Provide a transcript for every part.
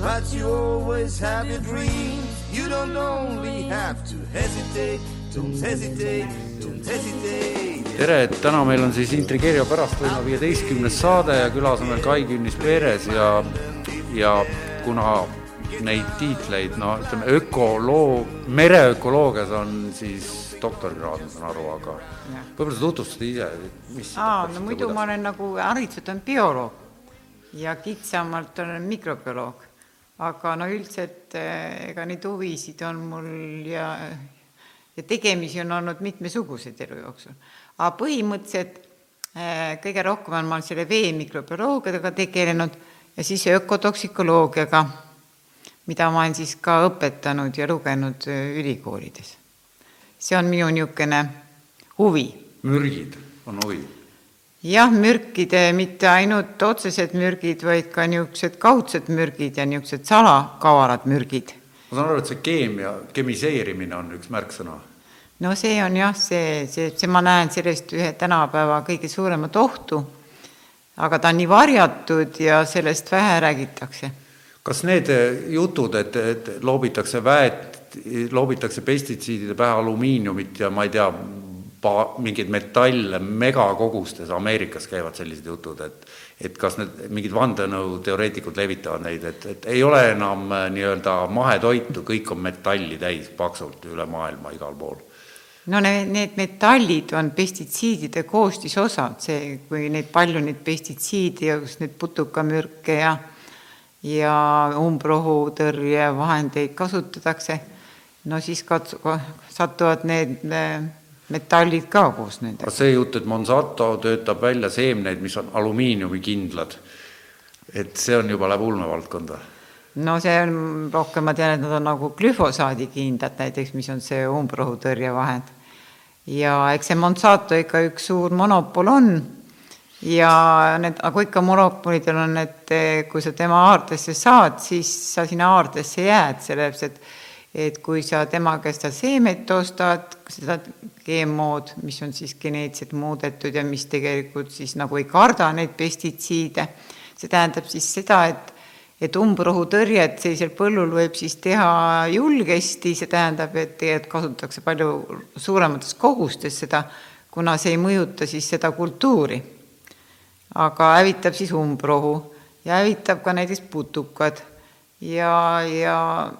But you always have your dreams. You don't only have to hesitate, don't hesitate, don't hesitate. tere, et täna meil on siis Intrigeerio pärastlõuna viieteistkümnes saade ja külas on meil Kai Künnis Peeres ja, ja kuna neid tiitleid, no ütleme, ökoloog, mereökoloogias on siis doktorikraad, ma saan aru, aga võib-olla sa tutvustad ise, mis aa, no muidu ma olen nagu hariduselt olen bioloog ja kitsamalt olen mikrobioloog. Aga no üldiselt eh, ega neid huvisid on mul ja, ja tegemisi on olnud mitmesuguseid elu jooksul. aga põhimõtteliselt eh, kõige rohkem olen ma selle veemikrobioloogiaga tegelenud ja siis ökotoksikoloogiaga, mida ma olen siis ka õpetanud ja lugenud eh, ülikoolides. see on minu niisugune huvi mürgid on huvi? Jah, mürkide, mitte ainult otsesed mürgid, vaid ka niisugused kaudsed mürgid ja niisugused salakavalad mürgid. ma saan aru, et see keemia, kemiseerimine on üks märksõna. no see on jah, see, see, see, ma näen sellest ühe tänapäeva kõige suuremat ohtu, aga ta on nii varjatud ja sellest vähe räägitakse. kas need jutud, et, et loobitakse väet, loobitakse pestitsiidide pähe alumiiniumit ja ma ei tea, pa-, mingeid metalle megakogustes, Ameerikas käivad sellised jutud, et et kas need mingid vandenõuteoreetikud levitavad neid, et, et ei ole enam äh, nii-öelda mahetoitu, kõik on metalli täis paksult üle maailma igal pool. No need, need metallid on pestitsiidide koostisosad, see, kui neid palju neid pestitsiide ja kus neid putukamürke ja ja umbrohutõrjevahendeid kasutatakse, no siis katsu-, satuvad need metallid ka koos nendega. see jutt, et Monsanto töötab välja seemneid, mis on alumiiniumikindlad, et see on juba läheb ulmevaldkonda? no see on rohkem, ma tean, et nad on nagu glüfosaadikindlad näiteks, mis on see umbrohutõrjevahend. ja eks see Monsanto ikka üks suur monopol on ja need, nagu ikka monopolidel on, et kui sa tema haardesse saad, siis sa sinna haardesse jääd, sellepärast et et kui sa tema käest seda seemet ostad, seda GMO-d, mis on siis geneetiliselt muudetud ja mis tegelikult siis nagu ei karda neid pestitsiide, see tähendab siis seda, et et umbrohutõrjet sellisel põllul võib siis teha julgesti, see tähendab, et tegelikult kasutatakse palju suuremates kogustes seda, kuna see ei mõjuta siis seda kultuuri. aga hävitab siis umbrohu ja hävitab ka näiteks putukad ja, ja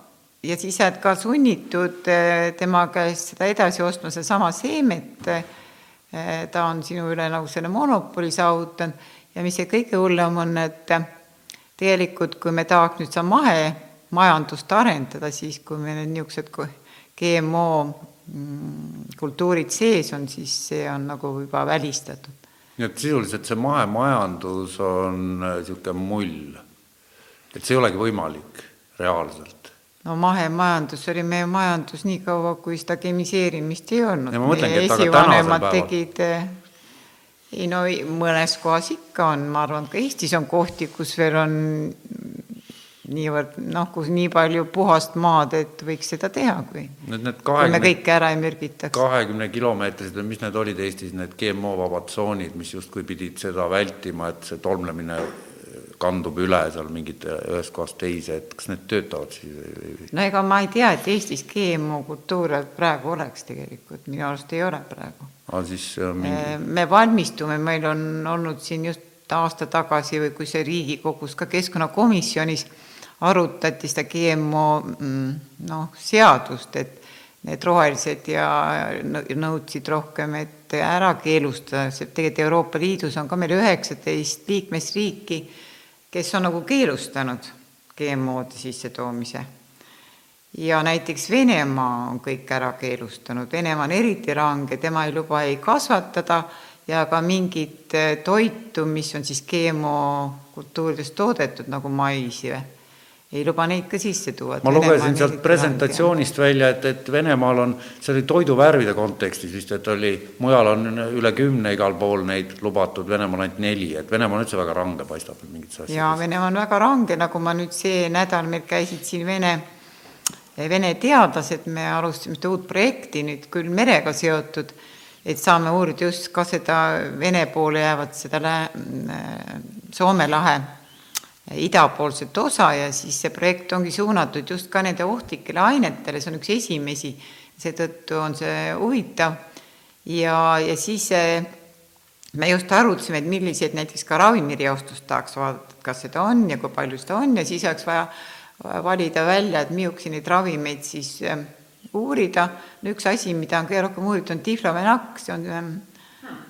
ja siis jääd ka sunnitud eh, tema käest seda edasi ostma, sedasama seemet, eh, ta on sinu üle nagu selle monopoli saavutanud ja mis see kõige hullem on, et tegelikult kui me tahaks nüüd seda mahemajandust arendada, siis kui meil on niisugused GMO mm, kultuurid sees on, siis see on nagu juba välistatud. nii et sisuliselt see mahemajandus on niisugune mull, et see ei olegi võimalik reaalselt? No mahemajandus oli meie majandus nii kaua, kui seda kemiseerimist ei olnud. meie esivanemad tegid, eh, ei no mõnes kohas ikka on, ma arvan, ka Eestis on kohti, kus veel on niivõrd noh, kus nii palju puhast maad, et võiks seda teha, kui need, need kahekümne, kõike ära ei mürgitaks. kahekümne kilomeetrised või mis need olid Eestis, need GMO-vabad tsoonid, mis justkui pidid seda vältima, et see tolmlemine kandub üle seal mingite ühest kohast teise, et kas need töötavad siis? no ega ma ei tea, et Eestis GMO kultuure praegu oleks tegelikult, minu arust ei ole praegu. aga siis mingi... me valmistume, meil on olnud siin just aasta tagasi või kui see Riigikogus ka keskkonnakomisjonis arutati seda GMO mm, noh, seadust, et need rohelised ja nõudsid rohkem, et ära keelustada, see tegelikult Euroopa Liidus on ka meil üheksateist liikmesriiki kes on nagu keelustanud GMO-de sissetoomise. ja näiteks Venemaa on kõik ära keelustanud, Venemaa on eriti range, tema ei luba ei kasvatada ja ka mingit toitu, mis on siis GMO kultuurides toodetud, nagu maisi või, ei luba neid ka sisse tuua. ma lugesin sealt presentatsioonist välja, et, et Venemaal on, see oli toiduvärvide kontekstis vist, et oli, mujal on üle kümne igal pool neid lubatud, Venemaal ainult neli, et Venemaa on üldse väga range, paistab mingites asjades. jaa, Venemaa on väga range, nagu ma nüüd see nädal, meil käisid siin Vene, Vene teadlased, me alustasime seda uut projekti nüüd küll merega seotud, et saame uurida just ka seda Vene poole jäävat seda lä-, Soome lahe idapoolset osa ja siis see projekt ongi suunatud just ka nende ohtlikele ainetele, see on üks esimesi, seetõttu on see huvitav. ja, ja siis me just arutasime, et milliseid näiteks ka ravimireostust tahaks vaadata, et kas seda on ja kui palju seda on ja siis oleks vaja valida välja, et neid ravimeid siis äh, uurida. no üks asi, mida on kõige rohkem uuritud, on diflomenak, see on ähm,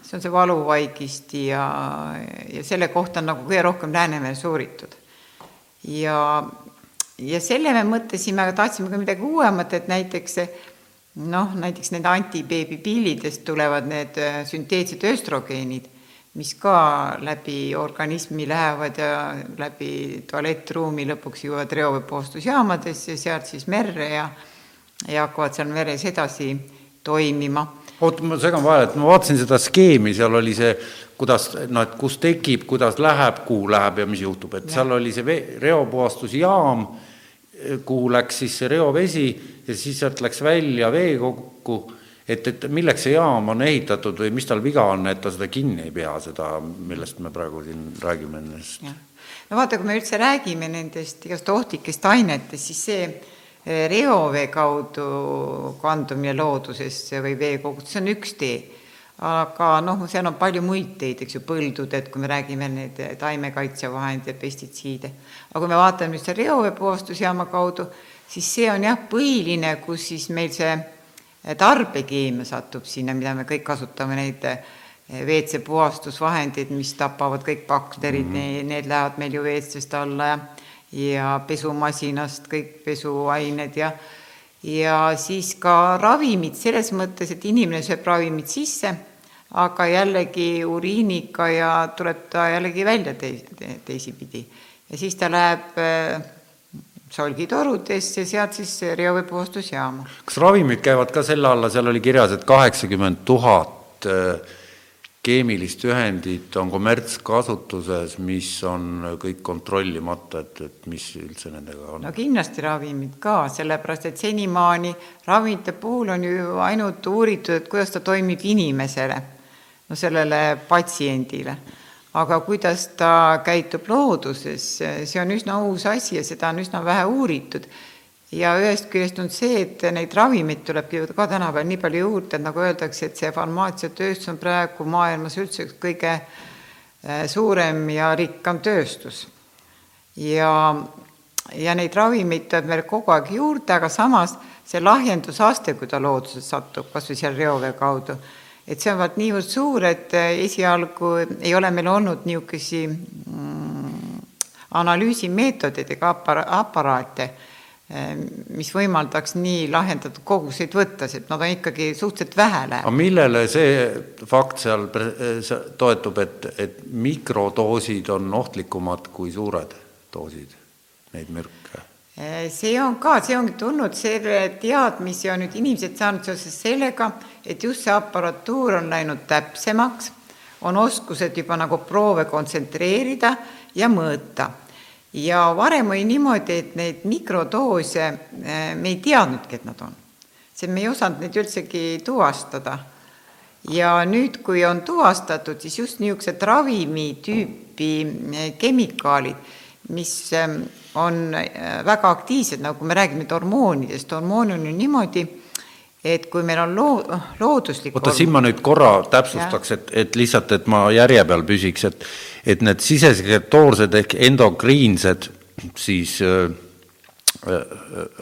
see on see valuvaigisti ja, ja selle kohta on nagu kõige rohkem Läänemeres uuritud. ja, ja selle me mõtlesime, aga tahtsime ka midagi uuemat, et näiteks noh, näiteks need antibeebipillidest tulevad need äh, sünteetsed östrogeenid, mis ka läbi organismi lähevad ja läbi tualettruumi lõpuks jõuavad reoveepuhastusjaamadesse ja sealt siis merre ja ja hakkavad seal meres edasi toimima oota, ma segan vahele, et ma vaatasin seda skeemi, seal oli see, kuidas noh, et kus tekib, kuidas läheb, kuhu läheb ja mis juhtub, et ja. seal oli see vee, reopuhastusjaam, kuhu läks siis see reovesi ja siis sealt läks välja veekokku, et, et milleks see jaam on ehitatud või mis tal viga on, et ta seda kinni ei pea, seda, millest me praegu siin räägime ennast. no vaata, kui me üldse räägime nendest igast ohtlikest ainetest, siis see reovee kaudu kandumine loodusesse või veekogudesse, see on üks tee. aga noh, seal on palju muid teid, eks ju, põldud, et kui me räägime need taimekaitsevahendid ja pestitsiide. aga kui me vaatame nüüd selle reoveepuhastusjaama kaudu, siis see on jah, põhiline, kus siis meil see tarbekeemia satub sinna, mida me kõik kasutame, neid WC puhastusvahendid, mis tapavad kõik bakterid mm, -hmm. need lähevad meil ju WC-st alla ja ja pesumasinast kõik pesuained ja ja siis ka ravimid selles mõttes, et inimene sööb ravimid sisse, aga jällegi uriiniga ja tuleb ta jällegi välja teis, teisipidi. ja siis ta läheb äh, solgitorudesse, sealt siis reoveepuhastusjaama. kas ravimid käivad ka selle alla, seal oli kirjas, et kaheksakümmend tuhat äh, keemilist ühendit on kommertskasutuses, mis on kõik kontrollimata, et, et mis üldse nendega on? no kindlasti ravimid ka, sellepärast et senimaani ravimite puhul on ju ainult uuritud, et kuidas ta toimib inimesele, no sellele patsiendile. aga kuidas ta käitub looduses, see on üsna uus asi ja seda on üsna vähe uuritud ja ühest küljest on see, et neid ravimeid tulebki ka tänapäeval nii palju juurde, et nagu öeldakse, et see farmaatsiatööstus on praegu maailmas üldse üks kõige äh, suurem ja rikkam tööstus. ja, ja neid ravimeid tuleb meil kogu aeg juurde, aga samas see lahjendusaste, kui ta loodusesse satub, kas või seal reovee kaudu, et see on vaat niivõrd suur, et äh, esialgu ei ole meil olnud niisuguseid mm, analüüsimeetodeid ega apara-, aparaate mis võimaldaks nii lahjendatud koguseid võtta, sest nad on ikkagi suhteliselt vähe läheb. aga millele see fakt seal toetub, et, et mikrodoosid on ohtlikumad kui suured doosid, neid mürke? Ehm, see on ka, see ongi tulnud, selle teadmisi on nüüd inimesed saanud seoses sellega, et just see aparatuur on läinud täpsemaks, on oskused juba nagu proove kontsentreerida ja mõõta ja varem oli niimoodi, et neid mikrodoose eh, me ei teadnudki, et nad on. see, me ei osanud neid üldsegi tuvastada. ja nüüd, kui on tuvastatud, siis just niisugused ravimitüüpi eh, kemikaalid, mis eh, on väga aktiivsed, nagu me räägime hormoonidest, hormoon on ju niimoodi, et kui meil on loo-, looduslik oota, siin ma nüüd korra täpsustaks, et, et lihtsalt, et ma järje peal püsiks, et et need sisesekretoorsed ehk endokriinsed siis äh, äh,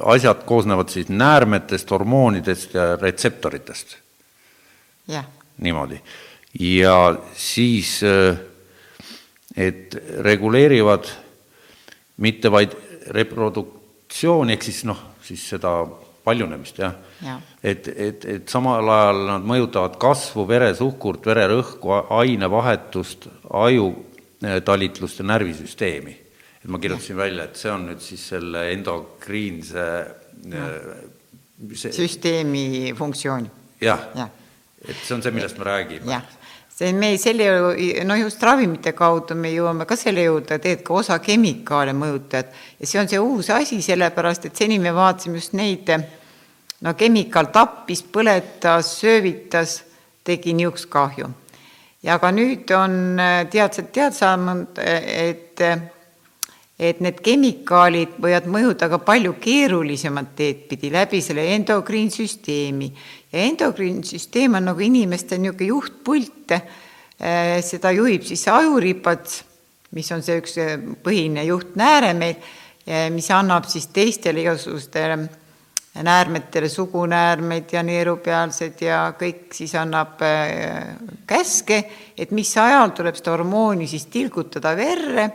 asjad koosnevad siis näärmetest, hormoonidest ja retseptoritest. niimoodi. ja siis, äh, et reguleerivad mitte vaid reproduktsiooni, ehk siis noh, siis seda paljunemist, jah ja.. et, et, et samal ajal nad mõjutavad kasvu, veresuhkurt, vererõhku, ainevahetust, aju Äh, talitlust ja närvisüsteemi. et ma kirjutasin välja, et see on nüüd siis selle endokriinse see... süsteemi funktsioon. jah ja., et see on see, millest me räägime. see me selle, no just ravimite kaudu me jõuame ka selle juurde, et ka osa kemikaale mõjutajad ja see on see uus asi, sellepärast et seni me vaatasime just neid, no kemikaal tappis, põletas, söövitas, tegi niisugust kahju. Ja ka nüüd on teadlased teada saanud, et et need kemikaalid võivad mõjuda ka palju keerulisemat teed pidi läbi selle endokriinsüsteemi. Ja endokriinsüsteem on nagu inimeste niisugune juhtpult, äh, seda juhib siis ajuripats, mis on see üks äh, põhiline juhtnääre meil, mis annab siis teistele igasugustele näärmetele sugunäärmeid ja neerupealsed ja kõik siis annab äh, käske, et mis ajal tuleb seda hormooni siis tilgutada verre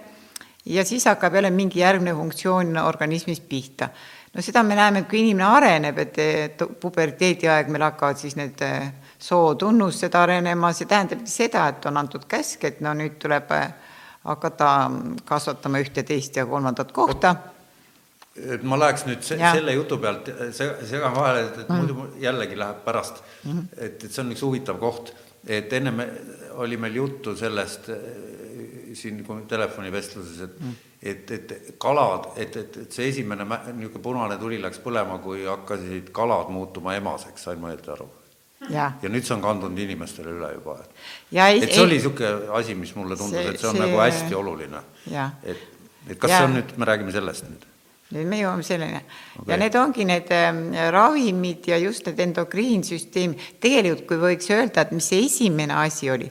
ja siis hakkab jälle mingi järgmine funktsioon organismis pihta. no seda me näeme, et kui inimene areneb, et puberteedi aeg meil hakkavad siis need eh, sootunnused arenema, see tähendabki seda, et on antud käsk, et no nüüd tuleb eh, hakata kasvatama ühte, teist ja kolmandat kohta et ma läheks nüüd se ja. selle jutu pealt, segan vahele, et, et mm. muidu jällegi läheb pärast mm, -hmm. et, et see on üks huvitav koht, et ennem oli meil juttu sellest siin telefonivestluses, et mm. et, et kalad, et, et, et see esimene niisugune punane tuli läks põlema, kui hakkasid kalad muutuma emaseks, sain ma õieti aru? ja, ja nüüd see on kandunud inimestele üle juba, et ei, et see ei, oli niisugune asi, mis mulle tundus, et see on see, nagu hästi oluline. et, et kas ja. see on nüüd, me räägime sellest nüüd? Nüüd me jõuame selleni okay. ja need ongi need äh, ravimid ja just need endokriinsüsteem, tegelikult kui võiks öelda, et mis see esimene asi oli,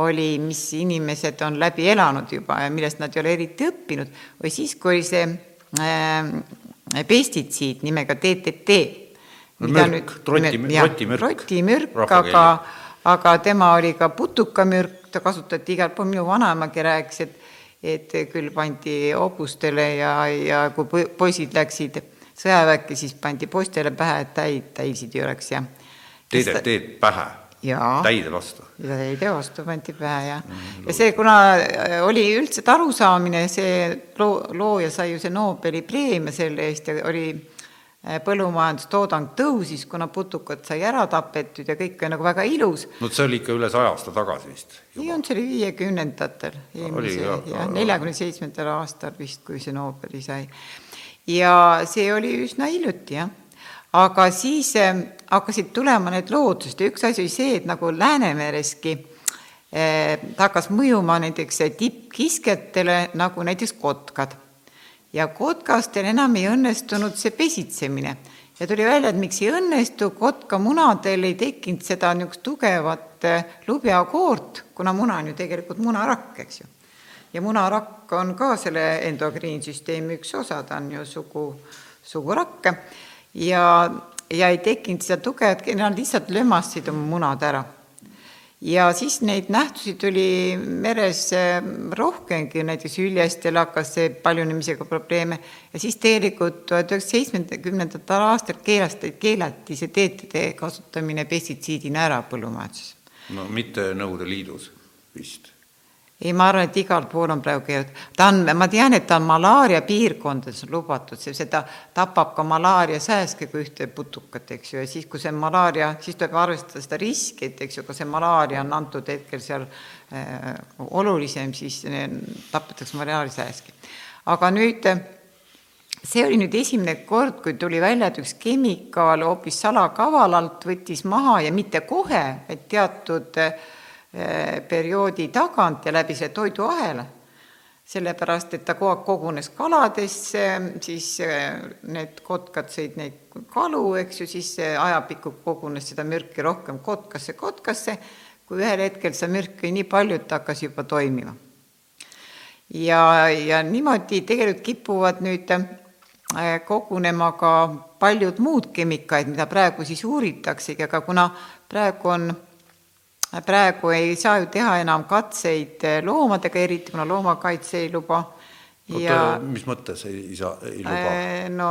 oli, mis inimesed on läbi elanud juba ja millest nad ei ole eriti õppinud, või siis, kui oli see äh, pestitsiid nimega DDT. mürk, rotimürk. rotimürk, aga, aga tema oli ka putukamürk, ta kasutati igal pool, minu vanaemagi rääkis, et et küll pandi hobustele ja, ja kui poisid läksid sõjaväkke, siis pandi poistele pähe, et täid, täisid ei oleks ja. DDT-d pähe täide vastu. täide vastu pandi pähe ja mm,, ja see, kuna äh, oli üldse arusaamine, see loo, looja sai ju see Nobeli preemia selle eest ja oli põllumajandustoodang tõusis, kuna putukad sai ära tapetud ja kõik oli nagu väga ilus. no see oli ikka üle saja aasta tagasi vist. ei olnud, see oli viiekümnendatel, eelmise, jah, neljakümne seitsmendal aastal vist, kui see Nobeli sai. ja see oli üsna hiljuti, jah aga siis äh, hakkasid tulema need loodused ja üks asi oli see, et nagu Läänemereski äh, hakkas mõjuma näiteks tippkiskjatele nagu näiteks kotkad. Ja kotkastel enam ei õnnestunud see pesitsemine ja tuli välja, et miks ei õnnestu, kotkamunadel ei tekkinud seda niisugust tugevat äh, lubjakoort, kuna muna on ju tegelikult munarakk, eks ju. ja munarakk on ka selle endokriinsüsteemi üks osa, ta on ju sugu, sugurakk ja, ja ei tekkinud seda tuge, et nad lihtsalt lömastasid oma munad ära. Ja siis neid nähtusi tuli meres eh, rohkemgi, näiteks hüljestel hakkas see paljunemisega probleeme. Ja siis tegelikult tuhat üheksasaja seitsmekümnendatel aastal keelati, keelati see DDT kasutamine pestitsiidina ära põllumajanduses. no mitte Nõukogude Liidus vist ei, ma arvan, et igal pool on praegu keelatud. ta on, ma tean, et ta on malaaria piirkondades lubatud, see, seda tapab ka malaaria sääskega ühte putukat, eks ju, ja siis, kui see malaaria, siis tuleb arvestada seda riski, et eks ju, ka see malaaria on antud hetkel seal äh, olulisem, siis tapetakse malaaria sääski. aga nüüd see oli nüüd esimene kord, kui tuli välja, et üks kemikaal hoopis salakavalalt võttis maha ja mitte kohe, vaid teatud äh, perioodi tagant ja läbi selle toiduahela, sellepärast et ta kogu aeg kogunes kaladesse, siis eh, need kotkad sõid neid kalu, eks ju, siis ajapikku kogunes seda mürki rohkem kotkasse, kotkasse, kui ühel hetkel seda mürki nii palju, et hakkas juba toimima. ja, ja niimoodi tegelikult kipuvad nüüd eh, kogunema ka paljud muud kemikaid, mida praegu siis uuritaksegi, aga kuna praegu on praegu ei saa ju teha enam katseid loomadega, eriti kuna loomakaitse ei luba. ja mis mõttes ei saa, ei luba? Äh, no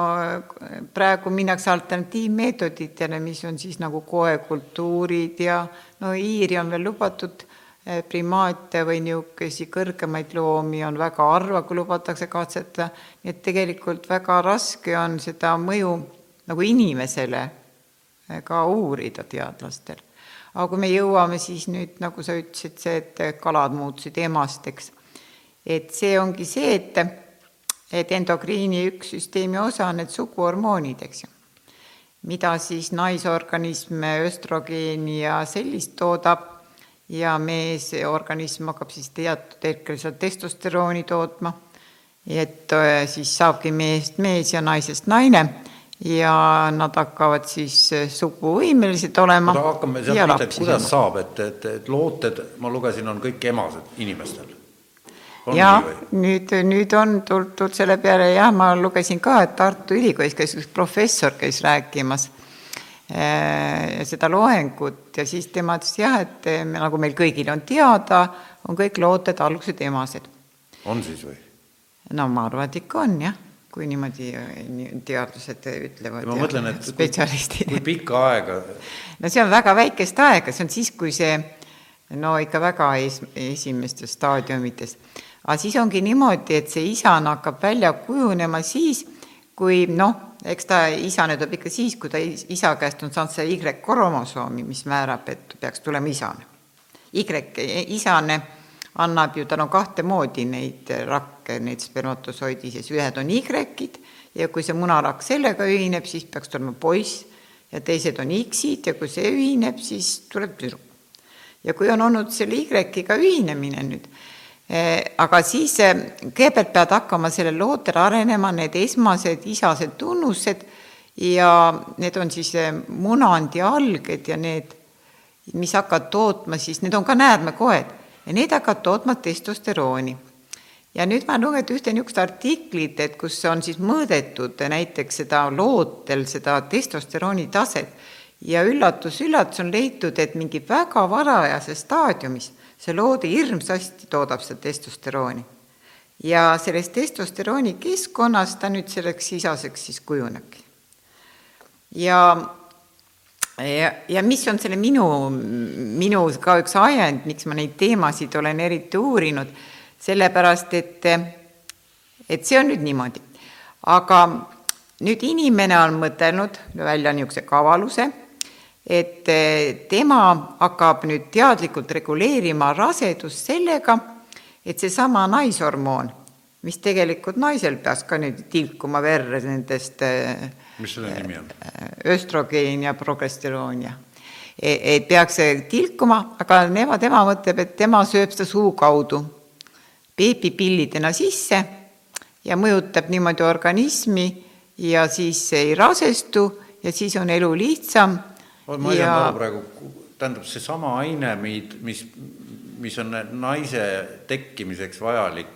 praegu minnakse alternatiivmeetoditele, mis on siis nagu koekultuurid ja no hiiri on veel lubatud eh, primaate või niisuguseid kõrgemaid loomi on väga harva, kui lubatakse katsetada, nii et tegelikult väga raske on seda mõju nagu inimesele eh, ka uurida teadlastel. Aga kui me jõuame siis nüüd, nagu sa ütlesid, see, et kalad muutusid emasteks, et see ongi see, et, et endokriini üks süsteemi osa on need suguhormoonid, eks ju. Mida siis naisorganism östrogeeni ja sellist toodab ja meesorganism hakkab siis teatud hetkel seal testosterooni tootma. et äh, siis saabki mehest mees ja naisest naine ja nad hakkavad siis äh, suguvõimelised olema. aga hakkame sealt pihta, et kuidas saab, et, et, et looted, ma lugesin, on kõik emased inimestel ja nüüd, nüüd on tuldud selle peale, jah, ma lugesin ka, et Tartu Ülikoolis käis üks professor, käis rääkimas äh, seda loengut ja siis tema ütles jah, et me, nagu meil kõigil on teada, on kõik looted algused emased. on siis või? no ma arvan, et ikka on jah, kui niimoodi teadlased ütlevad. ma mõtlen, et spetsialistid. kui pikka aega? no see on väga väikest aega, see on siis, kui see no ikka väga es-, esimestes staadiumites aga siis ongi niimoodi, et see isana hakkab välja kujunema siis, kui noh, eks ta isane tuleb ikka siis, kui ta isa käest on saanud see Y-kromosoomi, mis määrab, et peaks tulema isane. Y, isane annab ju, tal on kahte moodi neid rakke, neid spermatosoidi sees, ühed on Y-id ja kui see munarakk sellega ühineb, siis peaks tulema poiss ja teised on X-id ja kui see ühineb, siis tuleb tüdruk. ja kui on olnud selle Y-ga ühinemine nüüd, Eh, aga siis eh, kõigepealt peavad hakkama sellel lootel arenema need esmased isased tunnused ja need on siis eh, munandi alged ja need, mis hakkavad tootma siis, need on ka näädmekoed ja need hakkavad tootma testosterooni. Ja nüüd ma loen ühte niisugust artiklit, et kus on siis mõõdetud näiteks seda lootel, seda testosterooni taset ja üllatus-üllatus on leitud, et mingi väga varajases staadiumis see loode hirmsasti toodab seda testosterooni. ja sellest testosterooni keskkonnast ta nüüd selleks sisaseks siis kujunebki. ja, ja, ja mis on selle minu, minu ka üks ajend, miks ma neid teemasid olen eriti uurinud, sellepärast et, et see on nüüd niimoodi. aga nüüd inimene on mõtelnud välja niisuguse kavaluse et eh, tema hakkab nüüd teadlikult reguleerima rasedust sellega, et seesama naishormoon, mis tegelikult naisel peaks ka nüüd tilkuma verre nendest eh, mis selle nimi on? Eh, östrogeen ja progesteroon ja et peaks tilkuma, aga nema, tema mõtleb, et tema sööb seda suu kaudu beebipillidena sisse ja mõjutab niimoodi organismi ja siis ei rasestu ja siis on elu lihtsam ma ei saa aru praegu, tähendab seesama aine, mis, mis on naise tekkimiseks vajalik,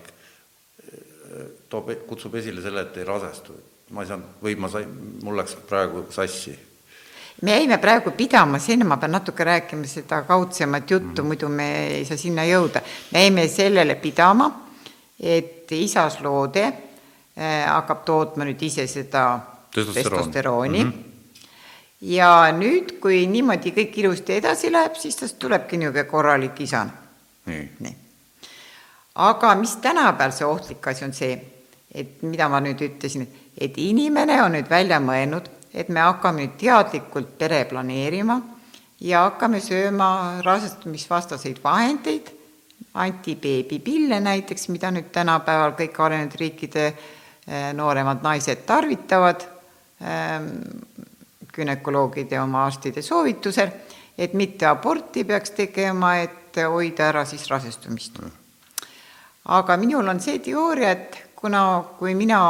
toob, kutsub esile selle, et ei rasestu. ma ei saanud, või ma sain, mul läks praegu sassi me jäime praegu pidama, sinna ma pean natuke rääkima seda kaudsemat juttu mm, muidu me ei saa sinna jõuda. me jäime sellele pidama, et isasloode äh, hakkab tootma nüüd ise seda testosterooni mm. -hmm ja nüüd, kui niimoodi kõik ilusti edasi läheb, siis tast tulebki niisugune korralik isane. nii, nii.. aga mis tänapäeval see ohtlik asi on see, et mida ma nüüd ütlesin, et inimene on nüüd välja mõelnud, et me hakkame nüüd teadlikult pere planeerima ja hakkame sööma rasestumisvastaseid vahendeid, antibeebipille näiteks, mida nüüd tänapäeval kõik arenenud riikide eh, nooremad naised tarvitavad ehm, gümnakoloogide oma arstide soovitusel, et mitte aborti peaks tegema, et hoida ära siis rasestumist. aga minul on see teooria, et kuna, kui mina,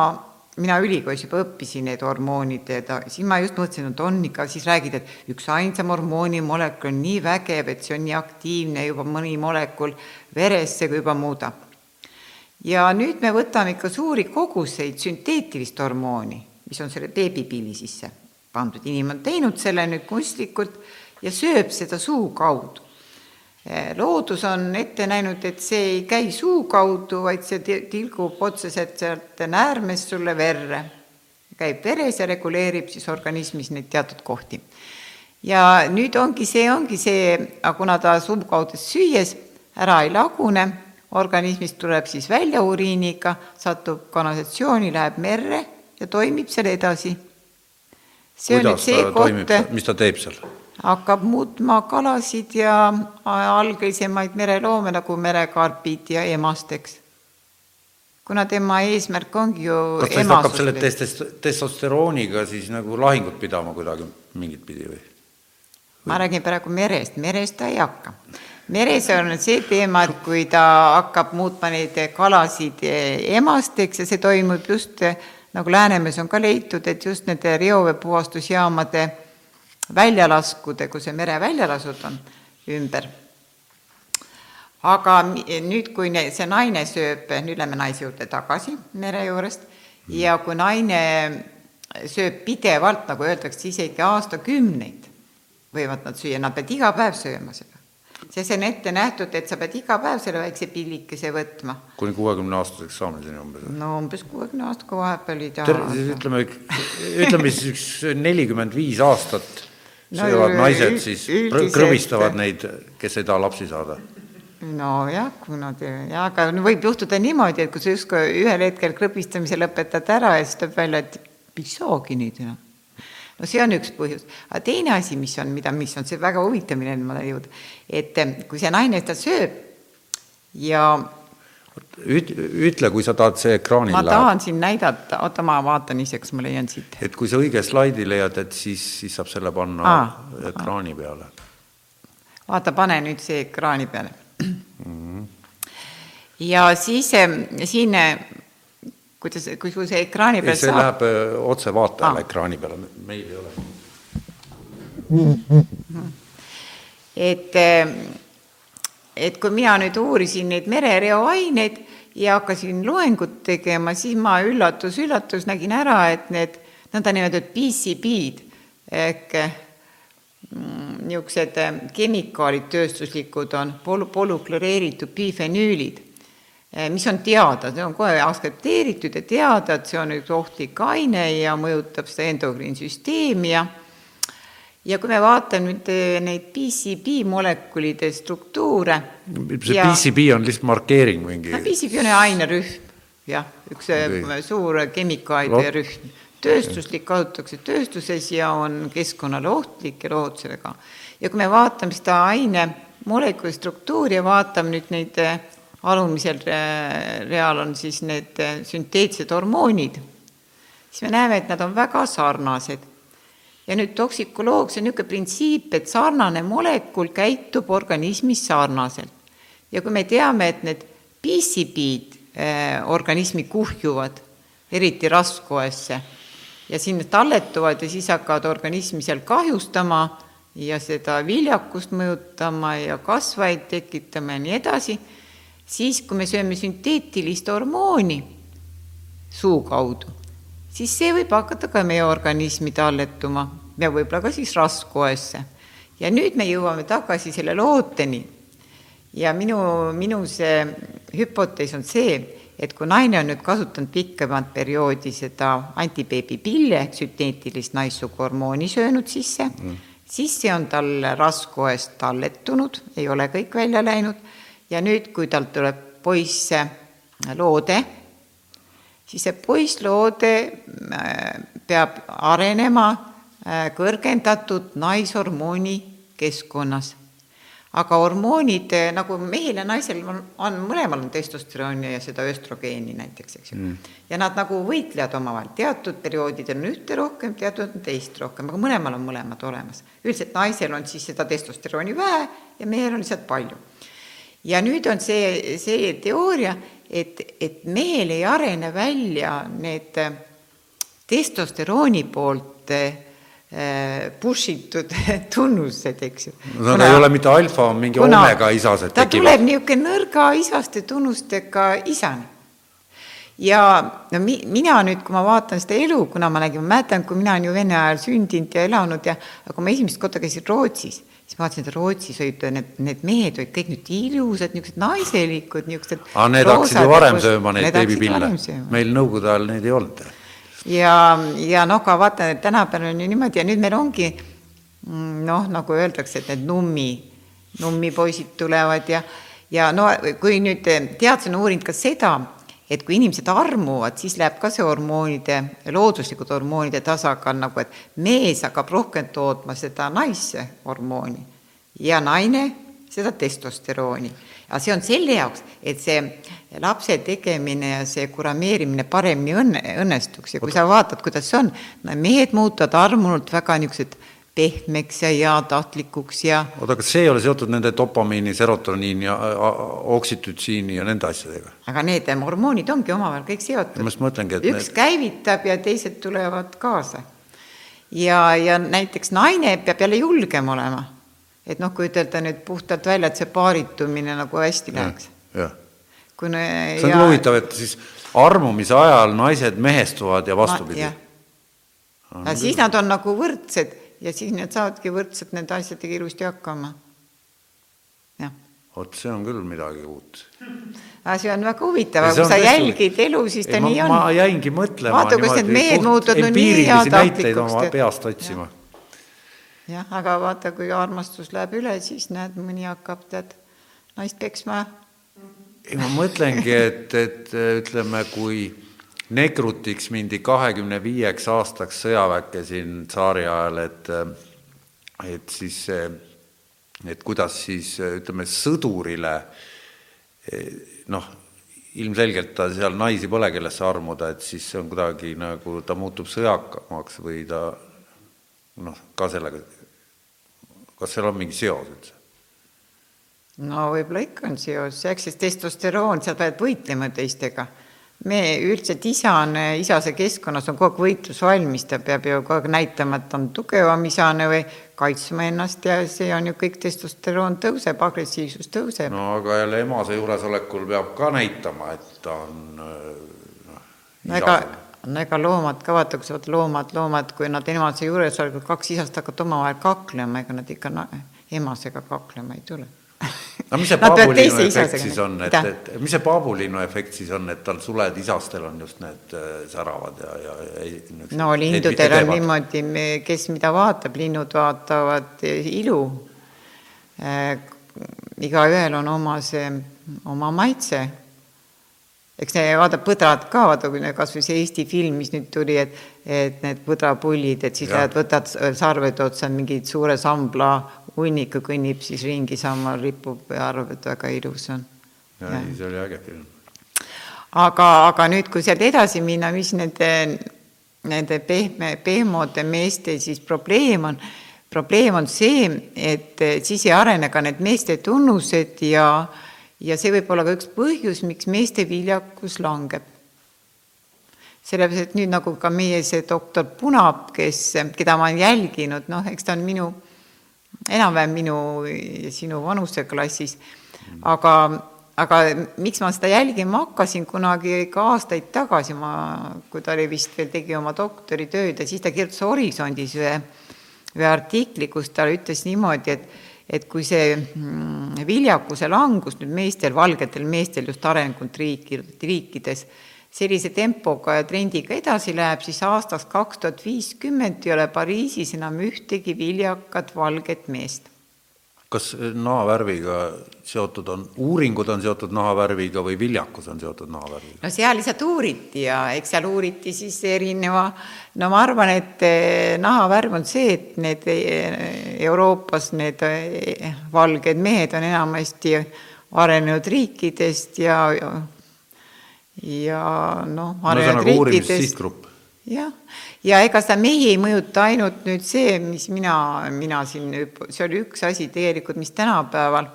mina ülikoolis juba õppisin need hormoonid, siis ma just mõtlesin, et on ikka, siis räägid, et üks ainsam hormoonimolekul on nii vägev, et see on nii aktiivne juba mõni molekul veresse, kui juba muudab. ja nüüd me võtame ikka suuri koguseid sünteetilist hormooni, mis on selle beebipilli sisse pandud, inimene on teinud selle nüüd kunstlikult ja sööb seda suu kaudu. Eh, loodus on ette näinud, et see ei käi suu kaudu, vaid see tilgub otseselt sealt näärmest sulle verre. käib veres ja reguleerib siis organismis neid teatud kohti. ja nüüd ongi see, ongi see, aga kuna ta suu kaudu süües, ära ei lagune, organismist tuleb siis välja uriiniga, satub kanalisatsiooni, läheb merre ja toimib seal edasi. see on nüüd see koht, mis ta teeb seal? Hakkab muutma kalasid ja algelisemaid mereloome nagu merekarpid ja emasteks. kuna tema eesmärk ongi ju kas ta siis hakkab selle testest-, testosterooniga siis nagu lahingut pidama kuidagi mingit pidi või? ma räägin praegu merest, merest ta ei hakka. meres on see teema, et kui ta hakkab muutma neid kalasid emasteks ja see toimub just nagu Läänemees on ka leitud, et just nende reoveepuhastusjaamade väljalaskude, kui see mere väljalasud on ümber. aga nüüd, kui see naine sööb, nüüd lähme naise juurde tagasi mere juurest ja kui naine sööb pidevalt, nagu öeldakse, isegi aastakümneid võivad nad süüa, nad peavad iga päev sööma seda. see on ette nähtud, et sa pead iga päev selle väikse pillikese võtma. kuni kuuekümne aastaseks saamiseni umbes? no umbes kuuekümne aastaga vahepeal ei tea. ütleme, ütleme siis üks nelikümmend viis aastat no, söövad naised siis, krõbistavad neid, kes ei taha lapsi saada nojah, kui nad ja aga võib juhtuda niimoodi, et kui sa justkui ühel hetkel krõbistamise lõpetad ära ja siis tuleb välja, et ei saagi neid enam. no see on üks põhjus, aga teine asi, mis on, mida, mis on see väga huvitav, milleni ma tahan jõuda, et kui see naine seda sööb ja ütle, kui sa tahad, see ekraanil ma tahan läheb. siin näidata, oota, ma vaatan ise, kas ma leian siit. et kui sa õige slaidi leiad, et siis, siis saab selle panna Aa, ekraani peale. vaata, pane nüüd see ekraani peale mm. -hmm. ja siis siin, kuidas, kui see ekraani peal ei, see saab... läheb äh, otse vaatajale Aa. ekraani peale, meil ei ole. et et kui mina nüüd uurisin neid merereoaineid ja hakkasin loengut tegema, siis ma üllatus, üllatus nägin ära, et need nõndanimetatud PCB-d ehk mm, niisugused eh, kemikaalid tööstuslikud on pol-, polükloriiritud bifenüülid, eh, mis on teada, see on kohe aktsepteeritud ja teada, et see on üks ohtlik aine ja mõjutab seda endokriinsüsteemi ja ja kui me vaatame nüüd eh, neid PCB molekulide struktuure. see ja, PCB on lihtsalt markeering mingi? PCB on ainerühm, jah, üks eh, okay. suur kemikaalide no. rühm. tööstuslik kasutatakse tööstuses ja on keskkonnale ohtlik ja loodusele ka. ja kui me vaatame seda aine molekuli struktuuri ja vaatame nüüd neid eh, alumisel real on siis need sünteetsed hormoonid, siis me näeme, et nad on väga sarnased ja nüüd toksikoloog, see on niisugune printsiip, et sarnane molekul käitub organismis sarnaselt. ja kui me teame, et need PCB-d äh, organismi kuhjuvad, eriti raskuesse, ja sinna talletuvad ja siis hakkavad organismi seal kahjustama ja seda viljakust mõjutama ja kasvajaid tekitama ja nii edasi, siis kui me sööme sünteetilist hormooni suu kaudu, siis see võib hakata ka meie organismi talletuma ja võib-olla ka siis raskuaesse. ja nüüd me jõuame tagasi selle looteni. ja minu, minu see hüpotees on see, et kui naine on nüüd kasutanud pikemat perioodi seda antibeebipille ehk sünteetilist naissuguhormooni söönud sisse mm., siis see on tal raskuaest talletunud, ei ole kõik välja läinud ja nüüd, kui tal tuleb poiss loode, siis see poissloode äh, peab arenema kõrgendatud naishormooni keskkonnas. aga hormoonid äh, nagu mehel ja naisel on, on mõlemal on testosterooni ja seda östrogeeni näiteks, eks ju mm.. ja nad nagu võitlevad omavahel, teatud perioodidel on ühte rohkem, teatud on teist rohkem, aga mõlemal on mõlemad olemas. üldiselt naisel on siis seda testosterooni vähe ja mehel on lihtsalt palju. ja nüüd on see, see teooria, et, et mehel ei arene välja need äh, testosterooni poolt äh, push itud tunnused, eks ju. no ta ei ole mitte alfa, on mingi kuna, omega isased ta tekivad. tuleb niisugune nõrga isaste tunnustega isane. ja no mi-, mina nüüd, kui ma vaatan seda elu, kuna ma nägin, ma mäletan, kui mina olen ju Vene ajal sündinud ja elanud ja aga kui ma esimest korda käisin Rootsis siis ma vaatasin, et Rootsis olid need, need mehed olid kõik nüüd ilusad, niisugused naiselikud, niisugused aga need hakkasid ju varem sööma neid beebipille, meil nõukogude ajal neid ei olnud. Ja, ja noh, ka vaata, tänapäeval on ju niimoodi ja nüüd meil ongi mm, noh, nagu öeldakse, et need nummi, nummipoisid tulevad ja ja no kui nüüd teadlased on uurinud ka seda, et kui inimesed armuvad, siis läheb ka see hormoonide, looduslikud hormoonide tasakaal nagu, et mees hakkab rohkem tootma seda naisse hormooni ja naine seda testosterooni. aga see on selle jaoks, et see lapse tegemine ja see kurameerimine paremini õnne, õnnestuks ja kui sa vaatad, kuidas see on, mehed muutuvad armunult väga niisugused pehmeks ja heatahtlikuks ja oota, kas see ei ole seotud nende dopamiini, serotoniini ja oksütütsiini ja nende asjadega? aga need hormoonid ongi omavahel kõik seotud. ma just mõtlengi, et üks need... käivitab ja teised tulevad kaasa. ja, ja näiteks naine peab jälle julgem olema. et noh, kui ütelda nüüd puhtalt välja, et see paaritumine nagu hästi läheks. jah. See on ja... huvitav, et siis armumise ajal naised mehestuvad ja vastupidi. aga siis nad on nagu võrdsed ja siis need saavadki võrdselt nende asjadega ilusti hakkama. jah. vot see on küll midagi uut. aga see on väga huvitav, kui sa jälgid elu, siis ta ei, nii on. ma jäingi mõtlema. vaata, kuidas need mehed muutuvad no nii heatahtlikuks. peast otsima. jah, aga vaata, kui armastus läheb üle, siis näed, mõni hakkab tead naist peksma. Ei, ma mõtlengi, et, et ütleme, kui nekrutiks mindi kahekümne viieks aastaks sõjaväkke siin tsaari ajal, et et siis et kuidas siis ütleme, sõdurile noh, ilmselgelt ta seal naisi pole, kellesse armuda, et siis see on kuidagi nagu, ta muutub sõjakamaks või ta noh, ka sellega, kas seal on mingi seos üldse? No võib-olla ikka on seos, eks siis testosteroon, sa pead võitlema teistega me üldiselt isane, isase keskkonnas on kogu aeg võitlusvalmis, ta peab ju kogu aeg näitama, et on tugevam isane või kaitsma ennast ja see on ju kõik, testosteroon tõuseb, agressiivsus tõuseb. no aga jälle emase juuresolekul peab ka näitama, et ta on noh. no ega, no ega loomad ka, vaata, kui sa vaatad loomad, loomad, kui nad emase juuresolekul kaks isast hakkavad omavahel kaklema, ega nad ikka no, emasega kaklema ei tule no mis see paabulinnu efekt siis on, et, et mis see paabulinnu efekt siis on, et tal suled isastel on just need äh, säravad ja, ja ei no lindudel on niimoodi, kes mida vaatab, linnud vaatavad ilu äh,. igaühel on oma see, oma maitse. Eks see, vaata põdrad ka, vaata kui kasvõi see Eesti film, mis nüüd tuli, et et need põdrapullid, et siis lähed, võtad sarvede otsa mingid suure sambla hunniku kõnnib siis ringi, samal ripub ja arvab, et väga ilus on. ja ei, see oli äge film. aga, aga nüüd, kui sealt edasi minna, mis nende, nende pehme, pehmode meeste siis probleem on, probleem on see, et siis ei arene ka need meeste tunnused ja, ja see võib olla ka üks põhjus, miks meeste viljakus langeb. Sellepärast, et nüüd nagu ka meie see doktor Punap, kes, keda ma olen jälginud, noh, eks ta on minu enam-vähem minu ja sinu vanuseklassis, aga, aga miks ma seda jälgima hakkasin kunagi ikka aastaid tagasi, ma, kui ta oli vist veel, tegi oma doktoritööd ja siis ta kirjutas Horisondis ühe, ühe artikli, kus ta ütles niimoodi, et et kui see mm, viljakuse langus nüüd meestel, valgetel meestel just arenenud riiki, riikides sellise tempoga ja trendiga edasi läheb, siis aastaks kaks tuhat viiskümmend ei ole Pariisis enam ühtegi viljakat valget meest. Kas nahavärviga seotud on, uuringud on seotud nahavärviga või viljakus on seotud nahavärviga? no seal lihtsalt uuriti ja eks seal uuriti siis erineva, no ma arvan, et eh, nahavärv on see, et need eh, Euroopas need eh, valged mehed on enamasti arenenud riikidest ja ja noh, arenenud riikides. Jah, ja ega seda mehi ei mõjuta ainult nüüd see, mis mina, mina siin, see oli üks asi tegelikult, mis tänapäeval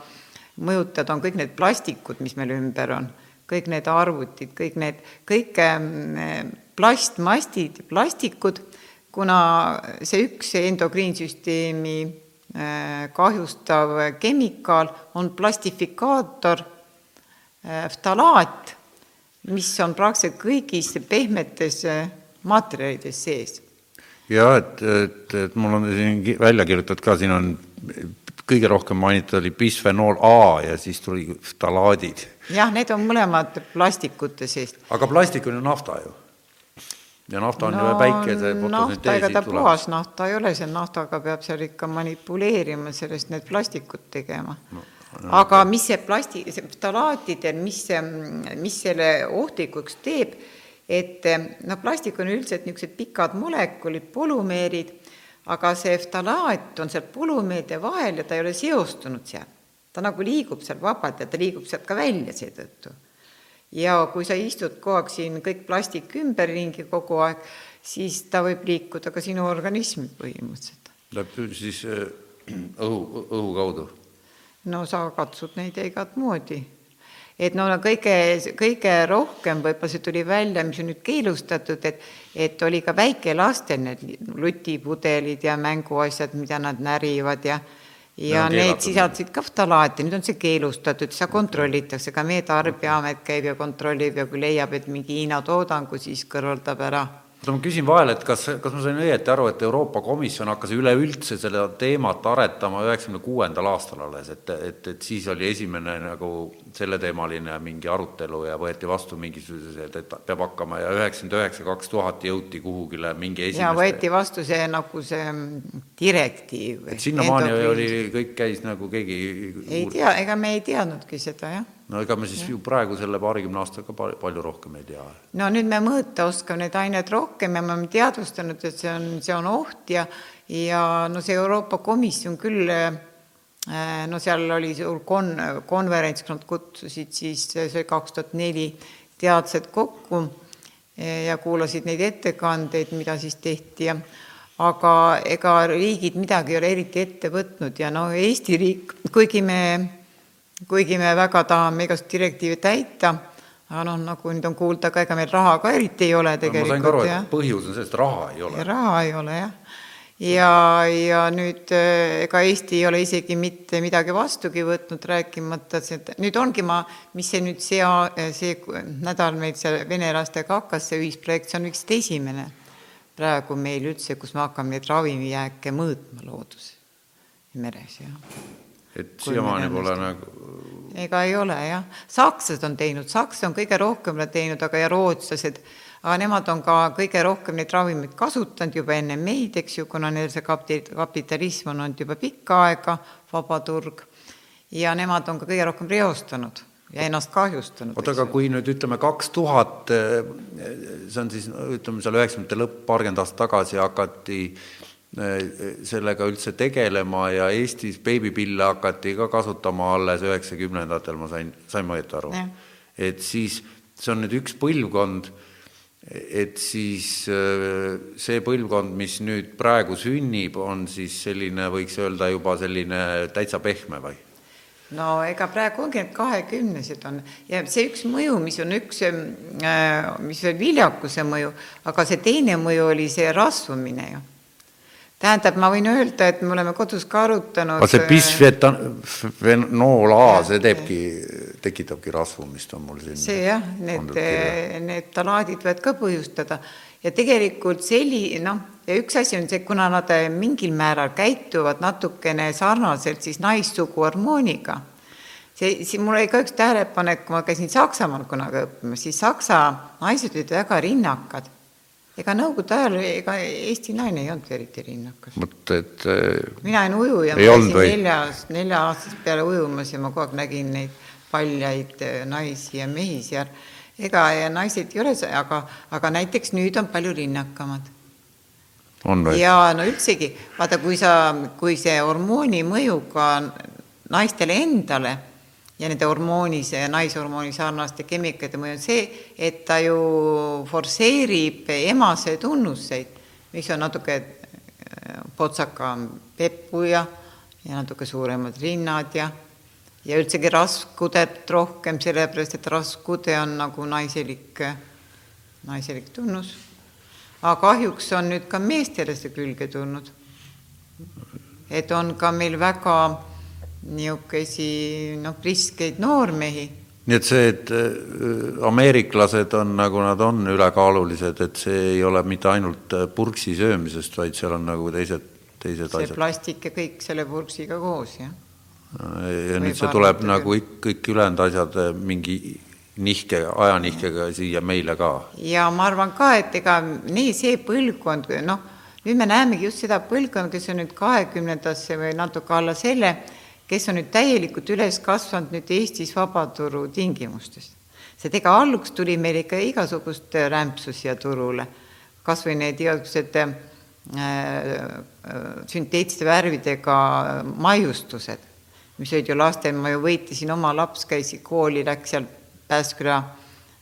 mõjutavad, on kõik need plastikud, mis meil ümber on, kõik need arvutid, kõik need, kõik ähm, plastmastid, plastikud, kuna see üks endokriinsüsteemi äh, kahjustav kemikaal on plastifikaator, ftalaat mis on praktiliselt kõigis pehmetes äh, materjalides sees. jah, et, et, et mul on siin välja kirjutatud ka, siin on kõige rohkem mainitud oli bisfenool A ja siis tuli ftalaadid. jah, need on mõlemad plastikute seest. aga plastik on ju nafta ju. ja nafta on no, ju päikese nafta, ega ta puhas nafta ei ole, see naftaga peab seal ikka manipuleerima, sellest need plastikud tegema no aga mis see plasti, see ftalaatidel, mis, mis selle ohtlikuks teeb, et noh, plastik on üldiselt niisugused pikad molekulid, polümeerid, aga see ftalaat on seal polümeeride vahel ja ta ei ole seostunud seal. ta nagu liigub seal vabalt ja ta liigub sealt ka välja seetõttu. ja kui sa istud kogu aeg siin kõik plastik ümberringi kogu aeg, siis ta võib liikuda ka sinu organismi põhimõtteliselt. Läheb siis äh, õhu, õhu kaudu? no sa katsud neid igat moodi. Et no kõige, kõige rohkem võib-olla see tuli välja, mis on nüüd keelustatud, et et oli ka väikelastel need lutipudelid ja mänguasjad, mida nad närivad ja ja no, need sisaldasid ka ftalaati, nüüd on see keelustatud, seda kontrollitakse, ka meie Tarbijaamet käib ja kontrollib ja kui leiab, et mingi Hiina toodangu, siis kõrvaldab ära oota, ma küsin vahele, et kas, kas ma sain õieti aru, et Euroopa Komisjon hakkas üleüldse seda teemat aretama üheksakümne kuuendal aastal alles, et, et, et siis oli esimene nagu selleteemaline mingi arutelu ja võeti vastu mingisugused, et peab hakkama ja üheksakümmend üheksa, kaks tuhat jõuti kuhugile mingi esimeste... ja võeti vastu see nagu see direktiiv. et sinnamaani oli, kõik käis nagu keegi ei tea, ega me ei teadnudki seda, jah no ega me siis ju praegu selle paarikümne aastaga palju rohkem ei tea. no nüüd me mõõta oskame neid aineid rohkem ja me oleme teadvustanud, et see on, see on oht ja ja no see Euroopa Komisjon küll äh, no seal oli suur kon-, konverents, nad kutsusid siis, see oli kaks tuhat neli, teadlased kokku ja kuulasid neid ettekandeid, mida siis tehti ja aga ega riigid midagi ei ole eriti ette võtnud ja no Eesti riik, kuigi me kuigi me väga tahame igast direktiive täita, aga noh, nagu nüüd on kuulda ka, ega meil raha ka eriti ei ole tegelikult. ma sain ka aru, et põhjus on selles, et raha ei ole. raha ei ole jah. ja, ja nüüd eh, ega Eesti ei ole isegi mitte midagi vastugi võtnud, rääkimata, et nüüd ongi ma, mis see nüüd see, see nädal meil seal vene lastega hakkas, see ühisprojekt, see on vist esimene praegu meil üldse, kus me hakkame neid ravimijääke mõõtma loodus, meres, jah et siiamaani pole nagu ega ei ole jah, sakslased on teinud, Saksa on kõige rohkem teinud, aga ja rootslased, aga nemad on ka kõige rohkem neid ravimeid kasutanud juba enne meid, eks ju, kuna neil see kapitalism on olnud juba pikka aega, vaba turg, ja nemad on ka kõige rohkem reostanud ja ennast kahjustanud. oota, aga kui nüüd ütleme kaks tuhat, see on siis ütleme seal üheksakümnendate lõpp, paarkümmend aastat tagasi hakati äh, sellega üldse tegelema ja Eestis beebipille hakati ka kasutama alles üheksakümnendatel, ma sain, sain ma õieti aru? et siis see on nüüd üks põlvkond, et siis äh, see põlvkond, mis nüüd praegu sünnib, on siis selline, võiks öelda juba selline täitsa pehme või? no ega praegu ongi need kahekümnesed on ja see üks mõju, mis on üks, äh, mis on viljakuse mõju, aga see teine mõju oli see rasvumine ju tähendab, ma võin öelda, et me oleme kodus ka arutanud. see äh, bisfenool A, see teebki, tekitabki rasvumist, on mul siin. see jah, need, need talaadid võivad ka põhjustada ja tegelikult selli-, noh, ja üks asi on see, kuna nad mingil määral käituvad natukene sarnaselt siis naissugu hormooniga, see, siin mul oli ka üks tähelepanek, kui ma käisin Saksamaal kunagi õppimas, siis saksa naised olid väga rinnakad ega nõukogude ajal ega Eesti naine ei olnudki eriti rinnakas. vot, et äh, mina olin ujuja, ma käisin neljas, nelja-aastast peale ujumas ja ma kogu aeg nägin neid paljaid äh, naisi ja mehi seal. ega ja naised ei ole, aga, aga näiteks nüüd on palju rinnakamad. ja no üldsegi, vaata, kui sa, kui see hormooni mõju ka naistele endale ja nende hormoonise ja naishormooni sarnaste kemikate mõju on see, et ta ju forsseerib emase tunnuseid, mis on natuke äh, potsakam peppu ja, ja natuke suuremad rinnad ja ja üldsegi raskudet rohkem, sellepärast et raskude on nagu naiselik, naiselik tunnus. aga kahjuks on nüüd ka meestele see külge tulnud. et on ka meil väga niisuguseid noh, priskeid noormehi. nii et see, et äh, ameeriklased on, nagu nad on, ülekaalulised, et see ei ole mitte ainult äh, purksi söömisest, vaid seal on nagu teised, teised see asjad. plastik ja kõik selle purksiga koos, jah. ja nüüd see tuleb nagu kõik, kõik ülejäänud asjad äh, mingi nihke, ajanihkega siia meile ka. ja ma arvan ka, et ega nii see põlvkond, noh, nüüd me näemegi just seda põlvkonda, kes on nüüd kahekümnendasse või natuke alla selle, kes on nüüd täielikult üles kasvanud nüüd Eestis vabaturu tingimustes. sest ega alguks tuli meil ikka igasugust rämpsu siia turule, kas või need igasugused äh, äh, sünteetiliste värvidega maiustused, mis olid ju lastel, ma ju võitlesin, oma laps käis kooli, läks seal Pääsküla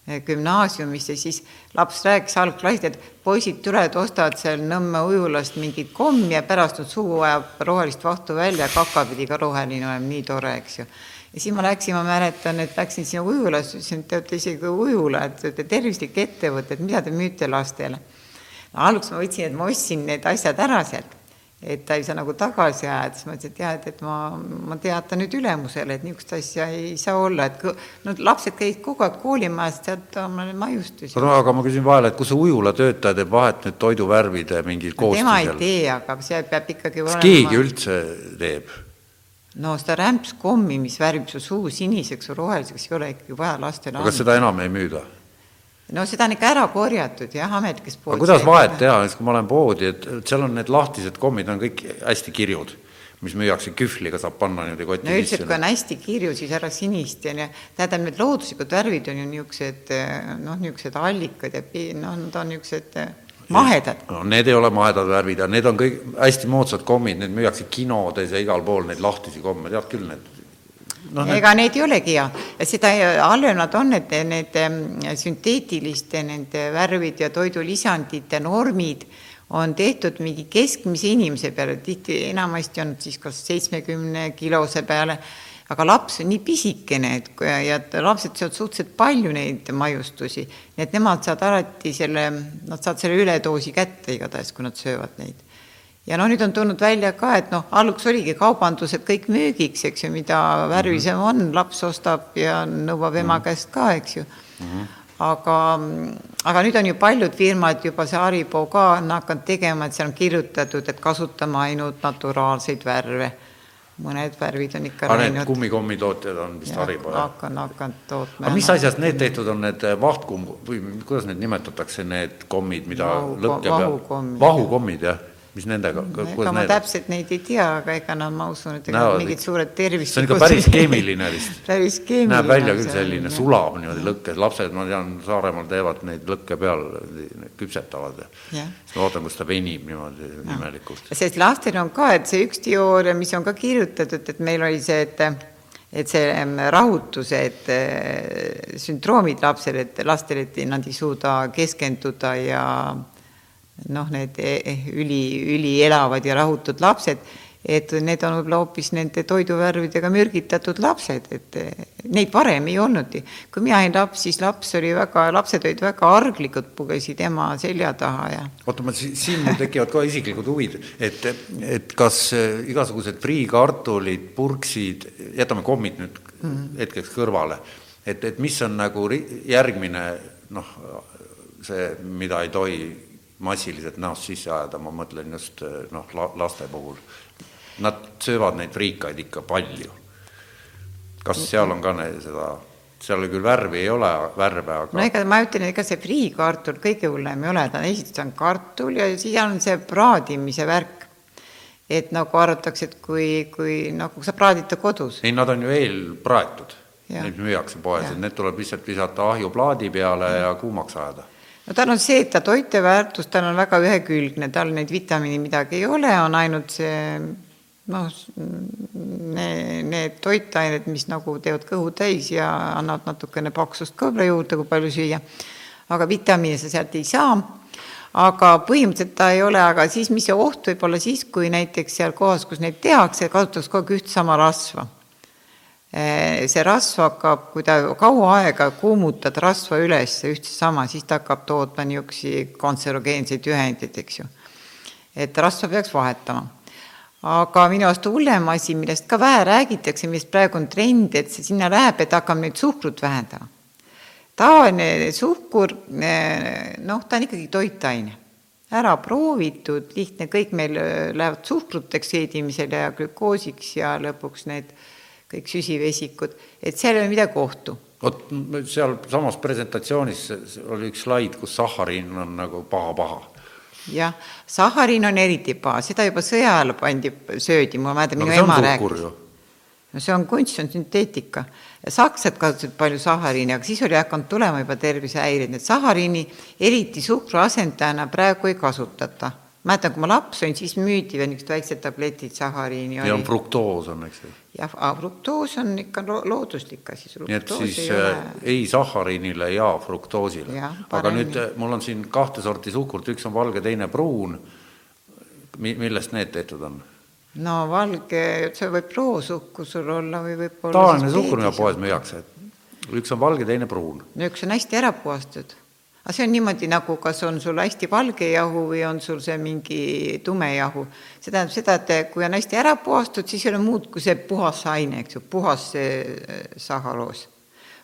äh, gümnaasiumis ja siis laps rääkis algklassid, et poisid tulevad, ostavad seal Nõmme ujulast mingit kommi ja pärast nad suhu ajab rohelist vahtu välja, kaka pidi ka roheline olema, nii tore, eks ju. ja siis ma läksin, ma mäletan, et läksin sinna ujulasse, ütlesin, et te olete isegi ujula, et te olete tervislik ettevõte, et mida te müüte lastele. no alguses ma võtsin, et ma ostsin need asjad ära sealt et ta ei saa nagu tagasi ajada, siis ma ütlesin, et jah, et, et ma, ma teatan nüüd ülemusele, et niisugust asja ei saa olla, et no lapsed käisid kogu aeg koolimajas, sealt omale maiustusi. no aga ma küsin vahele, et kus see ujula töötaja teeb vahet nüüd toiduvärvide mingil koostisel? tema ei tee, aga see peab ikkagi kas olema... keegi üldse teeb? no seda rämpskommi, mis värvib su suu siniseks või roheliseks, ei ole ikkagi vaja lastele anda. aga seda enam ei müüda? No seda on ikka ära korjatud jah, ametlikes poodides. aga kuidas vahet teha, näiteks kui ma olen poodi, et seal on need lahtised kommid on kõik hästi kirjud, mis müüakse kühvliga, saab panna niimoodi koti no üldiselt, kui on hästi kirju, siis ära sinist ja tähendab, need looduslikud värvid on ju niisugused noh, niisugused allikad ja noh, nad on niisugused mahedad. no need ei ole mahedad värvid ja need on kõik hästi moodsad kommid, need müüakse kinodes ja igal pool, neid lahtisi komme, tead küll, need no, ega need... neid ei olegi hea, seda halvem nad on, et need sünteetiliste nende värvid ja toidulisandite normid on tehtud mingi keskmise inimese peale, tihti enamasti on siis kas seitsmekümne kilose peale, aga laps on nii pisikene, et ja lapsed söövad suhteliselt palju neid maiustusi, nii et nemad saavad alati selle, nad saavad selle üledoosi kätte igatahes, kui nad söövad neid ja noh, nüüd on tulnud välja ka, et noh, alguks oligi kaubandused kõik müügiks, eks ju, mida värvisem mhm. on, laps ostab ja nõuab ema mhm. käest ka, eks ju mm. -hmm. aga, aga nüüd on ju paljud firmad juba, see Haribo ka on hakanud tegema, et seal on kirjutatud, et kasutame ainult naturaalseid värve. mõned värvid on ikka aga need kummikommitootjad on vist Haribo, jah? hakanud, tootma. aga mis asjast need tehtud on, need vahtkumm või kuidas need nimetatakse, need kommid, mida vahu, lõkke peal vahukommid, jah mis nendega, ega ma need... täpselt neid ei tea, aga ega nad, ma usun, et ega no, mingid suured tervislikud see on ikka päris keemiline vist päris keemiline. näeb välja küll selline, sulab niimoodi lõkkes, lapsed, ma tean, Saaremaal teevad neid lõkke peal, küpsetavad siis ma vaatan, kus ta venib niimoodi no. imelikult. sest lastel on ka, et see üks teooria, mis on ka kirjutatud, et meil oli see, et et see rahutuse, et äh, sündroomid lapsel, et lastel, et nad ei suuda keskenduda ja noh, need e, e, üli, ülielavad ja rahutud lapsed, et need on võib-olla hoopis nende toiduvärvidega mürgitatud lapsed, et neid varem ei olnudki. kui mina olin laps, siis laps oli väga, lapsed olid väga arglikud, pugesid ema selja taha ja. oota, ma siin mul tekivad ka isiklikud huvid, et, et kas äh, igasugused friikartulid, purksid, jätame kommid nüüd mm -hmm. hetkeks kõrvale, et, et mis on nagu järgmine noh, see, mida ei tohi massiliselt näost sisse ajada, ma mõtlen just eh, noh, laste puhul. Nad söövad neid friikaid ikka palju. kas seal on ka need, seda, seal küll värvi ei ole, värve, aga no ega ma ütlen, ega see friikartul kõige hullem ei ole, ta on esiteks on kartul ja siis on see praadimise värk. et nagu arvatakse, et kui, kui nagu sa praadid ta kodus. ei, nad on ju eelpraetud, neid müüakse poes, et need tuleb lihtsalt visata ahjuplaadi peale ja, ja kuumaks ajada no tal on see, et ta toiteväärtus, tal on väga ühekülgne, tal neid vitamiine midagi ei ole, on ainult see noh, need, toitained, mis nagu teevad kõhu täis ja annavad natukene paksust võib-olla juurde, kui palju süüa. aga vitamiine sa sealt ei saa. aga põhimõtteliselt ta ei ole, aga siis, mis see oht võib olla siis, kui näiteks seal kohas, kus neid tehakse, kasutatakse kogu aeg üht sama rasva see rasv hakkab, kui ta kaua aega kuumutad rasva üles üht sama, siis ta hakkab tootma niisuguseid kantserogeenseid ühendeid, eks ju. et rasva peaks vahetama. aga minu arust hullem asi, millest ka vähe räägitakse, millest praegu on trend, et see sinna läheb, et hakkame nüüd suhkrut vähendama. tavaline suhkur, eh, noh, ta on ikkagi toitaine ära proovitud, lihtne, kõik meil eh, lähevad suhkruteks seedimisele ja glükoosiks ja lõpuks need äh, kõik süsivesikud, et seal ei ole midagi ohtu. vot sealsamas presentatsioonis oli üks slaid, kus sahhariin on nagu paha-paha jah, sahhariin on eriti paha, seda juba sõja ajal pandi, söödi, ma mäletan, minu ema rääkis. no see on kunst, see on sünteetika. sakslased kasutasid palju sahariini, aga siis oli hakanud tulema juba tervisehäireid, nii et sahariini eriti suhkru asendajana praegu ei kasutata. mäletan, kui ma laps olin, siis müüdi veel niisugused väiksed tabletid sahariini. ja fruktoos on, eks ju. Jah, aga fruktoos on ikka lo looduslik asi. nii et siis ei, äh, ei sahariinile ja fruktoosile. aga nüüd äh, mul on siin kahte sorti suhkurt, üks on valge, teine pruun. Mi-, millest need tehtud on? no valge, see võib roosuhkur sul olla või võib-olla tavaline suhkur, mida poes müüakse, üks on valge, teine pruun. no üks on hästi ära puhastatud. Aga see on niimoodi nagu, kas on sul hästi valge jahu või on sul see mingi tume jahu. see tähendab seda, et kui on hästi ära puhastatud, siis ei ole muud kui see puhas aine, eks ju, puhas see äh, sahaloos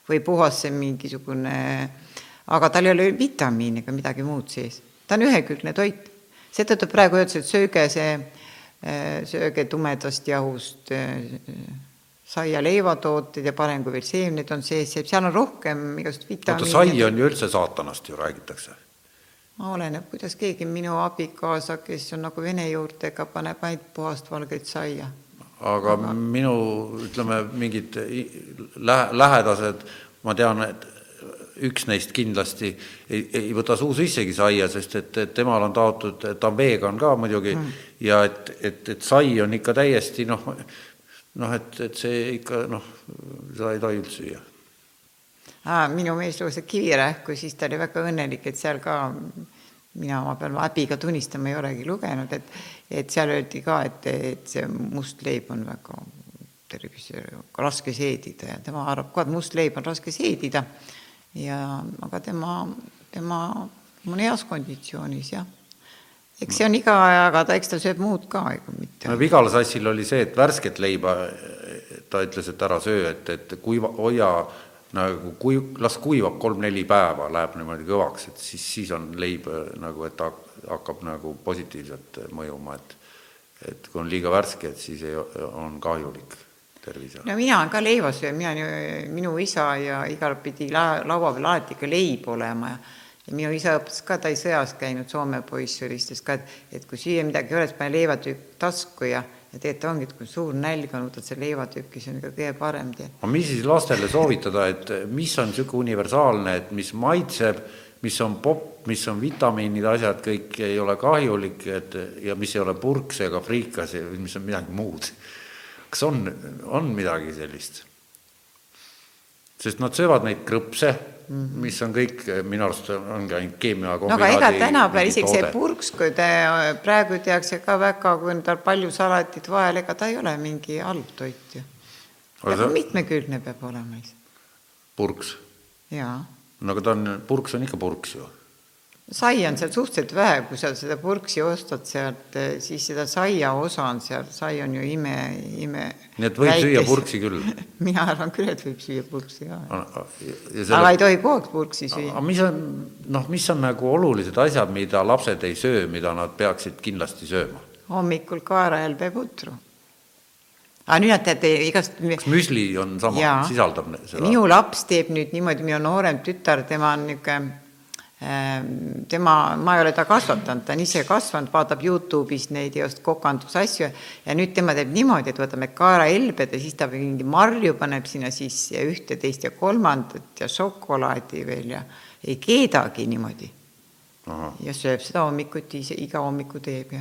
või puhas see mingisugune, aga tal ei ole vitamiine ega midagi muud sees. ta on ühekülgne toit. seetõttu praegu öeldakse, et sööge see Äh, sööge tumedast jahust äh, saia leivatooted ja parem kui veel seemned on sees, seal on rohkem igasugust vitamiine. oota, sai on ju üldse saatanast ju räägitakse. oleneb, kuidas keegi, minu abikaasa, kes on nagu vene juurtega, paneb ainult puhast valget saia. aga minu, ütleme, mingid lähe-, lähedased, ma tean, et üks neist kindlasti ei, ei võta suu sissegi saia, sest et, et temal on taotud, ta on vegan ka muidugi mm. ja et, et, et sai on ikka täiesti noh, noh, et, et see ikka noh, seda ei tohi üldse süüa. minu mees luges Kivirähku, siis ta oli väga õnnelik, et seal ka mina, ma pean häbiga tunnistama, ei olegi lugenud, et, et seal öeldi ka, et, et see must leib on väga tervise, raske seedida ja tema arvab ka, et must leib on raske seedida ja aga tema, tema on heas konditsioonis, jah. Eks see on iga ajaga, ta, eks ta sööb muud ka, ega mitte. no Vigala sassil oli see, et värsket leiba, ta ütles, et ära söö, et, et kuiva, hoia nagu kui, las kuivab kolm-neli päeva, läheb niimoodi kõvaks, et siis, siis on leib nagu, et ta hakkab nagu positiivselt mõjuma, et et kui on liiga värske, et siis ei, on kahjulik tervise. no mina olen ka leivasööja, mina, minu isa ja igatpidi la, laua peal alati ikka leib olema ja ja minu isa õpetas ka, ta oli sõjas käinud, Soome poiss oli, ütles ka, et, et kui süüa midagi ei ole, siis pane leivatükk tasku ja ja tegelikult ongi, et kui suur nälg on, võtad selle leivatüki, see on ikka kõige parem tead. aga mis siis lastele soovitada, et mis on niisugune universaalne, et mis maitseb, mis on popp, mis on vitamiinid, asjad kõik ei ole kahjulik, et ja mis ei ole purks ega friikas, mis on midagi muud kas on, on midagi sellist? sest nad söövad neid krõpse. Mis on kõik minu arust ongi ainult keemiakombinaadi. no aga ega tänapäeval isegi see purks, kui te praegu tehakse ka väga, kui on tal palju salatit vahel, ega ta ei ole mingi halb toit ju. aga mitmekülgne peab olema purks? jaa. no aga ta on, purks on ikka purks ju sai on seal suhteliselt vähe, kui sa seda purksi ostad sealt, eh, siis seda saia osa on seal, sai on ju ime, ime. nii et võib väikes. süüa purksi küll mina arvan küll, et võib süüa purksi ka. Selle... aga ei tohi kogu aeg purksi süüa. aga mis on, noh, mis on nagu olulised asjad, mida lapsed ei söö, mida nad peaksid kindlasti sööma? hommikul kaerahelbe putru aga nüüd nad teate igast. kas müsli on sama, sisaldab seda? minu laps teeb nüüd niimoodi, minu noorem tütar, tema on niisugune tema, ma ei ole ta kasvatanud, ta on ise kasvanud, vaatab Youtube'is neid just kokandusasju ja nüüd tema teeb niimoodi, et võtame kaerahelbed ja siis ta mingi marju paneb sinna sisse ja ühte, teist ja kolmandat ja šokolaadi veel ja ei keedagi niimoodi. ja sööb seda hommikuti ise, iga hommiku teeb ja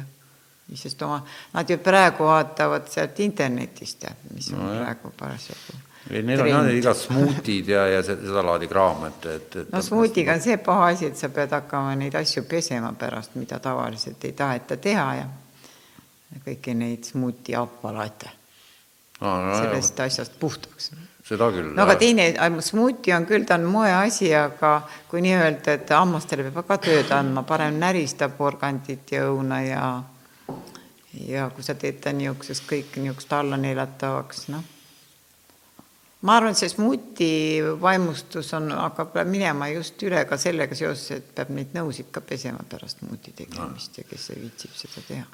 sest oma, nad ju praegu vaatavad sealt internetist, mis on no, praegu parasjagu ei, neil on jah igast smuutid ja, ja sedalaadi kraam, et, et, et no smuutiga on see paha asi, et sa pead hakkama neid asju pesema pärast, mida tavaliselt ei taheta teha ja kõiki neid smuuti aparaate no,. No, sellest jah. asjast puhtaks. seda küll. no aga teine, smuuti on küll, ta on moeasi, aga kui nii-öelda, et hammastele peab ka tööd andma, parem näristab porgandit ja õuna ja ja kui sa teed ta niisugusest kõik niisugust alla neelatavaks, noh ma arvan, et see smuuti vaimustus on, hakkab minema just üle ka sellega seoses, et peab neid nõusid ka pesema pärast smuuti tegemist ja kes viitsib seda teha.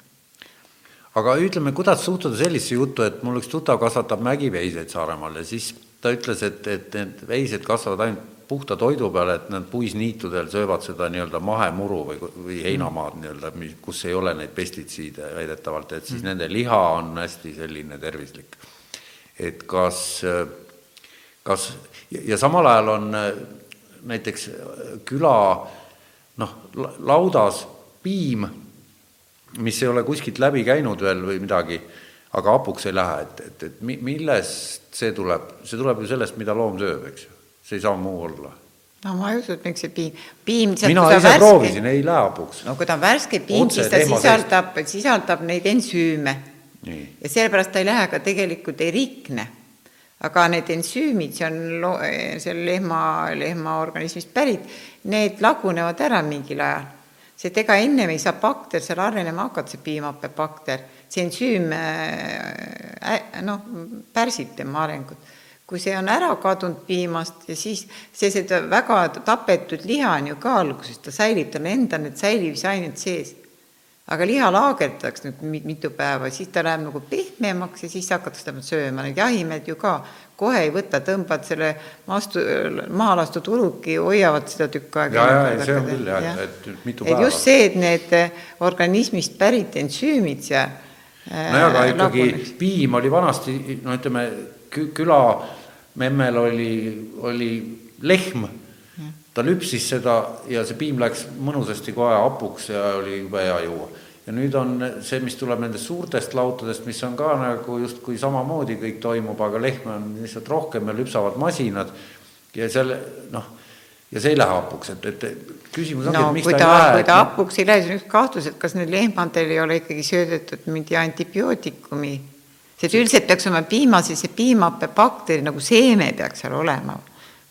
aga ütleme, kuidas suhtuda sellisesse juttu, et mul üks tuttav kasvatab mägiveiseid Saaremaal ja siis ta ütles, et, et need veised kasvavad ainult puhta toidu peale, et nad puisniitudel söövad seda nii-öelda mahemuru või, või heinamaad nii-öelda, kus ei ole neid pestitsiide väidetavalt, et siis mm. nende liha on hästi selline tervislik et kas, kas ja samal ajal on näiteks küla noh, laudas piim, mis ei ole kuskilt läbi käinud veel või midagi, aga hapuks ei lähe, et, et, et millest see tuleb, see tuleb ju sellest, mida loom sööb, eks ju, see ei saa muu olla no ma ei usu, et miks see piim, piim mina ise värske, proovisin, ei lähe hapuks. no kui ta on värske piim, siis ta sisaldab, sisaldab neid ensüüme. ja sellepärast ta ei lähe ka tegelikult, ei rikne. Aga need ensüümid, see on seal lehma, lehma organismist pärit, need lagunevad ära mingil ajal. sest ega ennem ei saa bakter seal arenema hakata, see piimhappebakter, see ensüüm äh, noh, pärsib tema arengut kui see on ära kadunud piimast ja siis sellised väga tapetud liha on ju ka alguses, ta säilib, tal endal need säilivusained sees. Aga liha laagerdatakse nüüd mitu päeva, siis ta läheb nagu pehmemaks ja siis hakatakse teda sööma, need jahimehed ju ka kohe ei võta, tõmbad selle maastu, maha lastud uluki, hoiavad seda tükk aega. ja, ja, see on küll jah ja., et mitu päeva. just see, et need organismist pärit ensüümid seal nojah, aga ikkagi lagunes. piim oli vanasti, no ütleme, küla memmel oli, oli lehm, ta lüpsis seda ja see piim läks mõnusasti kohe hapuks ja oli jube hea juua. ja nüüd on see, mis tuleb nendest suurtest lautadest, mis on ka nagu justkui samamoodi kõik toimub, aga lehme on lihtsalt rohkem ja lüpsavad masinad ja selle noh, ja see ei lähe hapuks, et, et küsimus ongi no,, et miks ta, ta ei lähe. kui ta hapuks ei lähe, siis on üks kahtlus, et kas need lehmadel ei ole ikkagi söödetud mingi antibiootikumi see üldiselt peaks olema piimas ja see piimahappebakter nagu seeme peaks seal olema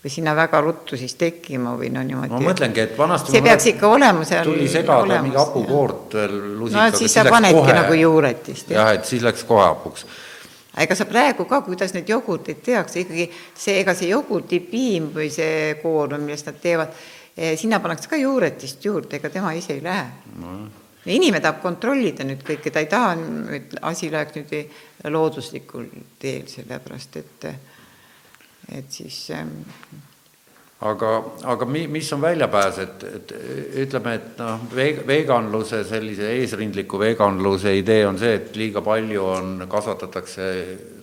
või sinna väga ruttu siis tekkima või no niimoodi. ma mõtlengi, et vanasti see peaks ikka olema seal tuli segada mingi hapukoort veel lusikaga. no siis sa panedki kohe, nagu juuretist. jah, et siis läks kohe hapuks. ega sa praegu ka, kuidas neid jogurteid tehakse, ikkagi see, ega see jogurtipiim või see koor, millest nad teevad, eh, sinna pannakse ka juuretist juurde, ega tema ise ei lähe no inimene tahab kontrollida nüüd kõike, ta ei taha, et asi läheks nüüd looduslikul teel, sellepärast et, et siis ähm, aga, aga mi-, mis on väljapääs, et, et ütleme, et noh, veeg-, veganluse, sellise eesrindliku veganluse idee on see, et liiga palju on, kasvatatakse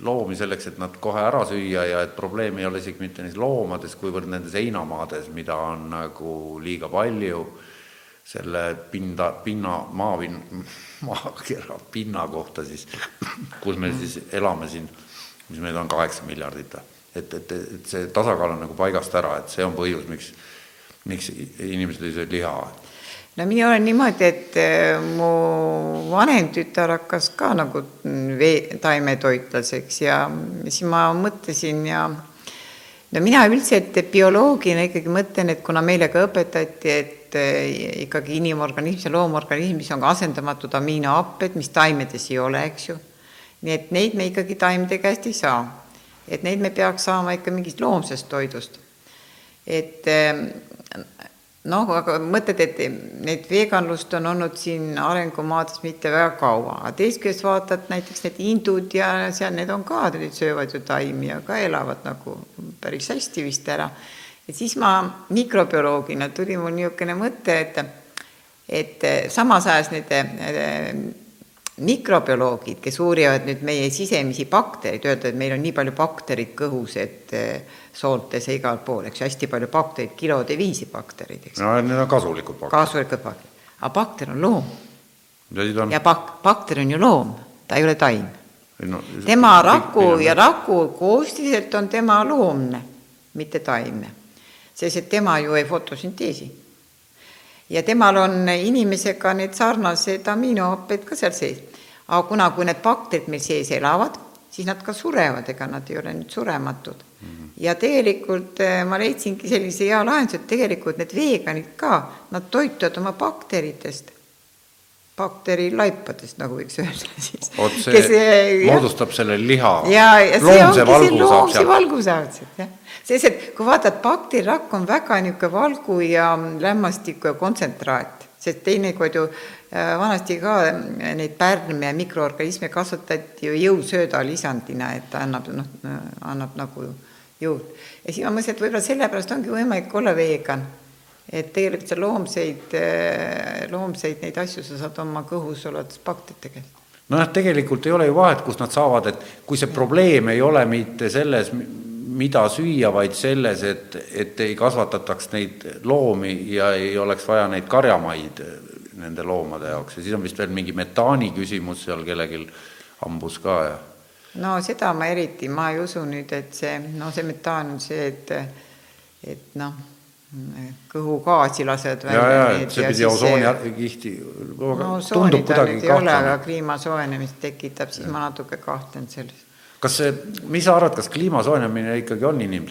loomi selleks, et nad kohe ära süüa ja et probleem ei ole isegi mitte neis loomades, kuivõrd nendes heinamaades, mida on nagu liiga palju selle pinda, pinna, maapin-, maakera pinna kohta siis, kus me siis elame siin, mis meid on kaheksa miljardit. Et, et, et see tasakaal on nagu paigast ära, et see on põhjus, miks, miks inimesed ei söö liha. no mina olen niimoodi, et äh, mu vanem tütar hakkas ka nagu vee, taimetoitlaseks ja siis ma mõtlesin ja no mina üldiselt bioloogina ikkagi mõtlen, et kuna meile ka õpetati, et et eh, ikkagi inimorganismis ja loomorganismis on ka asendamatud aminohapped, mis taimedes ei ole, eks ju. nii et neid me ikkagi taimede käest ei saa. Et neid me peaks saama ikka mingist loomsest toidust. et eh, noh, aga mõtled, et neid veganlust on olnud siin arengumaades mitte väga kaua, aga teisest küljest vaatad näiteks need hindud ja seal need on ka, need söövad ju taimi ja ka elavad nagu päris hästi vist ära et siis ma mikrobioloogina tuli mul niisugune mõte, et et samas ajas need mikrobioloogid, kes uurivad nüüd meie sisemisi baktereid, öelda, et meil on nii palju bakterid kõhus, et sooltes ja igal pool, eks ju, hästi palju baktereid, kilode viisi baktereid, eks. no need on kasulikud bakterid. kasulikud bakterid, aga bakter on loom. On... ja bak-, bakter on ju loom, ta ei ole taim no,. tema raku ja raku koostiselt on tema loomne, mitte taimne sest et tema ju ei fotosünteesi. Ja temal on inimesega need sarnased aminohapped ka seal sees. aga kuna, kui need bakterid meil sees elavad, siis nad ka surevad, ega nad ei ole nüüd surematud mm. -hmm. ja tegelikult eh, ma leidsingi sellise hea lahenduse, et tegelikult need veganid ka, nad toituvad oma bakteritest bakterilaipadest, nagu võiks öelda siis. vot see kes, moodustab jah. selle liha. ja, ja see ongi see loomse valgusaadset, jah. Sest, et kui vaatad, bakterirakk on väga niisugune valgu ja lämmastiku ja kontsentraat, sest teinekord ju äh, vanasti ka äh, neid pärme ja mikroorganisme kasvatati ju jõusööda lisandina, et ta annab, noh, annab nagu jõud. ja siis ma mõtlesin, et võib-olla sellepärast ongi võimalik olla vegan et tegelikult see loomseid, loomseid neid asju sa saad oma kõhus olevates bakterite käest. nojah, tegelikult ei ole ju vahet, kus nad saavad, et kui see probleem ei ole mitte selles, mida süüa, vaid selles, et, et ei kasvatataks neid loomi ja ei oleks vaja neid karjamaid nende loomade jaoks ja siis on vist veel mingi metaani küsimus seal kellelgi hambus ka ja. no seda ma eriti, ma ei usu nüüd, et see, no see metaan on see, et, et noh, kõhugaasi lasevad välja. ja, ja, et see pidi osoonikihti no, tundub kuidagi kahtlane. aga kliima soojenemist tekitab, siis ja. ma natuke kahtlen selles kas see, mis sa arvad, kas kliima soojenemine ikkagi on inim,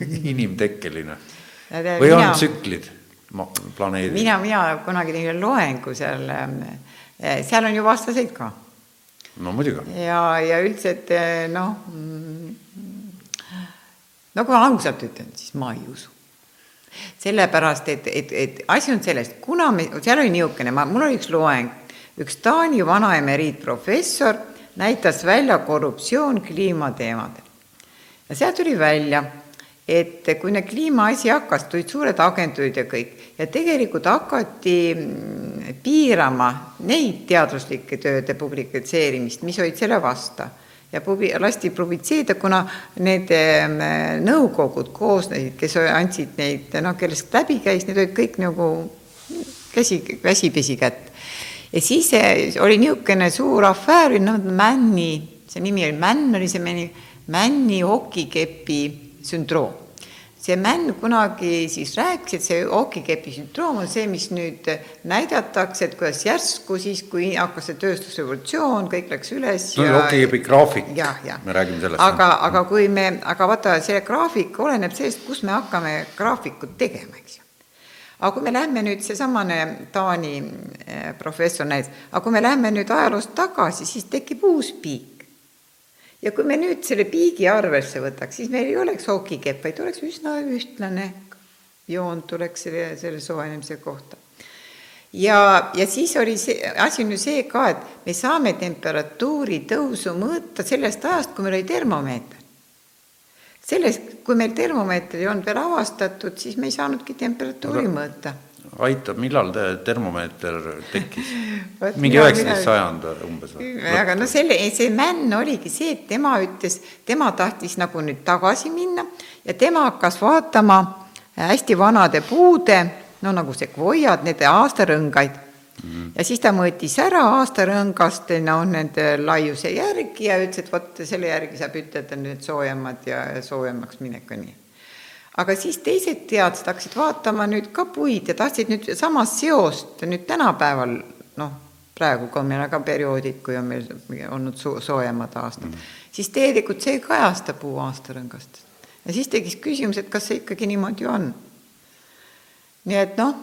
inimtekkeline või mina, on tsüklid planeedil? mina, mina kunagi tegin loengu seal, eh, seal on ju vastaseid ka. no muidugi. ja, ja üldiselt eh, noh, no kui ma ausalt ütlen, siis ma ei usu sellepärast, et, et, et asi on selles, kuna me, seal oli niisugune, ma, mul oli üks loeng, üks Taani vana emeriitprofessor näitas välja korruptsioon kliimateemadel. ja sealt tuli välja, et kui need kliimaasi hakkas, tulid suured agentuurid ja kõik ja tegelikult hakati mm, piirama neid teaduslike tööde publikatseerimist, mis olid selle vasta ja pubi-, lasti publitseerida, kuna need mm, nõukogud koosnesid, kes andsid neid, noh, kellest läbi käis, need olid kõik nagu käsi, käsipesi kätt ja siis oli niisugune suur afäär, no Männi, see nimi oli Männ, oli see männi, Männi okikepi sündroom. see Männ kunagi siis rääkis, et see okikepi sündroom on see, mis nüüd näidatakse, et kuidas järsku siis, kui hakkas see tööstusrevolutsioon, kõik läks üles. see on okikepi graafik, me räägime sellest. aga, aga kui me, aga vaata, see graafik oleneb sellest, kus me hakkame graafikut tegema, eks ju aga kui me lähme nüüd, seesamane Taani eh, professor näitas, aga kui me lähme nüüd ajaloos tagasi, siis tekib uus piik. ja kui me nüüd selle piigi arvesse võtaks, siis meil ei oleks hokikepp, vaid oleks üsna ühtlane joon tuleks selle, selle soojenemise kohta. ja, ja siis oli see, asi on ju see ka, et me saame temperatuuri tõusu mõõta sellest ajast, kui meil oli termomeeter sellest, kui meil termomeetri ei olnud veel avastatud, siis me ei saanudki temperatuuri aga, mõõta. aitab, millal te termomeeter tekkis? mingi üheksateist sajand umbes või? aga no selle, see männ oligi see, et tema ütles, tema tahtis nagu nüüd tagasi minna ja tema hakkas vaatama hästi vanade puude, no nagu sekvoiad, need aastarõngaid. Ja siis ta mõõtis ära aastarõngast no nende laiuse järgi ja ütles, et vot selle järgi saab ütelda nüüd soojemad ja soojemaks minek on nii. aga siis teised teadlased hakkasid vaatama nüüd ka puid ja tahtsid nüüd samast seost nüüd tänapäeval noh, praegu ka meil on ka perioodid, kui on meil olnud soo-, soojemad aastad mm., siis tegelikult see ei kajasta puu aastarõngast. ja siis tekkis küsimus, et kas see ikkagi niimoodi on. nii et noh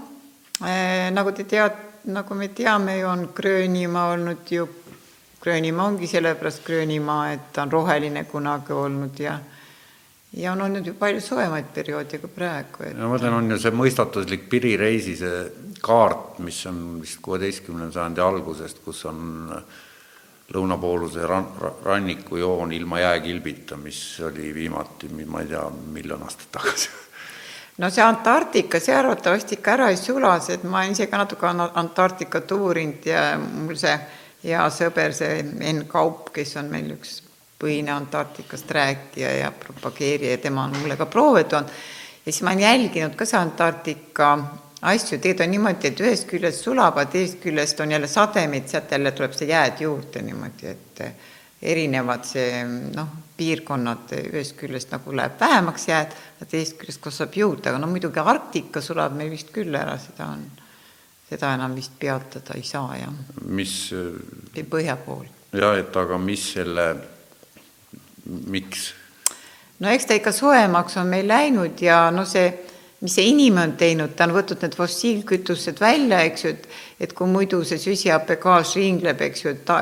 äh,, nagu te teate, nagu me teame ju, on Gröönimaa olnud ju, Gröönimaa ongi sellepärast Gröönimaa, et ta on roheline kunagi olnud ja ja on olnud ju palju soojemaid perioode kui praegu et.... no ma mõtlen, on ju see mõistatuslik Piri reisi see kaart, mis on vist kuueteistkümnenda sajandi algusest, kus on lõunapooluse ran-, rannikujoon ilma jääkilbita, mis oli viimati, ma ei tea, miljon aastat tagasi no see Antarktika, see arvatavasti ikka ära ei sula, sest ma olen ise ka natuke Antarktikat uurinud ja mul see hea sõber, see Enn Kaup, kes on meil üks põhine Antarktikast rääkija ja propageerija ja tema on mulle ka proove toonud. ja siis ma olen jälginud ka see Antarktika asju, tegelikult on niimoodi, et ühest küljest sulab, aga teisest küljest on jälle sademeid, sealt jälle tuleb see jääd juurde niimoodi, et erinevad see noh, piirkonnad ühest küljest nagu läheb vähemaks jääd, teisest küljest kasvab juurde, aga no muidugi Arktika sulab meil vist küll ära, seda on, seda enam vist peatada ei saa, jah. mis põhja pool. jah, et aga mis selle, miks? no eks ta ikka soojemaks on meil läinud ja no see, mis see inimene on teinud, ta on võtnud need fossiilkütused välja, eks ju, et et kui muidu see süsihappegaas ringleb, eks ju, et ta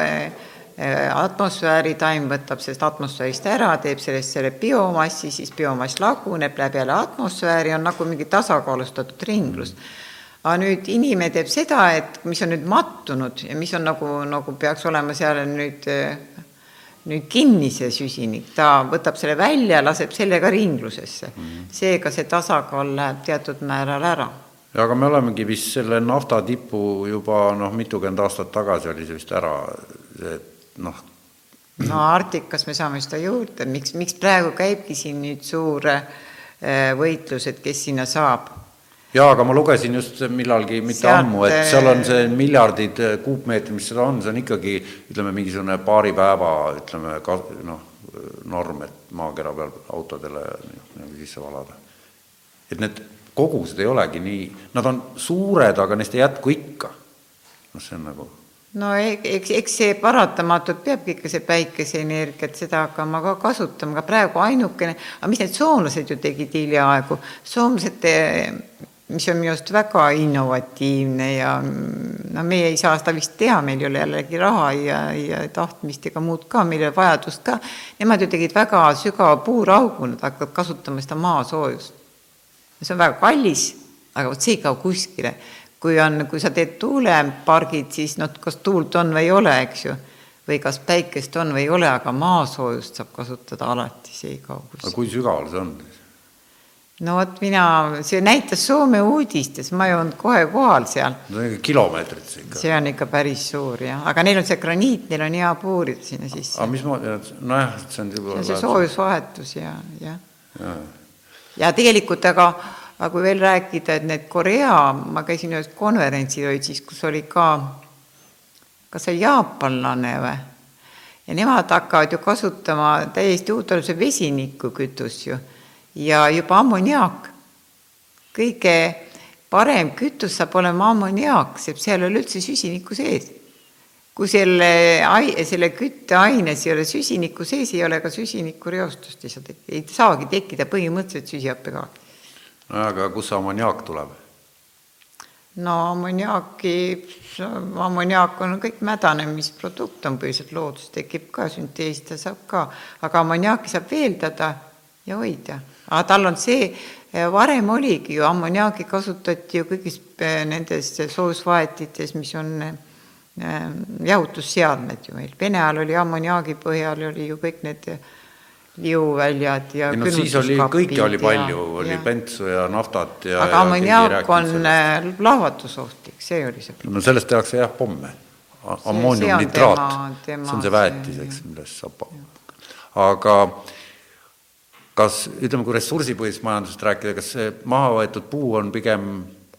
atmosfääri, taim võtab sellest atmosfäärist ära, teeb sellest selle biomassi, siis biomass laguneb, läheb jälle atmosfääri, on nagu mingi tasakaalustatud ringlus. aga nüüd inimene teeb seda, et mis on nüüd mattunud ja mis on nagu, nagu peaks olema seal nüüd, nüüd kinni see süsinik, ta võtab selle välja, laseb selle ka ringlusesse. -hmm. seega see tasakaal läheb teatud määral ära ja aga me olemegi vist selle nafta tipu juba noh, mitukümmend aastat tagasi oli see vist ära, et noh. no Arktikas me saame seda juurde, miks, miks praegu käibki siin nüüd suur äh, võitlus, et kes sinna saab jaa, aga ma lugesin just millalgi, mitte Sealt... ammu, et seal on see miljardid kuupmeetrid, mis seda on, see on ikkagi ütleme, mingisugune paari päeva ütleme ka noh, norm, et maakera peal autodele nagu sisse valada. et need kogused ei olegi nii, nad on suured, aga neist ei jätku ikka. noh, see on nagu no eks, eks see paratamatult peabki ikka see päikeseenergiat, seda hakkama ka kasutama, aga praegu ainukene, aga mis need soomlased ju tegid hiljaaegu, soomlased mis on minu arust väga innovatiivne ja no meie ei saa seda vist teha, meil ei ole jällegi raha ja, ja tahtmist ega muud ka, meil ei ole vajadust ka. Nemad ju tegid väga sügava puuraugu, nad hakkavad kasutama seda maasoojust. see on väga kallis, aga vot see ei kao kuskile. Kui on, kui sa teed tuulepargid, siis noh, kas tuult on või ei ole, eks ju, või kas päikest on või ei ole, aga maasoojust saab kasutada alati, see ei kao kuskile. aga kui sügaval see on? no vot mina, see näitas Soome uudistes, ma ei olnud kohe kohal seal. no ikka kilomeetrit ikka. see on ikka päris suur jah, aga neil on see graniit, neil on hea puurida sinna sisse. aga mismoodi, nojah, see on see on see soojusvahetus ja, jah ja. ja tegelikult, aga, aga kui veel rääkida, et need Korea, ma käisin ühes konverentsil, olid siis, kus oli ka, kas see jaapanlane või? ja nemad hakkavad ju kasutama täiesti uut, see vesinikukütus ju ja juba ammoniaak. kõige parem kütus saab olema ammoniaak, sest seal ei ole üldse süsinikku sees. kui selle, selle kütteaines ei ole süsinikku sees, ei ole ka süsinikureostust, ei saa, ei saagi tekkida põhimõtteliselt süsihappegaasi. No aga kust see ammoniaak tuleb? no ammoniaaki, ammoniaak on kõik mädanemisprodukt, on põhiliselt loodus, tekib ka, sünteesida saab ka, aga ammoniaaki saab veeldada ja hoida aga tal on see, eh, varem oligi ju, ammoniaaki kasutati ju kõigis eh, nendes soojusvahetites, mis on eh, jahutusseadmed ju meil. Vene ajal oli ammoniaagi põhjal oli ju kõik need liuväljad ja ei no siis oli, kõike oli palju, oli ja. bentsu ja naftat ja aga ammoniaak on plahvatusohtlik, see oli see no sellest tehakse jah pomme. ammooniumnitraat, see on see väetis, eks, millest saab aga kas ütleme, kui ressursipõhisest majandusest rääkida, kas see maha võetud puu on pigem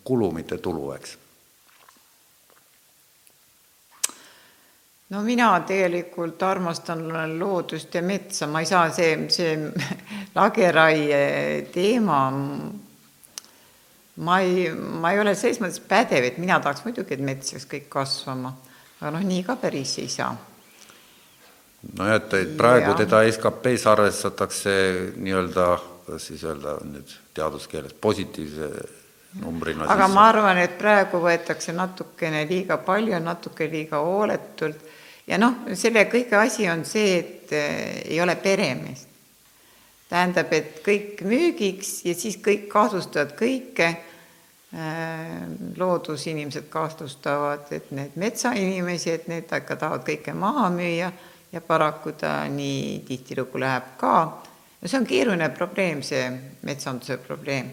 kulu, mitte tulu, eks? No mina tegelikult armastan loodust ja metsa, ma ei saa, see, see lageraie teema, ma ei, ma ei ole selles mõttes pädev, et mina tahaks muidugi, et mets jääks kõik kasvama, aga noh, nii ka päris ei saa nojah, et praegu ja. teda SKP-s arvestatakse nii-öelda, kuidas siis öelda nüüd teaduskeeles, positiivse numbrina. aga sisse. ma arvan, et praegu võetakse natukene liiga palju, natuke liiga hooletult ja noh, selle kõige asi on see, et äh, ei ole peremeest. tähendab, et kõik müügiks ja siis kõik kahtlustavad kõike äh,. loodusinimesed kahtlustavad, et need metsainimesi, et need ikka tahavad kõike maha müüa ja paraku ta nii tihtilugu läheb ka. no see on keeruline probleem, see metsanduse probleem.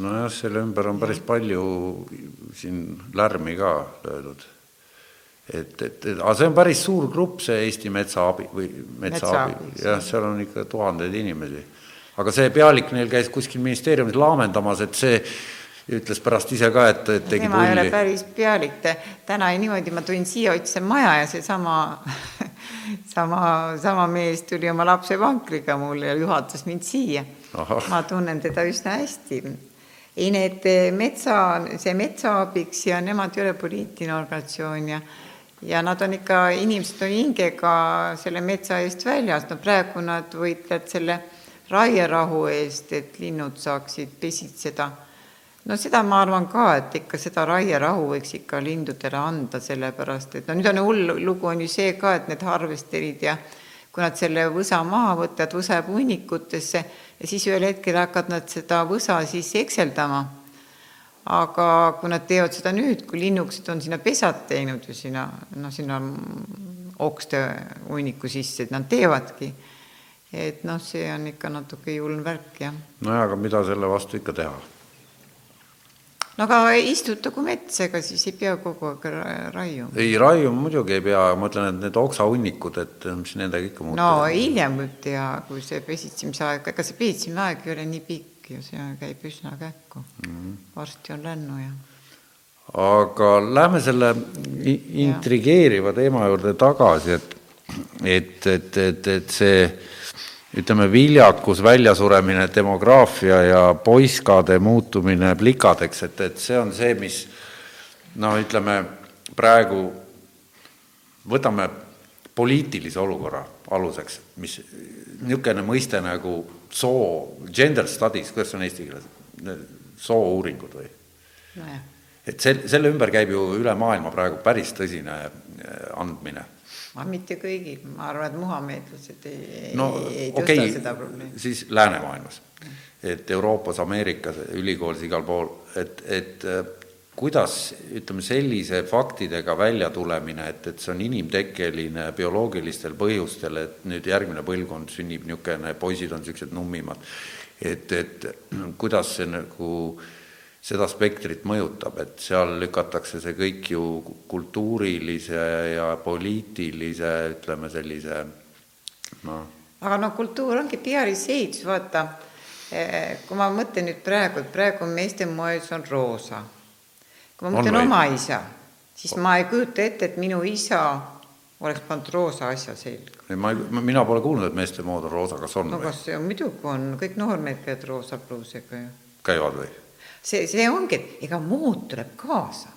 nojah, selle ümber on päris palju siin lärmi ka löödud. Et, et, et aga see on päris suur grupp, see Eesti Metsaabi või Metsaabi, jah, seal on ikka tuhandeid inimesi. aga see pealik neil käis kuskil ministeeriumis laamendamas, et see ütles pärast ise ka, et, et tegi tema ei ole päris pealik, täna niimoodi ma tulin siia, otsisin maja ja seesama sama, sama mees tuli oma lapsevankriga mulle ja juhatas mind siia. ma tunnen teda üsna hästi. ei, need metsa, see Metsaabiks ja nemad ei ole poliitiline organisatsioon ja ja nad on ikka, inimesed on hingega selle metsa eest väljas, no praegu nad võitlevad selle raierahu eest, et linnud saaksid pesitseda no seda ma arvan ka, et ikka seda raierahu võiks ikka lindudele anda, sellepärast et no nüüd on hull lugu on ju see ka, et need harvesterid ja kui nad selle võsa maha võtavad, võsa jääb hunnikutesse ja siis ühel hetkel hakkavad nad seda võsa siis ekseldama. Aga kui nad teevad seda nüüd, kui linnukesed on sinna pesad teinud ju sinna, noh, sinna okste hunniku sisse, et nad teevadki et noh, see on ikka natuke julm värk, jah. nojah, aga mida selle vastu ikka teha? no aga istutagu metsa, ega siis ei pea kogu aeg raiuma. ei, raiuma muidugi ei pea, ma mõtlen, et need oksahunnikud, et mis nendega ikka muutub. no hiljem võib teha, kui see pesitsemisaeg, ega see pesitsemisaeg ei ole nii pikk ju, see käib üsna kähku mm. -hmm. varsti on lännu ja. aga lähme selle intrigeeriva teema juurde tagasi, et, et, et, et, et see ütleme, viljakus, väljasuremine, demograafia ja poiskade muutumine plikadeks, et, et see on see, mis no ütleme, praegu võtame poliitilise olukorra aluseks, mis niisugune mõiste nagu soo, gender studies, kuidas on eesti keeles, soouuringud või? No? et sel-, selle ümber käib ju üle maailma praegu päris tõsine andmine. Aga mitte kõigil, ma arvan, et muhameedlased ei, no, ei tõsta okay, seda probleemi. siis läänemaailmas, et Euroopas, Ameerikas, ülikoolis, igal pool, et, et äh, kuidas ütleme, sellise faktidega väljatulemine, et, et see on inimtekkeline bioloogilistel põhjustel, et nüüd järgmine põlvkond sünnib niisugune, poisid on niisugused nummimad, et, et kuidas see nagu seda spektrit mõjutab, et seal lükatakse see kõik ju kultuurilise ja poliitilise, ütleme sellise noh. aga no kultuur ongi PR-is ehitus, vaata, eh, kui ma mõtlen nüüd praegu, et praegu meeste moes on roosa. Kui ma mõtlen oma isa, siis ma ei kujuta ette, et minu isa oleks pannud roosa asja selga. ei, ma ei, mina pole kuulnud, et meeste mood on roosa, kas on no või? kas muidugi on, kõik noormehed käivad roosa pluusiga ju. käivad või? see, see ongi, et ega mood tuleb kaasa.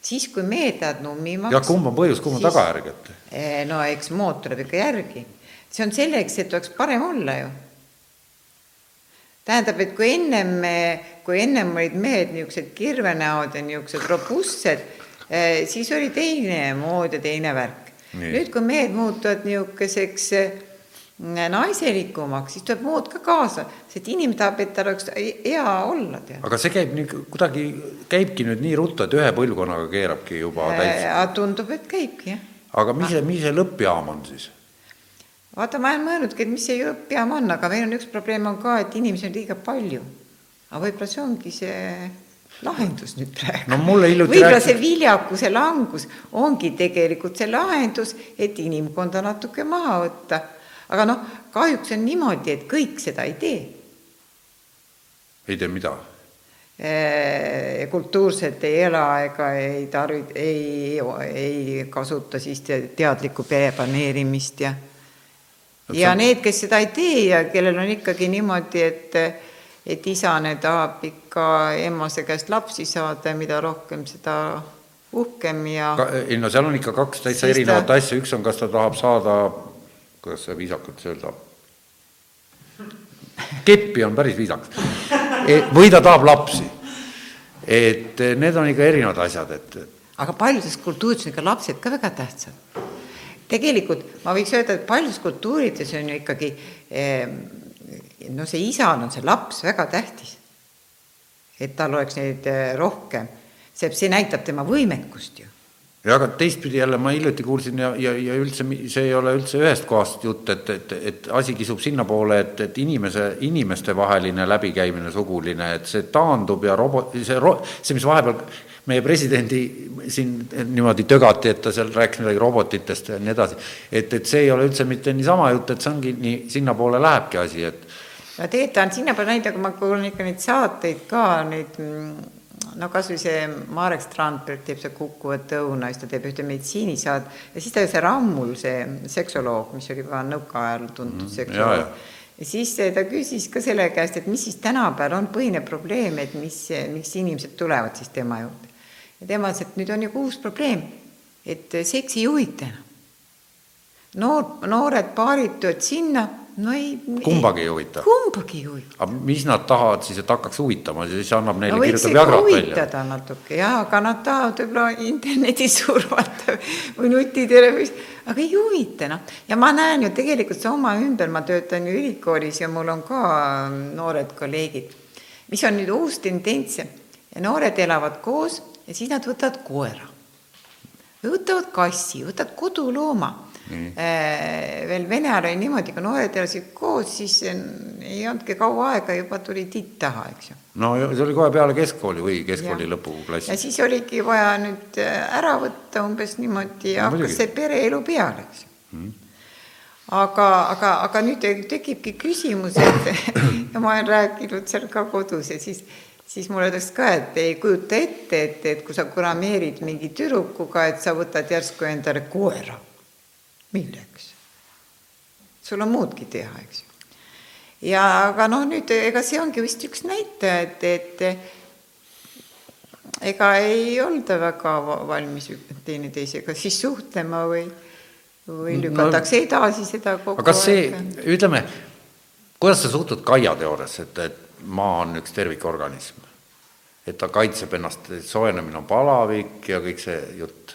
siis, kui mehed lähevad nummimaks. ja kumb on põhjus, kumb on tagajärg, et? Eh, no eks mood tuleb ikka järgi. see on selleks, et oleks parem olla ju. tähendab, et kui ennem, kui ennem olid mehed niisugused kirvenäod ja niisugused robustsed, eh, siis oli teine mood ja teine värk. nüüd, kui mehed muutuvad niisuguseks naiselikumaks, siis tuleb mood ka kaasa, sest inimene tahab, et tal oleks hea olla, aga see käib nii kuidagi, käibki nüüd nii ruttu, et ühe põlvkonnaga keerabki juba äh, täis? tundub, et käibki, jah. aga mis see, mis see lõppjaam on siis? vaata, ma olen mõelnudki, et mis see lõppjaam on, aga meil on üks probleem on ka, et inimesi on liiga palju. Aga võib-olla see ongi see lahendus nüüd praegu no,. võib-olla rääkis... see viljakuse langus ongi tegelikult see lahendus, et inimkonda natuke maha võtta aga noh, kahjuks on niimoodi, et kõik seda ei tee. ei tee mida? kultuurselt ei ela ega ei tarvi-, ei, ei kasuta siis teadlikku pereplaneerimist ja ja on... need, kes seda ei tee ja kellel on ikkagi niimoodi, et et isane tahab ikka emmase käest lapsi saada ja mida rohkem, seda uhkem ja ei no seal on ikka kaks täitsa erinevat ta... asja, üks on, kas ta tahab saada kuidas see viisakalt öelda, keppi on päris viisakas. E, või ta tahab lapsi. et need on ikka erinevad asjad, et. aga paljudes kultuurides on ikka lapsed ka väga tähtsad. tegelikult ma võiks öelda, et paljudes kultuurides on ju ikkagi no see isal on see laps väga tähtis. et tal oleks neid eh, rohkem, see, see näitab tema võimekust ju ja aga teistpidi jälle ma hiljuti kuulsin ja, ja, ja üldse see ei ole üldse ühest kohast jutt, et, et, et asi kisub sinnapoole, et, et inimese, inimestevaheline läbikäimine, suguline, et see taandub ja robot, see ro-, see, mis vahepeal meie presidendi siin niimoodi tögati, et ta seal rääkis midagi robotitest ja nii edasi, et, et see ei ole üldse mitte niisama jutt, et see ongi nii, sinnapoole lähebki asi, et no tegelikult ta on sinnapoole läinud, aga ma kuulan ikka neid saateid ka, neid mm, no kasvõi see Marek Strandberg teeb see Kukkuvat õuna, siis ta teeb ühte meditsiinisaad ja siis ta see Rammul, see seksoloog, mis oli ka nõukaajal tuntud mm, seksoloog. ja siis ta küsis ka selle käest, et mis siis tänapäeval on põhiline probleem, et mis, miks inimesed tulevad siis tema juurde. ja tema ütles, et nüüd on ju uus probleem, et seks ei huvita enam. noor, noored paarid tulevad sinna no ei. kumbagi ei huvita? kumbagi ei huvita. aga mis nad tahavad siis, et hakkaks huvitama, siis annab neile no, kirjutab jagrat välja. huvitada natuke jah, aga nad tahavad võib-olla internetis survata või nutitelevis, aga ei huvita noh. ja ma näen ju tegelikult see oma ümber, ma töötan ju ülikoolis ja mul on ka ähm, noored kolleegid, mis on nüüd uus tendents ja noored elavad koos ja siis nad võtavad koera. võtavad kassi, võtavad kodulooma mm. Veel Vene ajal oli niimoodi, kui noored elasid koos, siis ei olnudki kaua aega, juba tuli titt taha, eks ju. no see oli kohe peale keskkooli või keskkooli lõpuklassi. ja siis oligi vaja nüüd ära võtta umbes niimoodi ja no, hakkas see pereelu peale, eks ju mm aga, aga, aga nüüd tekibki küsimus, et ja ma olen rääkinud seal ka kodus ja siis siis mulle öeldakse ka, et ei kujuta ette, et, et kui sa kurameerid mingi tüdrukuga, et sa võtad järsku endale koera. Milleks? sul on muudki teha, eks ju. ja aga noh, nüüd ega see ongi vist üks näitaja, et, et ega ei olda väga valmis teineteisega siis suhtlema või, või lükatakse no, edasi seda kogu aga see, ütleme, kuidas sa suhtud Kaia teooriasse, et, et maa on üks tervikorganism. et ta kaitseb ennast, soojenemine on palavik ja kõik see jutt,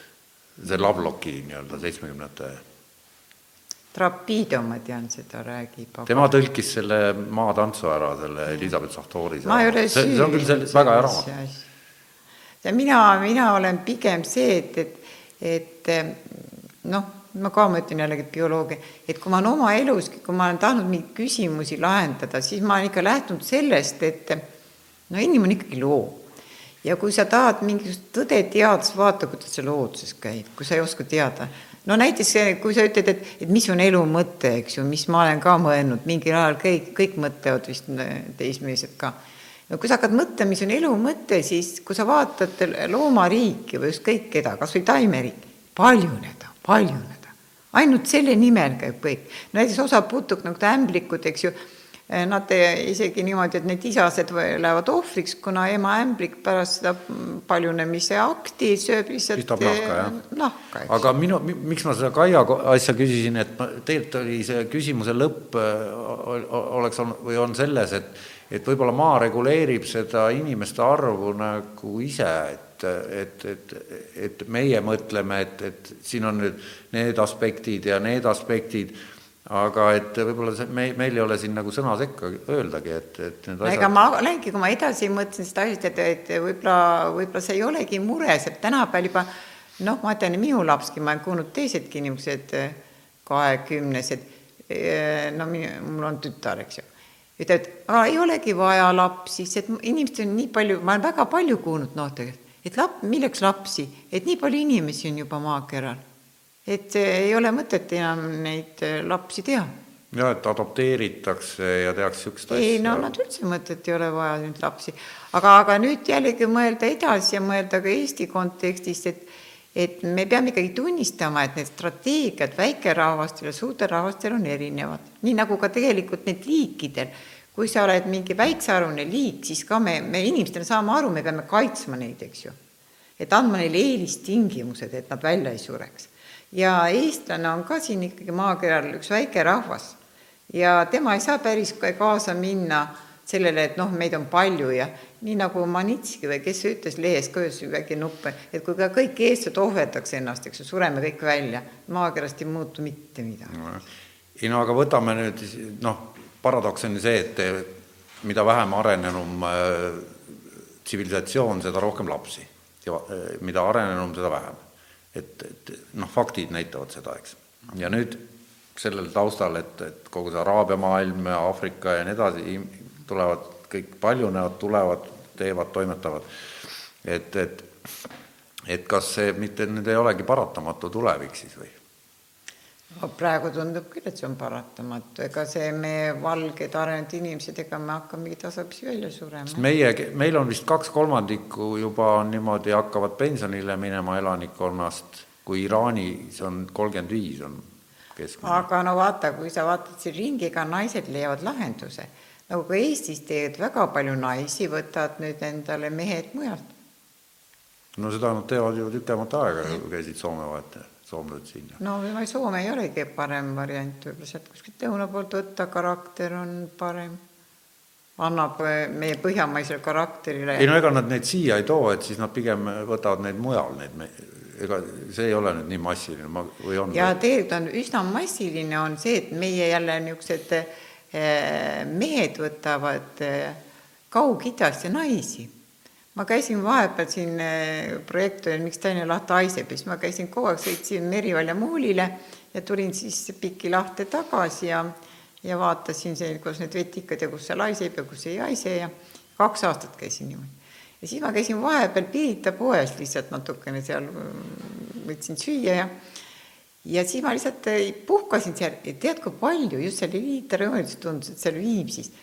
see Loveloki nii-öelda seitsmekümnendate Trapido, ma tean, seda räägib tema tõlkis selle maatantsu ära, selle Elizabeth Sartori. ma ei ole see, see on küll see väga hea raamat. ja mina, mina olen pigem see, et, et, et noh ma ka mõtlen jällegi bioloogia, et kui ma olen oma elus, kui ma olen tahtnud mingeid küsimusi lahendada, siis ma olen ikka lähtunud sellest, et no inimene ikkagi loom. ja kui sa tahad mingisugust tõde teada, siis vaata, kuidas see looduses käib, kui sa ei oska teada. No näiteks kui sa ütled, et, et mis on elu mõte, eks ju, mis ma olen ka mõelnud, mingil ajal kõik, kõik mõtlevad vist teismelised ka no kui sa hakkad mõtlema, mis on elu mõte, siis kui sa vaatad loomariiki või ükskõik keda, kas või taimeriiki, paljuneda, paljuneda ainult selle nimel käib kõik. näiteks osa putuk nagu ämblikud, eks ju, nad isegi niimoodi, et need isased lähevad ohvriks, kuna ema ämblik pärast seda paljunemise akti sööb lihtsalt pistab nahka, jah? Eh, nahka, aga minu, miks ma seda Kaia asja küsisin, et ma, tegelikult oli see küsimuse lõpp eh, oleks olnud või on selles, et et võib-olla maa reguleerib seda inimeste arvu nagu ise, et et, et, et, et meie mõtleme, et, et siin on nüüd need aspektid ja need aspektid, aga et võib-olla see, me, meil ei ole siin nagu sõna sekka öeldagi, et, et need asjad ega ma olengi, kui ma edasi mõtlesin seda asjast, et, et võib-olla, võib-olla see ei olegi mure, sest tänapäeval juba noh, ma ütlen, minu lapski, ma olen kuulnud teisedki inimesed kahekümnesed, no mul on tütar, eks ju ütlevad, ei olegi vaja lapsi, sest inimesed on nii palju, ma olen väga palju kuulnud noorte käest, et lap-, milleks lapsi, et nii palju inimesi on juba maakeral. Et ei ole mõtet enam neid äh, lapsi teha. ja et adopteeritakse ja tehakse niisugust asja. ei no nad üldse mõtet ei ole vaja nüüd lapsi, aga, aga nüüd jällegi mõelda edasi ja mõelda ka Eesti kontekstis, et et me peame ikkagi tunnistama, et need strateegiad väikerahvastel ja suurtel rahvastel on erinevad, nii nagu ka tegelikult need liikidel kui sa oled mingi väiksearvuline liik, siis ka me, me inimestena saame aru, me peame kaitsma neid, eks ju. et andma neile eelistingimused, et nad välja ei sureks. Ja eestlane on ka siin ikkagi maakeral üks väike rahvas ja tema ei saa päris kaasa minna sellele, et noh, meid on palju ja nii nagu Manitski või kes ütles lehes ka ühes väike nupp, et kui ka kõik eestlased ohverdaks ennast, eks ju, sureme kõik välja, maakerast ei muutu mitte midagi no,. ei no aga võtame nüüd noh paradoks on ju see, et mida vähem arenenum äh, tsivilisatsioon, seda rohkem lapsi ja äh, mida arenenum, seda vähem. Et, et noh, faktid näitavad seda, eks. ja nüüd sellel taustal, et, et kogu see Araabia maailm ja Aafrika ja nii edasi tulevad, kõik paljunevad, tulevad, teevad, toimetavad, et, et et kas see mitte nüüd ei olegi paratamatu tulevik siis või? Praegu tundub küll, et see on paratamatu, ega see meie valged arenenud inimesed, ega me hakkamegi tasapisi välja surema. meie, meil on vist kaks kolmandikku juba on niimoodi, hakkavad pensionile minema elanikkonnast, kui Iraanis on kolmkümmend viis on keskmine. aga no vaata, kui sa vaatad siin ringi, ega naised leiavad lahenduse. nagu ka Eestis teevad väga palju naisi, võtavad nüüd endale mehed mujalt. no seda nad teevad ju tükemat aega, käisid Soome vahetajad soomlased siin. no Soome ei olegi parem variant, võib-olla sealt kuskilt lõuna poolt võtta, karakter on parem, annab eh, meie põhjamaisele karakterile. ei no ega nad neid siia ei too, et siis nad pigem võtavad neid mujal, neid me, ega see ei ole nüüd nii massiline, ma, või on? ja tegelikult on üsna massiline, on see, et meie jälle niisugused eh, mehed võtavad eh, Kaug-Idast ja naisi ma käisin vahepeal siin, eh, projekt oli Miks Tallinna laht haiseb siis ma käisin kogu aeg, sõitsin Merivälja muulile ja tulin siis Piki lahte tagasi ja, ja vaatasin see, kus need vetikad ja kus see laiseb ja kus ei haise ja kaks aastat käisin niimoodi. ja siis ma käisin vahepeal Pirita poes lihtsalt natukene seal, võtsin süüa ja ja siis ma lihtsalt puhkasin seal tead, kui palju just seal eliitrajoonis tundus, et seal Viimsis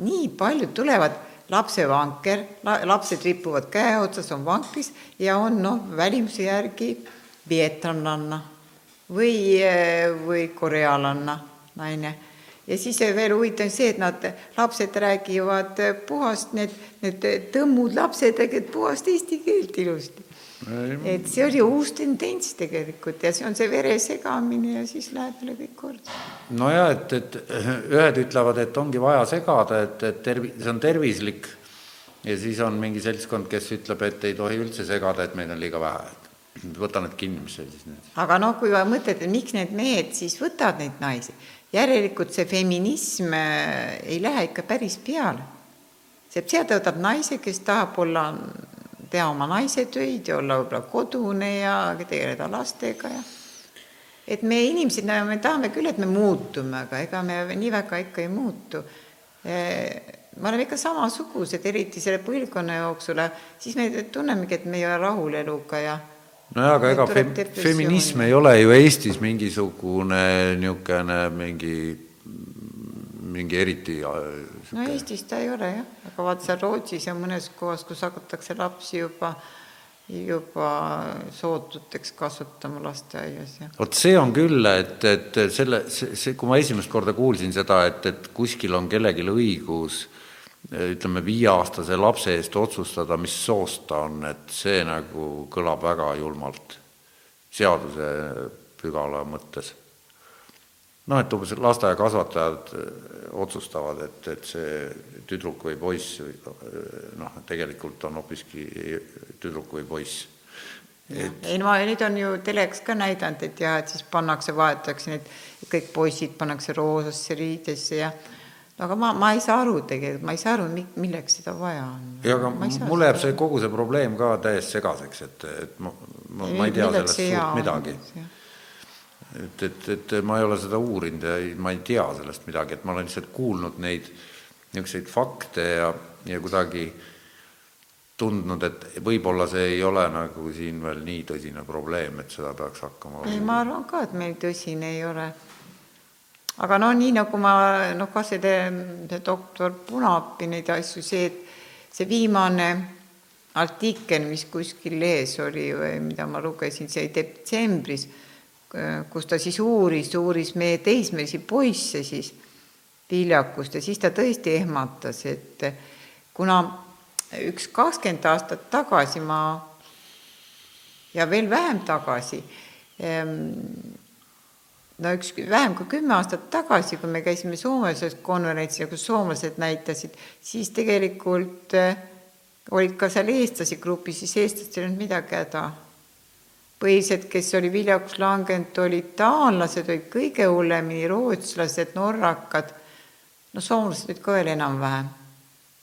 nii palju tulevad lapsevanker, lapsed ripuvad käe otsas, on vankris ja on noh, välimuse järgi vietnamlanna või, või korealanna naine. ja siis veel huvitav on see, et nad, lapsed räägivad puhast, need, need tõmmud lapsed räägivad puhast eesti keelt ilusti. Et see oli uus tendents tegelikult ja see on see vere segamine ja siis läheb jälle kõik korda. nojah, et, et ühed ütlevad, et ongi vaja segada, et, et tervi-, see on tervislik ja siis on mingi seltskond, kes ütleb, et ei tohi üldse segada, et meid on liiga vähe, et võta need kinni, mis see siis nüüd. aga noh, kui mõtled, et miks need mehed siis võtavad neid naisi, järelikult see feminism äh, ei lähe ikka päris peale. see, sealt võtab naise, kes tahab olla, teha oma naise töid ja olla võib-olla kodune ja tegeleda lastega ja et me inimesed, me tahame küll, et me muutume, aga ega me nii väga ikka ei muutu. Me oleme ikka samasugused, eriti selle põlvkonna jooksul, siis me tunnemegi, et me ei ole rahul eluga ja nojah, aga ega fem-, feminism ei ole ju Eestis mingisugune niisugune mingi, mingi eriti. No Eestis ta ei ole jah, aga vaat seal Rootsis ja mõnes kohas, kus hakatakse lapsi juba juba sootuteks kasvatama lasteaias ja. vot see on küll, et, et selle, see, see, kui ma esimest korda kuulsin seda, et, et kuskil on kellelgi õigus ütleme, viieaastase lapse eest otsustada, mis soost ta on, et see nagu kõlab väga julmalt seadusepügala mõttes. Noh, et umbes lasteaiakasvatajad otsustavad, et, et see tüdruk või poiss, noh, tegelikult on hoopiski tüdruk või poiss. Et... ei no neid on ju telekas ka näidanud, et jah, et siis pannakse, vahetatakse need kõik poisid pannakse roosasse riidesse ja aga ma, ma ei saa aru tegelikult, ma ei saa aru, milleks seda vaja on. ja aga mulle jääb see kogu see probleem ka täiesti segaseks, et, et ma, ma, ma ei tea sellest suurt midagi. Et, et, et ma ei ole seda uurinud ja ei, ma ei tea sellest midagi, et ma olen lihtsalt kuulnud neid niisuguseid fakte ja, ja kuidagi tundnud, et võib-olla see ei ole nagu siin veel nii tõsine probleem, et seda peaks hakkama ei, ma arvan ka, et meil tõsine ei ole. Aga no nii nagu ma noh, kas see, see doktor Punapi neid asju, see, see viimane artikkel, mis kuskil lehes oli või mida ma lugesin, see detsembris, kus ta siis uuris, uuris meie teismelisi poisse siis viljakust ja siis ta tõesti ehmatas, et kuna üks kakskümmend aastat tagasi ma ja veel vähem tagasi no üks vähem kui kümme aastat tagasi, kui me käisime Soomes konverentsil, kus soomlased näitasid, siis tegelikult eh, olid ka seal eestlasi grupis, siis eestlastel ei olnud midagi häda. Põhilised, kes oli viljakus langenud, olid taanlased, olid kõige hullemini rootslased, norrakad, no soomlased olid ka veel enam-vähem.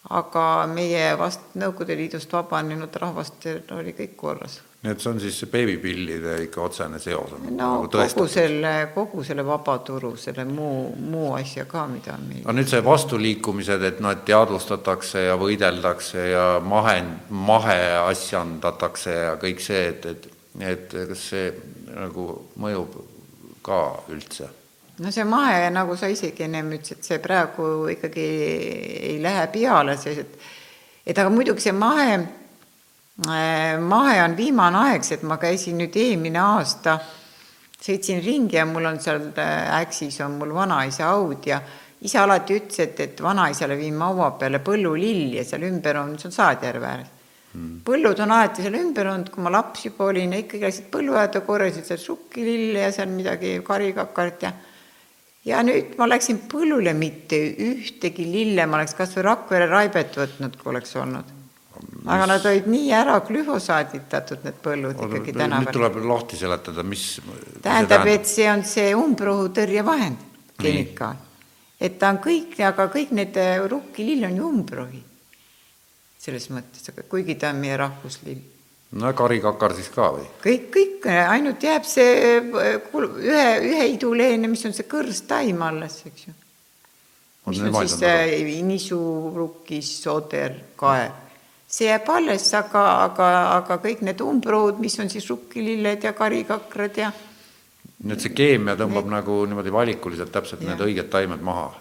aga meie vast Nõukogude Liidust vabanenud rahvastel oli kõik korras nii et see on siis beebipillide ikka otsene seos on no nagu kogu selle, kogu selle vabaturu, selle muu, muu asja ka, mida meil. aga nüüd see vastuliikumised, et noh, et teadvustatakse ja võideldakse ja mahe, mahe asjandatakse ja kõik see, et, et, et kas see nagu mõjub ka üldse? no see mahe, nagu sa isegi ennem ütlesid, see praegu ikkagi ei lähe peale, sest et et aga muidugi see mahe Äh, mahe on viimane aeg, sest ma käisin nüüd eelmine aasta, sõitsin ringi ja mul on seal äh, Äksis on mul vanaisa haud ja isa alati ütles, et, et vanaisale viin maua peale põllulilli ja seal ümber on, see on Saadjärve ääres. Põllud on alati seal ümber olnud, kui ma laps juba olin, ikkagi läksid põlluaeda, korjasid seal sukkilille ja seal midagi karikakarit ja ja nüüd ma läksin põllule, mitte ühtegi lille ma oleks kas või Rakvere raibet võtnud, kui oleks olnud aga nad olid nii ära glüfosaaditatud, need põllud ikkagi tänapäeval. nüüd tuleb lahti seletada, mis tähendab, et see on see umbrohutõrjevahend, kemikaal. et ta on kõik, aga kõik need rukkilill on ju umbrohi. Selles mõttes, aga kuigi ta on meie rahvuslill. no karikakar siis ka või? kõik, kõik, ainult jääb see ühe, ühe iduleene, mis on see kõrstaim alles, eks ju. mis on siis see nisu, rukkis, soder, kae. see jääb alles, aga, aga, aga kõik need umbrood, mis on siis rukkililled ja karikakrad ja. nii et see keemia tõmbab need... nagu niimoodi valikuliselt täpselt ja. need õiged taimed maha?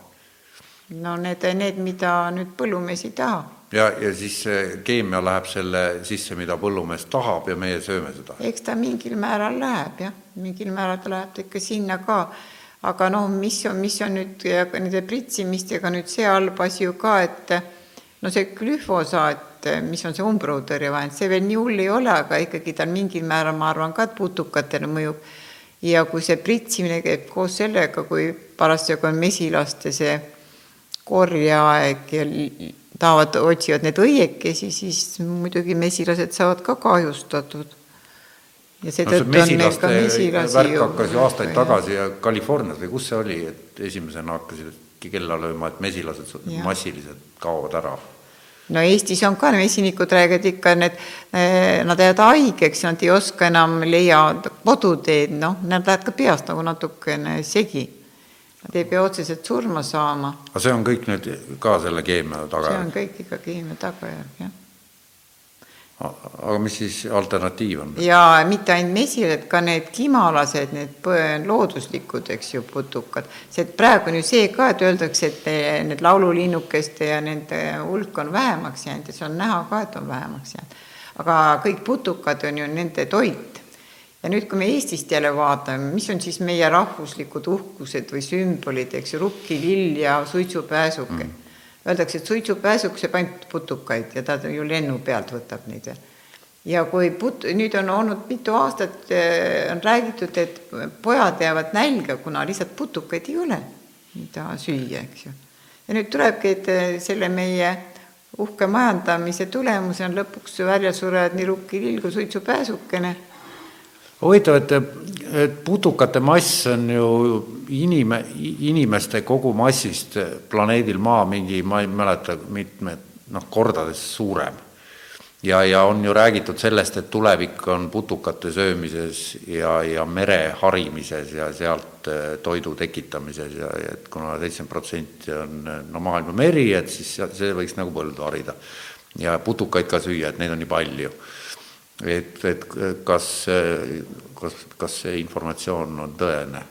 no need, need, mida nüüd põllumees ei taha ja, ja siis see keemia läheb selle sisse, mida põllumees tahab ja meie sööme seda. eks ta mingil määral läheb jah, mingil määral ta läheb ikka sinna ka, aga noh, mis on, mis on nüüd nende pritsimistega nüüd see halb asi ju ka, et no see glüfosaat, mis on see umbrootõrjevahend, see veel nii hull ei ole, aga ikkagi ta mingil määral, ma arvan ka, et putukatele mõjub. ja kui see pritsimine käib koos sellega, kui parasjagu on mesilaste see korjeaeg ja tahavad, otsivad need õiekesi, siis muidugi mesilased saavad ka kahjustatud. ja seetõttu no, on neil ka mesilasi värk hakkas ju aastaid ja. tagasi ja Californias või kus see oli, et esimesena hakkasid kella lööma, et mesilased ja. massiliselt kaovad ära no Eestis on ka mesinikud räägivad ikka, need, eh, nad jäävad haigeks, nad ei oska enam leia koduteed, noh, nad lähevad ka peast nagu natukene segi Nad ei pea otseselt surma saama. aga see on kõik nüüd ka selle keemia tagajärg? see on kõik ikka keemia tagajärg, jah. aga mis siis alternatiiv on? ja mitte ainult mesilased, ka need kimaalased, need looduslikud, eks ju, putukad. see, praegu on ju see ka, et öeldakse, et need laululinnukeste ja nende hulk on vähemaks jäänud ja see on näha ka, et on vähemaks jäänud. aga kõik putukad on ju nende toit ja nüüd, kui me Eestist jälle vaatame, mis on siis meie rahvuslikud uhkused või sümbolid, eks ju, rukkilill ja suitsupääsuke. Mm.. Öeldakse, et suitsupääsuk sööb ainult putukaid ja ta ju lennu pealt võtab neid ja kui put-, nüüd on olnud mitu aastat, eh, on räägitud, et pojad jäävad nälga, kuna lihtsalt putukaid ei ole, mida süüa, eks ju. ja nüüd tulebki, et eh, selle meie uhke majandamise tulemusena lõpuks välja surevad nii rukkilill kui suitsupääsukene huvitav, et, et putukate mass on ju inime, inimeste kogumassist planeedil Maa mingi, ma ei mäleta, mitmed noh, kordades suurem. ja, ja on ju räägitud sellest, et tulevik on putukate söömises ja, ja mere harimises ja sealt eh, toidu tekitamises ja, ja et kuna seitsekümmend protsenti on no maailma meri, et siis see võiks nagu põldu harida. ja putukaid ka süüa, et neid on nii palju et, et kas, kas, kas see informatsioon on tõene?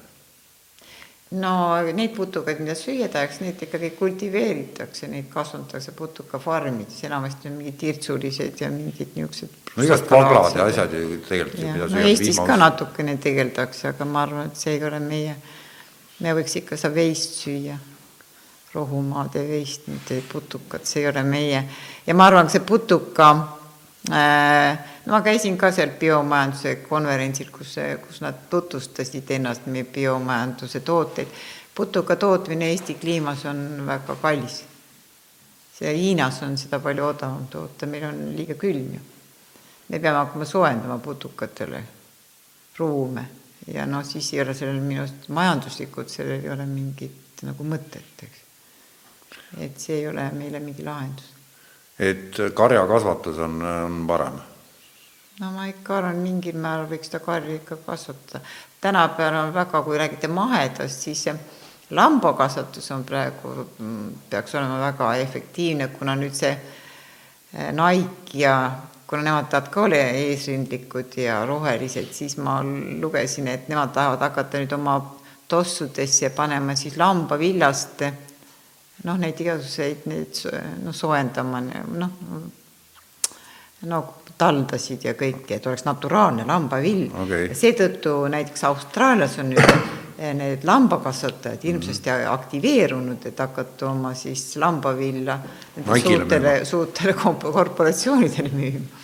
no neid putukaid, mida süüa tahaks, neid ikkagi kultiveeritakse, neid kasvatatakse putukafarmides, enamasti on mingid tirtsulised ja mingid niisugused. no igast vaglad ja asjad ju tegelikult. no Eestis viimas... ka natukene tegeldakse, aga ma arvan, et see ei ole meie, me võiks ikka seda veist süüa, rohumaade veist, mitte putukat, see ei ole meie ja ma arvan, see putuka äh, no ma käisin ka seal biomajanduse konverentsil, kus, kus nad tutvustasid ennast, meie biomajanduse tooteid. putuka tootmine Eesti kliimas on väga kallis. see Hiinas on seda palju odavam toota, meil on liiga külm ju. me peame hakkama soojendama putukatele ruume ja noh, siis ei ole sellel minu arust majanduslikult, sellel ei ole mingit nagu mõtet, eks. et see ei ole meile mingi lahendus. et karjakasvatus on, on parem no ma ikka arvan, mingil määral võiks seda karja ikka kasvatada. tänapäeval on väga, kui räägite mahedast, siis lambakasvatus on praegu, mm, peaks olema väga efektiivne, kuna nüüd see eh, Nike ja kuna nemad tahavad ka olla eesrindlikud ja rohelised, siis ma lugesin, et nemad tahavad hakata nüüd oma tossudesse panema siis lambavillast noh, neid igasuguseid neid noh, soojendama noh, no taldasid ja kõike, et oleks naturaalne lambavill okay.. seetõttu näiteks Austraalias on nüüd eh, need lambakasvatajad hirmsasti mm -hmm. aktiveerunud, et hakata oma siis lambavilla suurtele, suurtele korporatsioonidele müüma.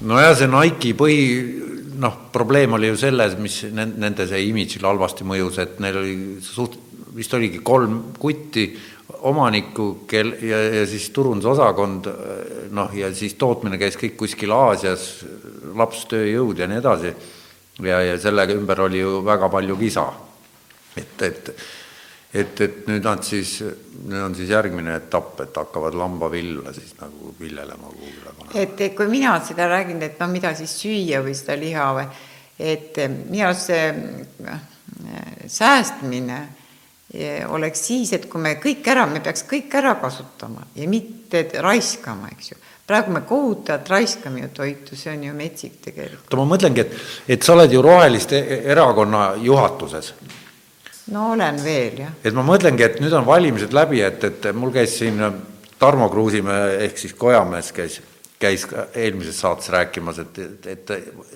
nojah, see Nike'i põhi noh, probleem oli ju selles, mis nende see imidžile halvasti mõjus, et neil oli suht, vist oligi kolm kutti omanikku, kel- ja, ja siis turundusosakond noh, ja siis tootmine käis kõik kuskil Aasias, lapstööjõud ja nii edasi, ja, ja selle ümber oli ju väga palju kisa. et, et et, et nüüd nad siis nüüd on siis järgmine etapp, et hakkavad lambavilla siis nagu viljelema kuhugile panema. et kui mina seda räägin, et no mida siis süüa või seda liha või, et minu arust see äh, säästmine eh, oleks siis, et kui me kõik ära, me peaks kõik ära kasutama ja mitte raiskama, eks ju praegu me kohutavalt raiskame ju toitu, see on ju metsik tegelikult. oota, ma mõtlengi, et, et sa oled ju Roheliste erakonna juhatuses. no olen veel, jah. et ma mõtlengi, et nüüd on valimised läbi, et, et mul käis siin Tarmo Kruusimäe ehk siis Kojamees käis, käis eelmises saates rääkimas, et, et, et,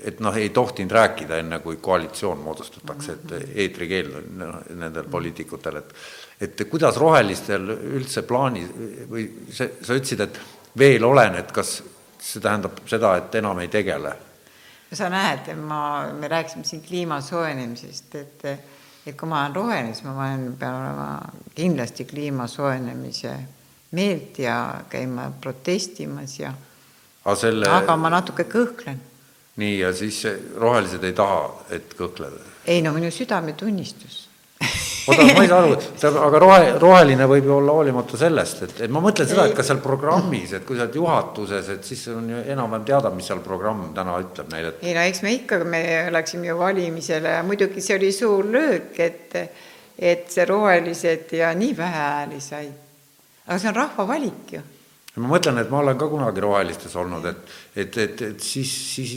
et noh, ei tohtinud rääkida enne, kui koalitsioon moodustatakse, et eetrikeeld on no, nendel poliitikutel, et et kuidas rohelistel üldse plaanis või see, sa ütlesid, et veel olen, et kas see tähendab seda, et enam ei tegele? sa näed, ma, me rääkisime siin kliima soojenemisest, et et kui ma olen roheline, siis ma olen, pean olema kindlasti kliima soojenemise meelt ja käima protestimas ja aga, selle... aga ma natuke kõhklen. nii, ja siis rohelised ei taha, et kõhkled? ei no minu südametunnistus oota, ma ei saa aru, aga rohe, roheline võib ju olla hoolimata sellest, et, et ma mõtlen seda, et kas seal programmis, et kui sa oled juhatuses, et siis on ju enam-vähem teada, mis seal programm täna ütleb neile, et ei no eks me ikka, me läksime ju valimisele ja muidugi see oli suur löök, et et see rohelised ja nii vähe hääli sai. aga see on rahva valik ju ma mõtlen, et ma olen ka kunagi rohelistes olnud, et, et, et, et siis, siis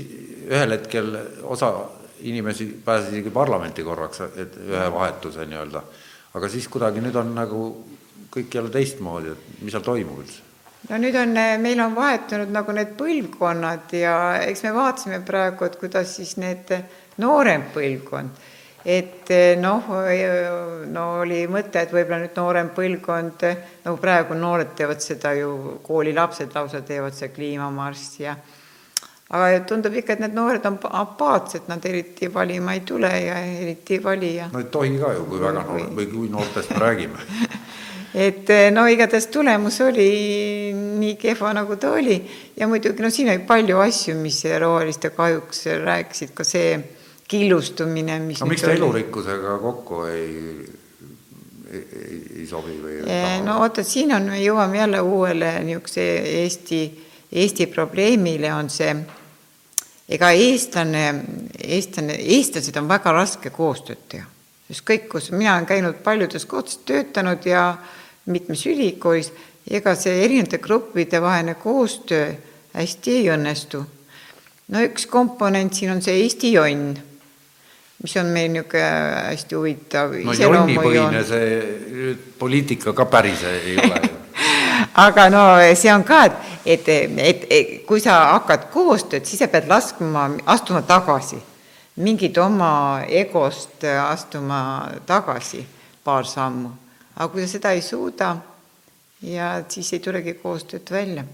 ühel hetkel osa inimesi pääses isegi parlamenti korraks, et ühe vahetuse nii-öelda. aga siis kuidagi nüüd on nagu kõik jälle teistmoodi, et mis seal toimub üldse? no nüüd on, meil on vahetunud nagu need põlvkonnad ja eks me vaatasime praegu, et kuidas siis need noorem põlvkond, et noh, no oli mõte, et võib-olla nüüd noorem põlvkond, nagu praegu noored teevad seda ju, koolilapsed lausa teevad seda kliimamarssi ja aga tundub ikka, et need noored on apaatsed, nad eriti valima ei tule ja eriti ei vali ja. no ei tohi ka ju, kui väga noored või kui noortest me räägime et eh, no igatahes tulemus oli nii kehva, nagu ta oli ja muidugi no siin oli palju asju, mis roheliste kahjuks rääkisid, ka see killustumine, mis no miks ta elurikkusega kokku ei, ei, ei, ei sobi või? No oota, siin on, me jõuame jälle uuele niisuguse Eesti Eesti probleemile on see, ega eestlane, eestlane, eestlased on väga raske koostööd teha. ükskõik kus, mina olen käinud paljudes kohtades töötanud ja mitmes ülikoolis, ega see erinevate gruppide vaheline koostöö hästi ei õnnestu. no üks komponent siin on see Eesti jonn, mis on meil niisugune hästi huvitav no jonnipõhine see poliitika ka päris ei ole ju. Aga no see on ka, et, et, et, et kui sa hakkad koostööd, siis sa pead laskma, astuma tagasi, mingit oma egost astuma tagasi paar sammu. aga kui sa seda ei suuda ja siis ei tulegi koostööd välja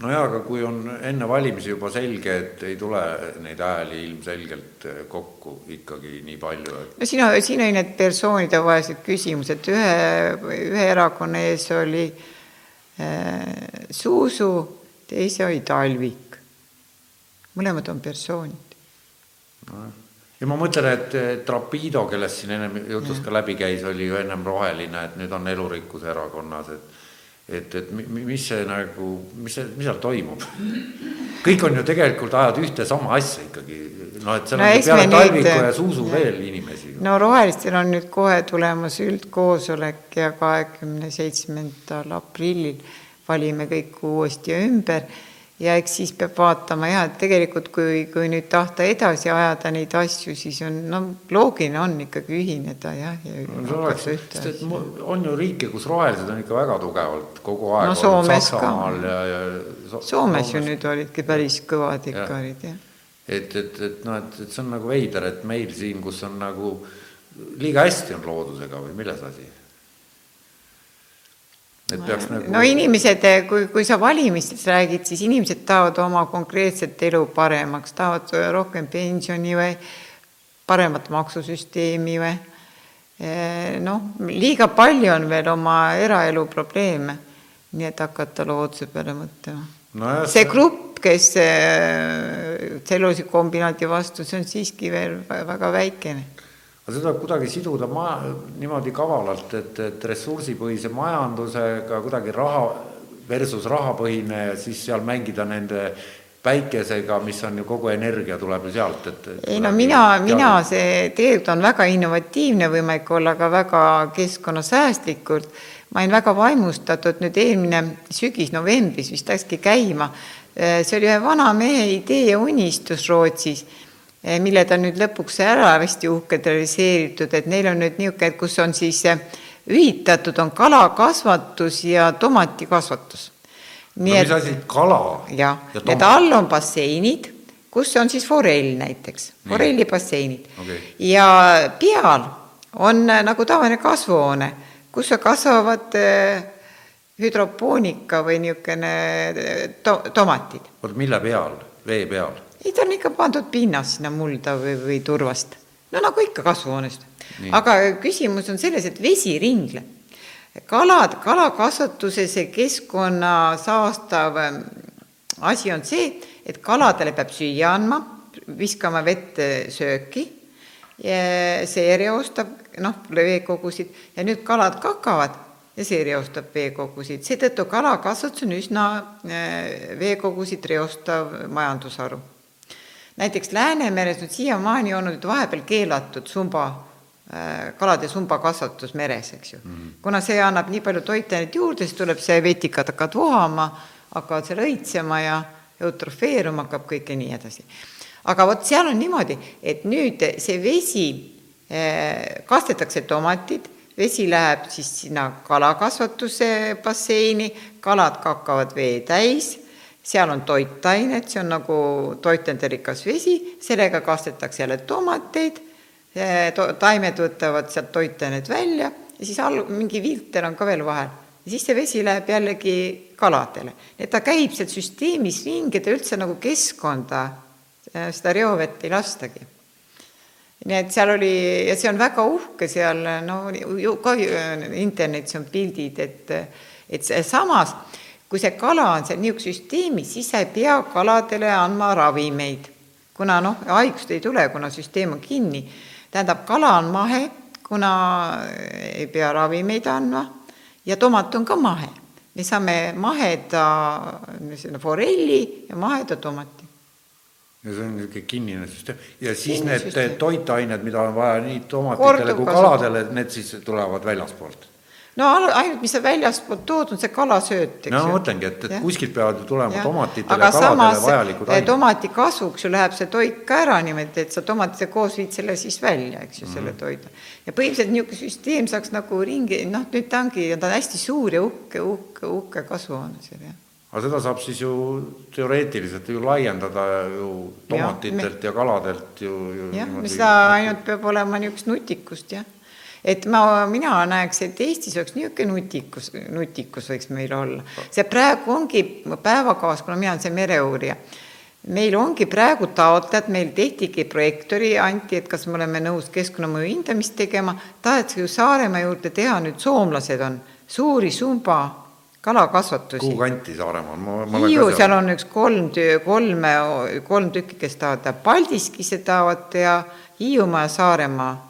nojaa, aga kui on enne valimisi juba selge, et ei tule neid hääli ilmselgelt kokku ikkagi nii palju, et no siin, siin oli need persoonide vahelised küsimused, ühe, ühe erakonna ees oli äh, Äh, Suusu, teise oli Talvik. mõlemad on persoonid. No.. ja ma mõtlen, et Trapido, kellest siin ennem jutust ka läbi käis, oli ju ennem roheline, et nüüd on Elurikkuse erakonnas, et et, et mis see nagu, mis see, mis seal toimub? kõik on ju tegelikult ajavad ühte sama asja ikkagi, noh, et seal no, on peale Talviku nüüd... ja Suusu ja. veel inimesi. no rohelistel on nüüd kohe tulemas üldkoosolek ja kahekümne seitsmendal aprillil valime kõik uuesti ümber ja eks siis peab vaatama jah, et tegelikult kui, kui nüüd tahta edasi ajada neid asju, siis on no loogiline on ikkagi ühineda jah. No, sest et on ju riike, kus rohelised on ikka väga tugevalt kogu aeg no, olnud Saksamaal ja, ja so, Soomes, Soomes ju nüüd olidki päris kõvad ikka ja. olid jah. et, et, et noh, et, et see on nagu veider, et meil siin, kus on nagu liiga hästi on loodusega või milles asi et peaks nagu no inimesed, kui, kui sa valimistest räägid, siis inimesed tahavad oma konkreetset elu paremaks, tahavad rohkem pensioni või paremat maksusüsteemi või eh, noh, liiga palju on veel oma eraelu probleeme, nii et hakata looduse peale mõtlema no. see grupp, kes eh, tselluloosikombinaadi vastu, see on siiski veel väga väikene aga seda kuidagi siduda ma-, niimoodi kavalalt, et, et ressursipõhise majandusega kuidagi raha versus rahapõhine ja siis seal mängida nende päikesega, mis on ju kogu energia tuleb ju sealt, et, ei no mina, mina see tegelikult on väga innovatiivne võimalik olla ka väga keskkonnasäästlikult. ma olin väga vaimustatud nüüd eelmine sügis novembris vist läkski käima. see oli ühe vana mehe idee ja unistus Rootsis, mille ta nüüd lõpuks ära hästi uhkelt realiseeritud, et neil on nüüd niisugune, kus on siis ühitatud on kalakasvatus ja tomatikasvatus nii no, mis asi, kala? jah, need all on basseinid, kus on siis forell näiteks, forellibasseinid okay. ja peal on äh, nagu tavaline kasvuhoone, kus kasvavad hüdropoonika või niisugune to-, tomatid. oota, mille peal, vee peal? Ei, ta on ikka pandud pinnas sinna mulda või, või turvast. no nagu ikka kasvuhoonest. aga küsimus on selles, et vesi ringleb kalad, kalakasvatuse see keskkonna saastav ähm, asi on see, et kaladele peab süüa andma, viskama vette sööki, see reostab noh, veekogusid ja nüüd kalad kakavad ja see reostab veekogusid, seetõttu kalakasvatus on üsna äh, veekogusid reostav majandusharu. Näiteks Läänemeres on siiamaani olnud vahepeal keelatud sumba Äh, kalade sumbakasvatus meres, eks ju mm. -hmm. kuna see annab nii palju toitainet juurde, siis tuleb see vetikad hakkavad vohama, hakkavad seal õitsema ja eutrofeeruma hakkab kõik ja nii edasi. aga vot seal on niimoodi, et nüüd see vesi, äh, kastetakse tomatid, vesi läheb siis sinna kalakasvatuse basseini, kalad kakkavad vee täis, seal on toitained, see on nagu toitenderikas vesi, sellega kastetakse jälle tomateid taimed võtavad sealt toitaineid välja ja siis all mingi filter on ka veel vahel ja siis see vesi läheb jällegi kaladele. et ta käib seal süsteemis ringi, ta üldse nagu keskkonda äh, seda reovett ei lastagi. nii et seal oli ja see on väga uhke seal, no ju ka internetis on pildid, et, et samas kui see kala on seal niisuguse süsteemis, siis sa ei pea kaladele andma ravimeid, kuna noh, haigust ei tule, kuna süsteem on kinni tähendab, kala on mahe, kuna ei pea ravimeid andma ja tomat on ka mahe. me saame maheda forelli ja maheda tomati. ja see on niisugune kinnine süsteem ja siis Kinnine need süsteem. toitained, mida on vaja nii tomatitele kui kaladele, need siis tulevad väljaspoolt no ainult, mis sa väljastpoolt tood, on see kalasööt, eks no, ju. no mõtlengi, et, et kuskilt peavad ju tulema tomatitele ja kaladele samas, vajalikud ained. tomati kasvuks ju läheb see toit ka ära niimoodi, et sa tomatitega koos viid selle siis välja, eks ju mm, -hmm. selle toidu. ja põhimõtteliselt niisugune süsteem saaks nagu ringi, noh, nüüd ta ongi, ta on hästi suur ja uhke, uhke, uhke kasvuhoone seal, jah aga seda saab siis ju teoreetiliselt ju laiendada ju tomatitelt ja, me... ja kaladelt ju, ju. jah, seda ainult peab olema niisugust nutikust, jah et ma, mina näeks, et Eestis oleks niisugune nutikus, nutikus võiks meil olla. see praegu ongi päevakavas, kuna mina olen see mereuurija, meil ongi praegu taotlejad, meil tehtigi projektori, anti, et kas me oleme nõus keskkonnamõju hindamist tegema, tahetakse ju Saaremaa juurde teha, nüüd soomlased on, suuri sumba kalakasvatusi. kuhu kanti Saaremaal? Hiiu, seal on üks kolm, kolme, kolm tükki, kes tahavad teha, Paldiskisse tahavad teha, Hiiumaa ja Saaremaa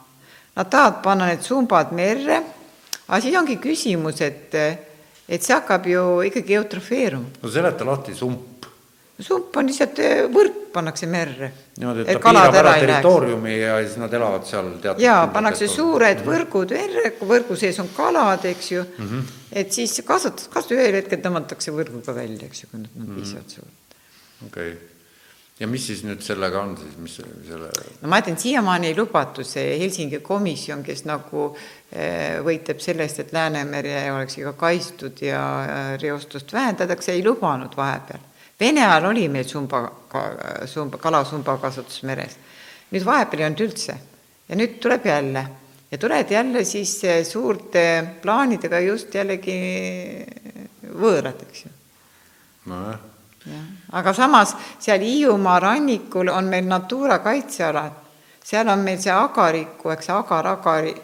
Nad tahavad panna need sumbad merre, aga siis ongi küsimus, et, et see hakkab ju ikkagi eutrofeeruma. no seleta lahti sump. sump on lihtsalt eh, võrk pannakse merre. niimoodi, et ta piirab ära territooriumi ja siis nad elavad seal teatud jaa, pannakse suured mm -hmm. võrgud merre, võrgu sees on kalad, eks ju mm, -hmm. et siis kasvatas, kas ühel hetkel tõmmatakse võrguga välja, eks ju, kui nad on mm -hmm. piisavalt suured. okei okay ja mis siis nüüd sellega on siis, mis selle? no ma ütlen, siiamaani ei lubatud see Helsingi komisjon, kes nagu eh, võitleb selle eest, et Läänemere oleks iga kaitstud ja reostust vähendatakse, ei lubanud vahepeal. Vene ajal oli meil sumba, sumba, kalasumbakasvatus meres. nüüd vahepeal ei olnud üldse ja nüüd tuleb jälle ja tuled jälle siis eh, suurte plaanidega just jällegi võõrad, eks ju. nojah aga samas seal Hiiumaa rannikul on meil Natura kaitsealad, seal on meil see agariku, eks agar-agari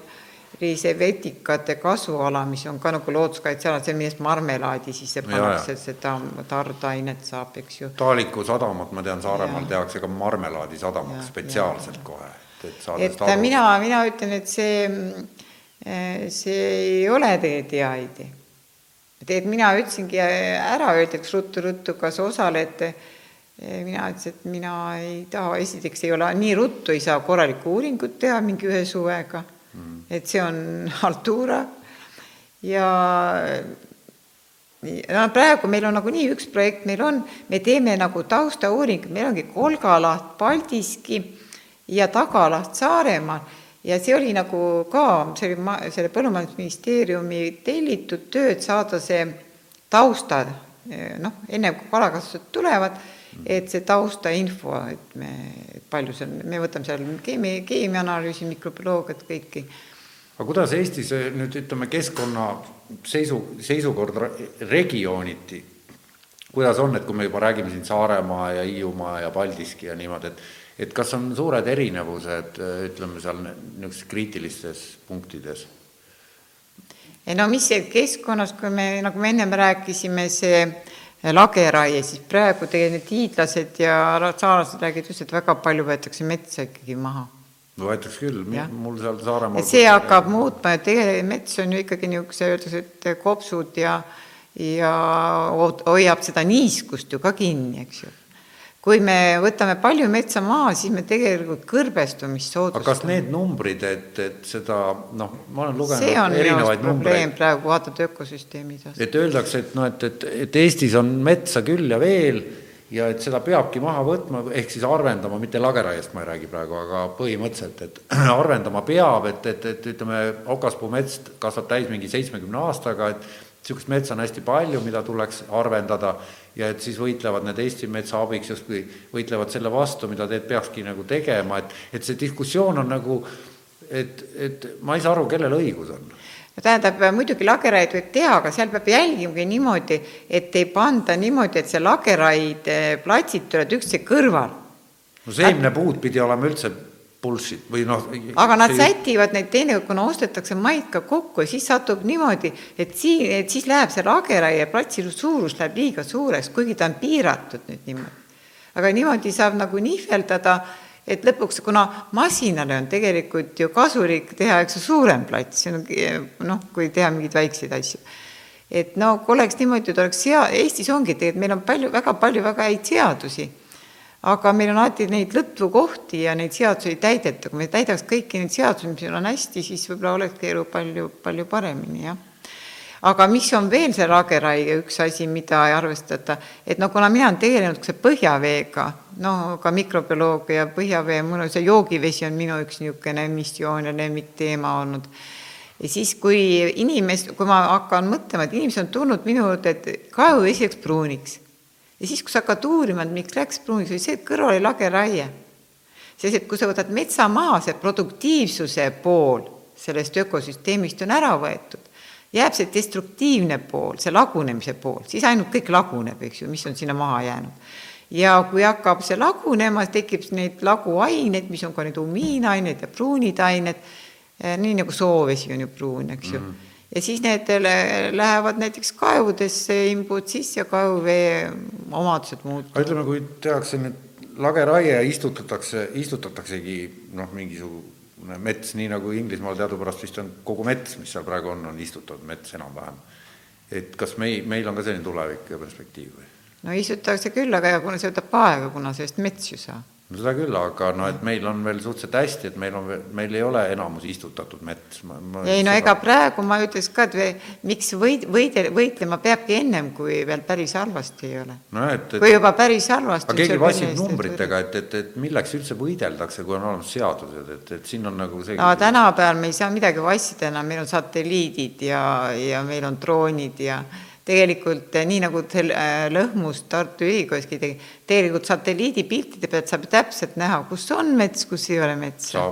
see vetikate kasvuala, mis on ka nagu looduskaitseala, see, millest marmelaadi sisse pannakse, seda tardainet saab, eks ju. Taaliku sadamat, ma tean, Saaremaal tehakse ka marmelaadisadamaks spetsiaalselt ja, kohe et saada et mina, mina ütlen, et see, see ei ole tegelikult hea idee. Tegelikult mina ütlesingi ära, öeldi, eks ruttu-ruttu, kas osalete. mina ütlesin, et mina ei taha, esiteks ei ole nii ruttu, ei saa korralikku uuringut teha mingi ühe suvega. Mm.. et see on haltuura. Ja no praegu meil on nagunii üks projekt, meil on, me teeme nagu taustauuring, meil ongi Kolgalaht, Paldiski ja Tagalaht Saaremaal ja see oli nagu ka, see oli ma, selle Põllumajandusministeeriumi tellitud töö, et saada see tausta, noh, enne kui kalakasvatused tulevad, et see taustainfo, et me, palju seal, me võtame seal keemia, keemiaanalüüsi, mikrobioloogiat, kõiki. aga kuidas Eestis nüüd ütleme, keskkonna seisu, seisukord regiooniti, kuidas on, et kui me juba räägime siin Saaremaa ja Hiiumaa ja Paldiski ja niimoodi, et et kas on suured erinevused, ütleme seal niisugustes kriitilistes punktides? no mis see keskkonnas, kui me, nagu me ennem rääkisime, see lageraie, siis praegu tegelikult hiidlased ja saarlased räägivad just, et väga palju võetakse metsa ikkagi maha. võetakse küll, mul seal Saaremaal see hakkab muutma, et tegelikult mets on ju ikkagi niisuguse, öeldakse, et kopsud ja ja hoiab seda niiskust ju ka kinni, eks ju kui me võtame palju metsa maha, siis me tegelikult kõrbestumist soodustame. aga kas need numbrid, et, et seda noh, ma olen lugenud erinevaid numbreid. praegu vaatad ökosüsteemid. et öeldakse, et noh, et, et, et Eestis on metsa küll ja veel ja et seda peabki maha võtma, ehk siis arvendama, mitte lageraiest ma ei räägi praegu, aga põhimõtteliselt, et arvendama peab, et, et, et ütleme, okaspuu mets kasvab täis mingi seitsmekümne aastaga, et niisugust metsa on hästi palju, mida tuleks arvendada ja et siis võitlevad need Eesti Metsa abiks justkui, võitlevad selle vastu, mida teed peakski nagu tegema, et, et see diskussioon on nagu, et, et ma ei saa aru, kellel õigus on no tähendab, muidugi lageraid võib teha, aga seal peab jälgimagi niimoodi, et ei panda niimoodi, et see lageraid platsid tulevad üksteise kõrval. no seemnepuud pidi olema üldse bullshit või noh. aga nad sätivad neid teinekord, kuna ostetakse maid ka kokku ja siis satub niimoodi, et siin, et siis läheb see lageraie platsi suurus läheb liiga suureks, kuigi ta on piiratud nüüd niimoodi. aga niimoodi saab nagu nihveldada, et lõpuks, kuna masinale on tegelikult ju kasulik teha, eks ju, suurem plats, noh, kui teha mingeid väikseid asju et no kui oleks niimoodi, et oleks sea-, Eestis ongi tegelikult, meil on palju, väga palju väga häid seadusi aga meil on alati neid lõtvu kohti ja neid seadusi ei täideta, kui me täidaks kõiki neid seadusi, mis meil on hästi, siis võib-olla olekski elu palju, palju paremini, jah. aga mis on veel see lageraie üks asi, mida ei arvestata, et no kuna mina olen tegelenud see põhjaveega, no ka mikrobioloogia ja põhjavee, mul on see joogivesi on minu üks niisugune missioon ja lemmikteema olnud. Ja siis, kui inimest, kui ma hakkan mõtlema, et inimesed on tulnud minu juurde, et kahjuvesi läks pruuniks ja siis, kui sa hakkad uurima, et miks läks pruuniks, oli see, et kõrval oli lageraie. sest et kui sa võtad metsa maha, see produktiivsuse pool sellest ökosüsteemist on ära võetud, jääb see destruktiivne pool, see lagunemise pool, siis ainult kõik laguneb, eks ju, mis on sinna maha jäänud. ja kui hakkab see lagunema, tekib neid laguaineid, mis on ka need umiinained ja pruunid ained, eh, nii nagu soovesi on ju pruun, eks ju mm. -hmm ja siis need lähevad näiteks kaevudesse, imbud sisse ja kaevuvee omadused muutuvad. ütleme, kui tehakse nüüd lageraie ja istutatakse, istutataksegi noh, mingisugune mets, nii nagu Inglismaal teadupärast vist on kogu mets, mis seal praegu on, on istutatud mets enam-vähem. et kas mei-, meil on ka selline tulevik ja perspektiiv või? no istutatakse küll, aga kuna see võtab aega, kuna sellest mets ju saab no seda küll, aga noh, et meil on veel suhteliselt hästi, et meil on, meil ei ole enamus istutatud mets. ei no ega praegu ma ütleks ka, et või, miks võid, võide, võitlema peabki ennem, kui veel päris halvasti ei ole no,. Et... kui juba päris halvasti. aga keegi vassib numbritega, et, et, et milleks üldse võideldakse, kui on olemas seadused, et, et siin on nagu see. no tänapäeval me ei saa midagi vassida enam, meil on satelliidid ja, ja meil on droonid ja tegelikult eh, nii nagu eh, lõhmus Tartu Ülikoolis tegi, tegelikult satelliidipiltide pealt saab täpselt näha, kus on mets, kus ei ole metsa.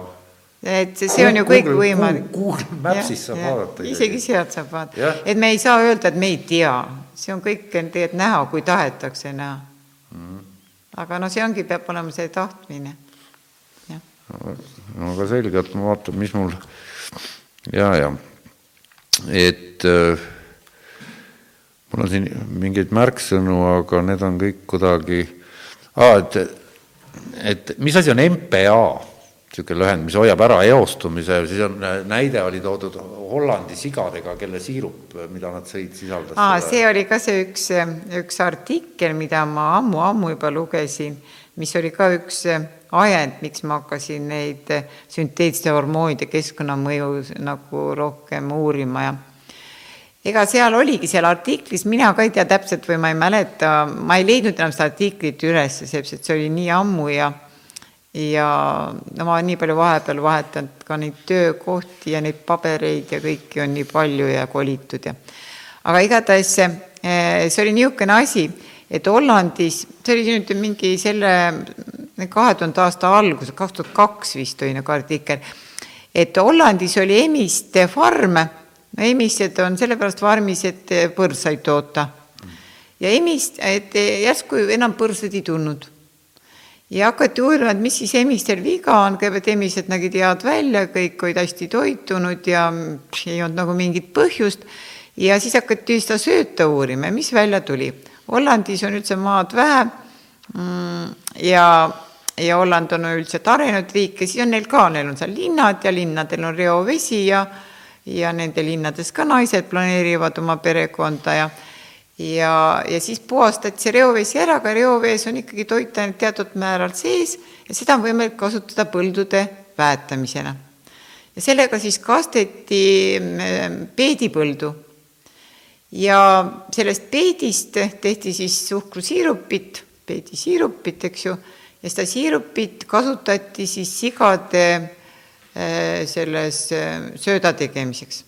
et see, see on ju kõik võimalik. Google Maps'is saab ja, vaadata. isegi sealt saab vaadata, et me ei saa öelda, et me ei tea, see on kõik tegelikult näha, kui tahetakse näha mm. aga no see ongi, peab olema see tahtmine. no aga selge, et ma vaatan, mis mul ja, ja et äh, mul on siin mingeid märksõnu, aga need on kõik kuidagi ah,, et, et mis asi on MPA? niisugune lühend, mis hoiab ära eostumise, siis on, näide oli toodud Hollandi sigadega, kelle siirup, mida nad sõid, sisaldas aa, see oli ka see üks, üks artikkel, mida ma ammu-ammu juba lugesin, mis oli ka üks ajend, miks ma hakkasin neid sünteetiliste hormoonide keskkonnamõju nagu rohkem uurima ja ega seal oligi seal artiklis, mina ka ei tea täpselt või ma ei mäleta, ma ei leidnud enam seda artiklit üles, sellepärast et see oli nii ammu ja ja no ma nii palju vahepeal vahetanud ka neid töökohti ja neid pabereid ja kõiki on nii palju ja kolitud ja aga igatahes see, see oli niisugune asi, et Hollandis, see oli nüüd mingi selle kahe tuhande aasta alguses, kaks tuhat kaks vist oli nagu artikkel, et Hollandis oli emiste farme, no emised on sellepärast farmis, et põrsaid toota. ja emist, et järsku enam põrsaid ei tulnud ja hakati uurima, et mis siis emistel viga on, kõigepealt emised nägid head välja, kõik olid hästi toitunud ja ei olnud nagu mingit põhjust. ja siis hakati seda sööta uurima ja mis välja tuli. Hollandis on üldse maad vähe mm, ja, ja Holland on üldiselt arenenud riik ja siis on neil ka, neil on seal linnad ja linnadel on reovesi ja ja nende linnades ka naised planeerivad oma perekonda ja ja, ja siis puhastati see reovesi ära, aga reovees on ikkagi toitained teatud määral sees ja seda on võimalik kasutada põldude väetamisena. ja sellega siis kasteti mm, peedipõldu. ja sellest peedist tehti siis suhkrusiirupit, peedisiirupit, eks ju, ja seda siirupit kasutati siis sigade selles äh, sööda tegemiseks.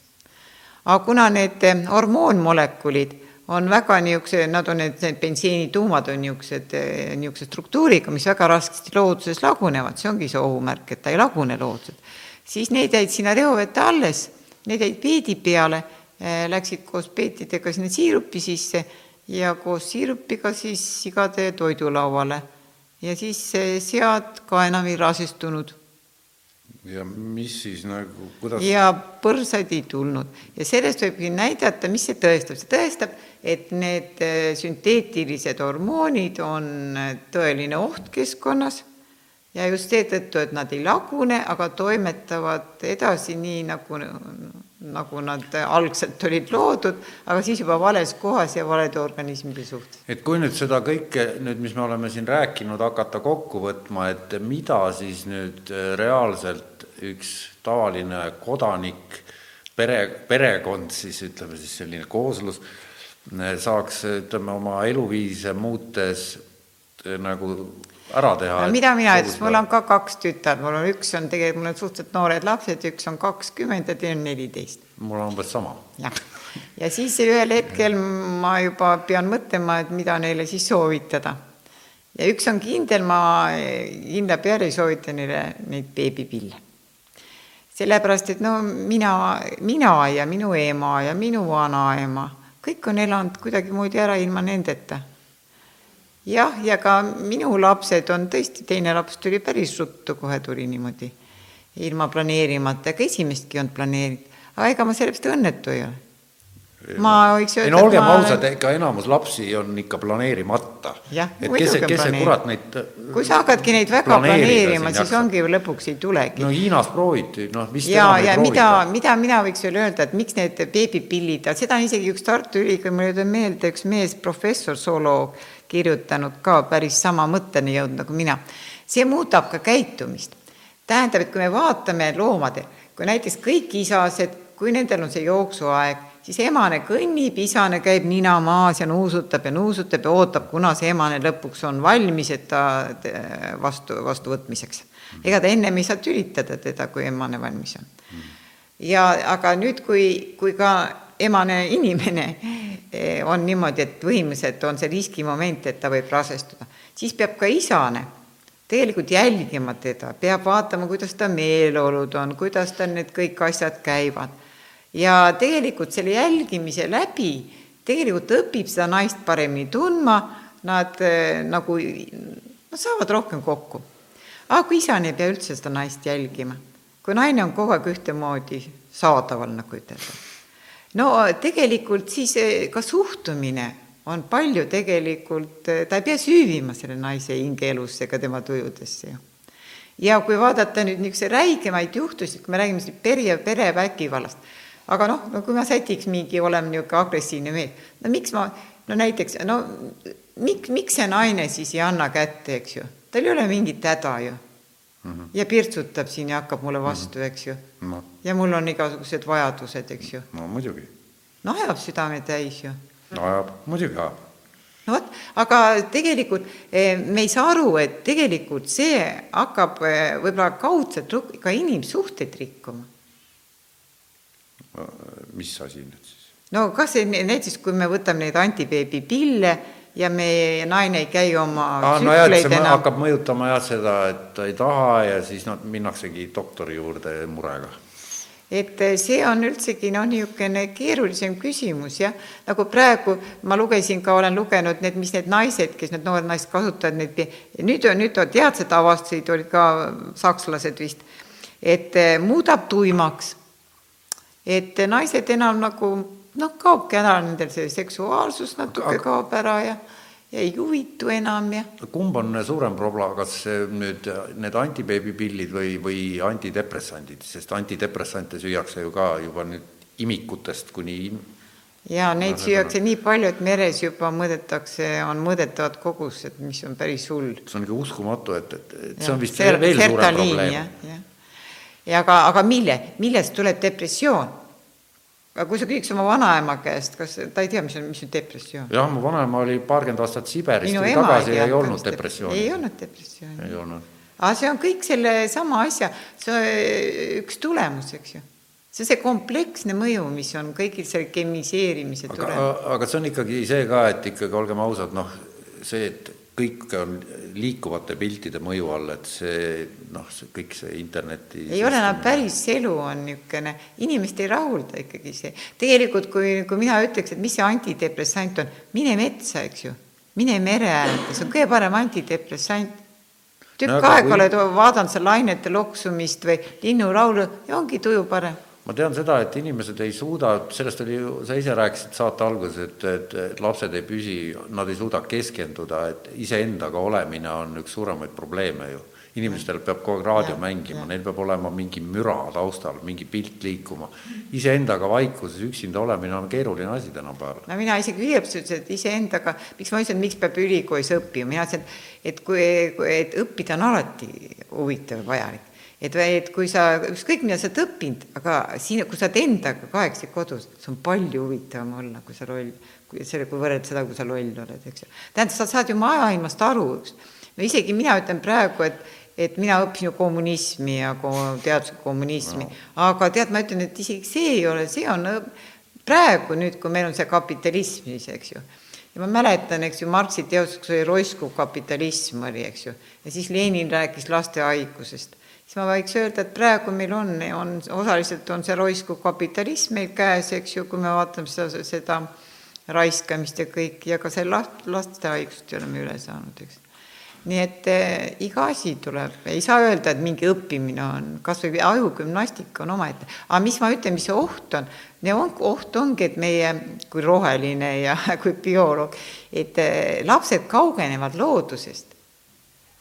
aga kuna need hormoonmolekulid on väga niisuguse, nad on need, need bensiinituumad on niisugused, niisuguse struktuuriga, mis väga raskesti looduses lagunevad, see ongi see ohumärk, et ta ei lagune looduses. siis need jäid sinna reovette alles, need jäid peedi peale, läksid koos peetidega sinna siirupi sisse ja koos siirupiga siis sigade toidulauale. ja siis sead ka enam ei rasestunud ja mis siis nagu, kuidas? ja põrsaid ei tulnud ja sellest võibki näidata, mis see tõestab, see tõestab, et need äh, sünteetilised hormoonid on äh, tõeline oht keskkonnas ja just seetõttu, et nad ei lagune, aga toimetavad edasi nii, nagu, nagu nad algselt olid loodud, aga siis juba vales kohas ja valede organismide suhtes. et kui nüüd seda kõike nüüd, mis me oleme siin rääkinud, hakata kokku võtma, et mida siis nüüd äh, reaalselt üks tavaline kodanik, pere, perekond siis ütleme siis selline kooslus, saaks, ütleme, oma eluviise muutes eh, nagu ära teha. no mida mina ütlesin, mul on ka kaks tütart, mul on üks on tegelikult, mul on suhteliselt noored lapsed, üks on kakskümmend ja teine on neliteist. mul on umbes sama. jah, ja siis ühel hetkel ma juba pean mõtlema, et mida neile siis soovitada. ja üks on kindel, ma kindla peale ei soovita neile neid beebipille sellepärast, et no mina, mina ja minu ema ja minu vanaema, kõik on elanud kuidagimoodi ära ilma nendeta. Jah, ja ka minu lapsed on tõesti, teine laps tuli päris ruttu, kohe tuli niimoodi ilma planeerimata, ega esimestki ei olnud planeeritud, aga ega ma sellest õnnetu ei ole ma võiks öelda. ei no olgem ma... ausad, ega enamus lapsi on ikka planeerimata. et kes, kes see kurat neid. kui sa hakkadki neid väga planeerima, siis jaksa. ongi ju lõpuks ei tulegi. no Hiinas prooviti, noh vist ja, ja mida, mida mina võiks veel öelda, et miks need beebipillid, seda on isegi üks Tartu Ülikooli, mul ei tule meelde, üks mees, professor, zooloog, kirjutanud ka päris sama mõtteni jõudnud nagu mina. see muudab ka käitumist. tähendab, et kui me vaatame loomadel, kui näiteks kõik isased, kui nendel on see jooksuaeg siis emane kõnnib, isane käib nina maas ja nuusutab ja nuusutab ja ootab, kuna see emane lõpuks on valmis, et ta vastu, vastuvõtmiseks. ega ta ennem ei saa tülitada teda, kui emane valmis on. ja aga nüüd, kui, kui ka emane inimene eh, on niimoodi, et põhimõtteliselt on see riskimoment, et ta võib rasestuda, siis peab ka isane tegelikult jälgima teda, peab vaatama, kuidas ta meeleolud on, kuidas tal need kõik asjad käivad ja tegelikult selle jälgimise läbi tegelikult õpib seda naist paremini tundma, nad äh, nagu, nad saavad rohkem kokku. aga kui isane ei pea üldse seda naist jälgima, kui naine on kogu aeg ühtemoodi saadaval, nagu ütelda. No tegelikult siis äh, ka suhtumine on palju tegelikult, äh, ta ei pea süüvima selle naise hingeelusse ega tema tujudesse ju. ja kui vaadata nüüd niisuguseid räigemaid juhtusid, kui me räägime siin pere, perevägivallast, aga noh, no kui ma sätiks mingi, oleme niisugune agressiivne mees, no miks ma, no näiteks, no miks, miks see naine siis ei anna kätte, eks ju, tal ei ole mingit häda ju mm. -hmm. ja pirtsutab siin ja hakkab mulle vastu, eks ju no.. ja mul on igasugused vajadused, eks ju. no muidugi. no ajab südame täis ju. no ajab, muidugi ajab no vot, aga tegelikult eh, me ei saa aru, et tegelikult see hakkab eh, võib-olla kaudselt ka inimsuhteid rikkuma. mis asi nüüd siis? no kas näiteks, kui me võtame neid antibeebipille ja meie naine ei käi oma ah, no jah, see enam... hakkab mõjutama jah seda, et ta ei taha ja siis noh, minnaksegi doktori juurde murega. et eh, see on üldsegi noh, niisugune keerulisem küsimus jah, nagu praegu ma lugesin ka, olen lugenud need, mis need naised, kes need noored naised kasutavad neid, nüüd, nüüd teadlased avastasid, olid ka sakslased vist, et eh, muudab tuimaks. et naised enam nagu noh, kaobki ära nendel see seksuaalsus natuke aga, kaob ära ja, ja ei huvitu enam ja. kumb on suurem probleem, kas nüüd need antibeebipillid või, või antidepressandid, sest antidepressante süüakse ju ka juba nüüd imikutest kuni ja neid no, süüakse nii palju, et meres juba mõõdetakse, on mõõdetavad kogused, mis on päris hull. see on ikka uskumatu, et, et, et see on vist veel, veel suurem probleem. ja aga, aga mille, millest tuleb depressioon? Aga kui sa küsiks oma vanaema käest, kas ta ei tea, mis on, mis on depressioon? jah, mu vanaema oli paarkümmend aastat Siberis, tuli tagasi ja ei olnud depressiooni. ei olnud depressiooni. ei olnud. aga see on kõik sellesama asja, see üks tulemus, eks ju. see on see kompleksne mõju, mis on kõigil selle kemiseerimise tulemus. aga see on ikkagi see ka, et ikkagi olgem ausad, noh, see, et kõik on liikuvate piltide mõju all, et see noh, see kõik see interneti ei ole enam päris elu on niisugune, inimest ei rahulda ikkagi see. tegelikult kui, kui mina ütleks, et mis see antidepressant on, mine metsa, eks ju, mine mere äärde, see on kõige parem antidepressant. tükk no, aega kui... oled vaadanud seal lainete loksumist või linnulaulu ja ongi tuju parem ma tean seda, et inimesed ei suuda, sellest oli ju, sa ise rääkisid saate alguses, et, et, et lapsed ei püsi, nad ei suuda keskenduda, et iseendaga olemine on üks suuremaid probleeme ju. inimestel peab kogu aeg raadio ja, mängima, neil peab olema mingi müra taustal, mingi pilt liikuma. iseendaga vaikuses üksinda olemine on keeruline asi tänapäeval. no mina isegi üliõpilased ütlesin, et iseendaga, miks ma ütlesin, miks peab ülikoolis õppima, mina ütlesin, et kui, et õppida on alati huvitav ja vajalik et, et kui sa, ükskõik mida sa oled õppinud, aga siin, kui sa oled endaga kahekesi kodus, see on palju huvitavam olla, kui sa loll, kui selle, kui võrrelda seda, kui sa loll oled, eks ju. tähendab, sa saad ju maailmast aru, eks. no isegi mina ütlen praegu, et, et mina õppisin ju kommunismi ja teaduslikku kommunismi no., aga tead, ma ütlen, et isegi see ei ole, see on praegu nüüd, kui meil on see kapitalism siis, eks ju ja ma mäletan, eks ju, Marxi teoseks oli roiskuv kapitalism oli, eks ju, ja siis Lenin rääkis laste haigusest siis ma võiks öelda, et praegu meil on, on osaliselt on see roiskuv kapitalism meil käes, eks ju, kui me vaatame seda, seda raiskamist ja kõik ja ka see last, laste haigust oleme üle saanud, eks. nii et eh, iga asi tuleb, ei saa öelda, et mingi õppimine on, kas või ajugümnastika on omaette, aga mis ma ütlen, mis see oht on, on, oht ongi, et meie kui roheline ja kui bioloog, et eh, lapsed kaugenevad loodusest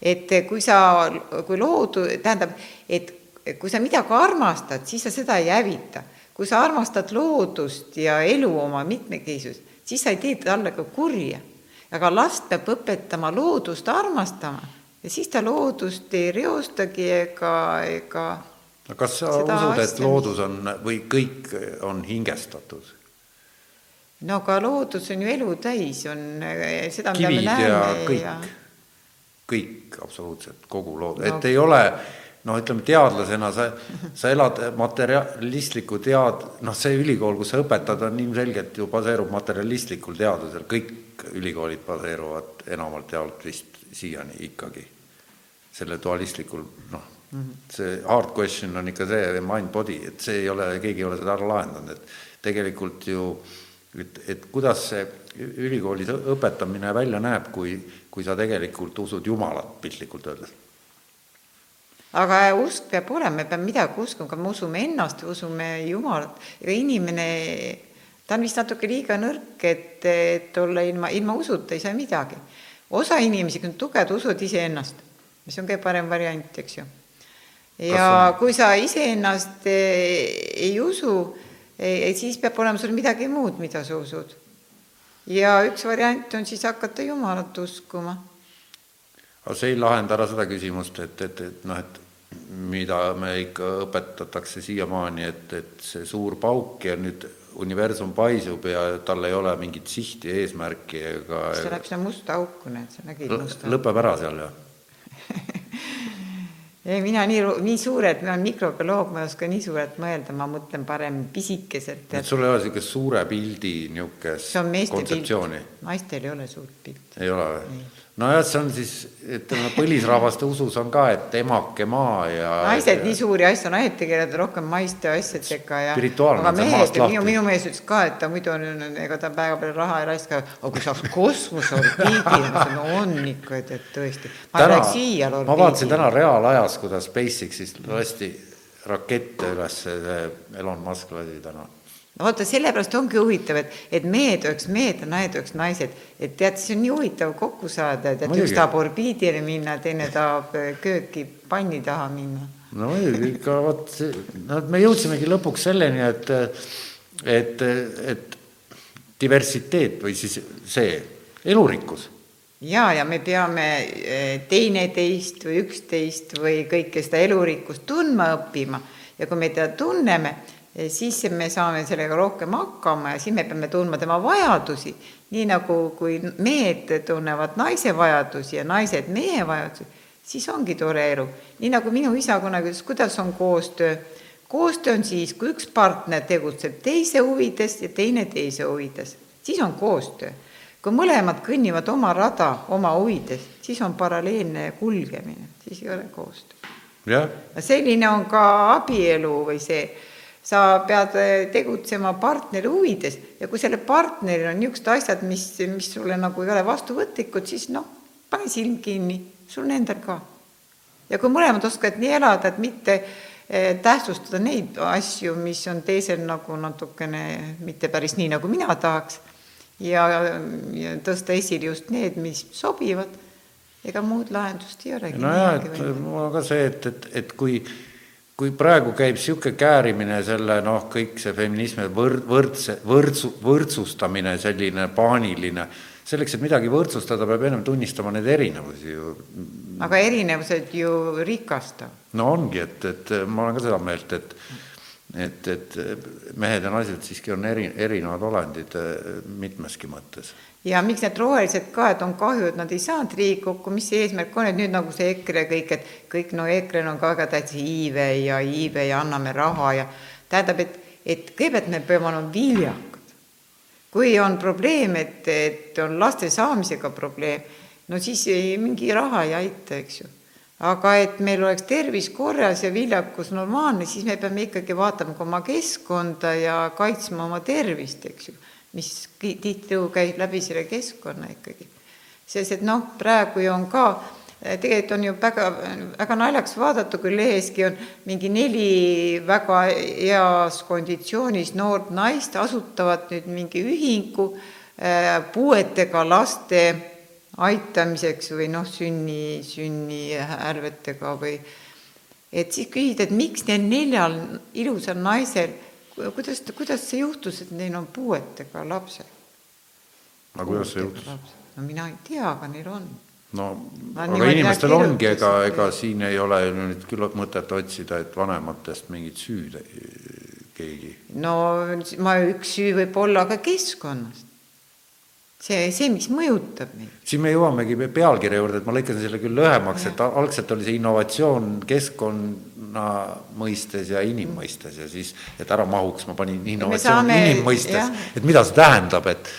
et kui sa, kui loodu, tähendab, et kui sa midagi armastad, siis sa seda ei hävita. kui sa armastad loodust ja elu oma mitmekesisust, siis sa ei tee talle ka kurja. aga last peab õpetama loodust armastama ja siis ta loodust ei reostagi ega, ega no kas sa usud, et loodus on või kõik on hingestatud? no aga loodus on ju elu täis, on seda, mida me näeme ja kõik ja kõik absoluutselt, kogu lood. No., et ei ole noh, ütleme teadlasena sa, sa elad materialistliku tead-, noh, see ülikool, kus sa õpetad, on ilmselgelt ju baseerub materialistlikul teadusel, kõik ülikoolid baseeruvad enamalt jaolt vist siiani ikkagi selle dualistlikul, noh, see hard question on ikka see mind-body, et see ei ole, keegi ei ole seda ära lahendanud, et tegelikult ju et, et kuidas see ülikoolis õpetamine välja näeb, kui, kui sa tegelikult usud Jumalat, piltlikult öeldes? aga usk peab olema, me peame midagi uskuma, ka me usume ennast, usume Jumalat, ega inimene, ta on vist natuke liiga nõrk, et, et olla ilma, ilma usuta ei saa midagi. osa inimesi, kui on tugevad, usuvad iseennast, mis on kõige parem variant, eks ju. ja on... kui sa iseennast ei usu, siis peab olema sul midagi muud, mida sa usud. Ja üks variant on siis hakata Jumalat uskuma. aga see ei lahenda ära seda küsimust, et, et, et noh, et mida me ikka õpetatakse siiamaani, et, et see suur pauk ja nüüd universum paisub ja tal ei ole mingit sihti, eesmärki ega see läheb sinna musta auku, näed, sa nägid musta lõpeb ära seal, jah ei, mina nii, nii suurelt, ma olen mikrobioloog, ma ei oska nii suurelt mõelda, ma mõtlen parem pisikeselt. et sul ei ole niisugust suure pildi niisugust kontseptsiooni? naistel ei ole suurt pilti. ei ole või? Nojah, see on siis, ütleme, põlisrahvaste usus on ka, et emake maa ja naised nii suuri asju, naised tegelevad rohkem maiste asjadega ja aga mehed, minu, minu mees ütles ka, et ta muidu on, ega ta päeva peale raha ei raiska, aga kui saaks kosmoseorbiidile, ma ütlesin, no on ikka, et, et tõesti. ma läheks iial orbiidile. ma vaatasin täna reaalajas, kuidas SpaceX-ist lasti rakette üles, Elon Musk lasi täna no vaata, sellepärast ongi huvitav, et, et mehed oleks mehed ja naised oleks naised, et tead, see on nii huvitav kokku saada, Muidugi. üks tahab orbiidile minna, teine tahab äh, kööki panni taha minna. no muidugi, ikka vot, no me jõudsimegi lõpuks selleni, et, et, et diversiteet või siis see elurikkus ja, ja me peame äh, teineteist või üksteist või kõike seda elurikkust tundma õppima ja kui me teda tunneme siis me saame sellega rohkem hakkama ja siis me peame tundma tema vajadusi, nii nagu kui mehed tunnevad naise vajadusi ja naised mehe vajadusi, siis ongi tore elu. nii nagu minu isa kunagi ütles, kuidas on koostöö. koostöö on siis, kui üks partner tegutseb teise huvides ja teine teise huvides, siis on koostöö. kui mõlemad kõnnivad oma rada oma huvides, siis on paralleelne kulgemine, siis ei ole koostöö. selline on ka abielu või see sa pead eh, tegutsema partneri huvides ja kui sellel partneril on niisugused asjad, mis, mis sulle nagu ei ole vastuvõtlikud, siis noh, pane silm kinni, sul endal ka. ja kui mõlemad oskavad nii elada, et mitte eh, tähtsustada neid asju, mis on teisel nagu natukene mitte päris nii, nagu mina tahaks, ja, ja tõsta esile just need, mis sobivad, ega muud lahendust ei olegi. nojah, et mul on ka see, et, et, et kui kui praegu käib niisugune käärimine selle noh, kõik see feminismi võrd-, võrdse, võrdsu, võrdsustamine, selline paaniline, selleks, et midagi võrdsustada, peab ennem tunnistama neid erinevusi ju. aga erinevused ju rikastavad. no ongi, et, et ma olen ka seda meelt, et et, et mehed ja naised siiski on eri, erinevad olendid mitmeski mõttes ja miks need rohelised ka, et on kahju, et nad ei saanud Riigikokku, mis see eesmärk on, et nüüd nagu see EKRE kõik, et kõik no EKRE-l on ka väga tähtis iive ja iive ja anname raha ja tähendab, et, et kõigepealt me peame olema viljakad. kui on probleem, et, et on laste saamisega probleem, no siis ei, mingi raha ei aita, eks ju. aga et meil oleks tervis korras ja viljakus normaalne, siis me peame ikkagi vaatama ka oma keskkonda ja kaitsma oma tervist, eks ju mis tihtilugu käib läbi selle keskkonna ikkagi. sest et noh, praegu ju on ka, tegelikult on ju väga, väga naljakas vaadata, kui leheski on mingi neli väga heas konditsioonis noort naist asutavad nüüd mingi ühingu äh, puuetega laste aitamiseks või noh, sünni, sünnihärvetega või et siis küsida, et miks neil neljal ilusal naisel kuidas, kuidas see juhtus, et neil on puuetega lapsed? aga kuidas see juhtus? no mina ei tea, aga neil on. no Ma aga inimestel ongi, ega, ega siin ei ole nüüd küll mõtet otsida, et vanematest mingit süüd keegi. no ma, üks süü võib olla ka keskkonnast see, see, mis mõjutab meid. siin me jõuamegi pealkirja juurde, et ma lõikan selle küll lühemaks, et algselt oli see innovatsioon keskkonna mõistes ja inimmõistes ja siis, et ära mahuks, ma panin innovatsioon saame, inimmõistes, et mida see tähendab, et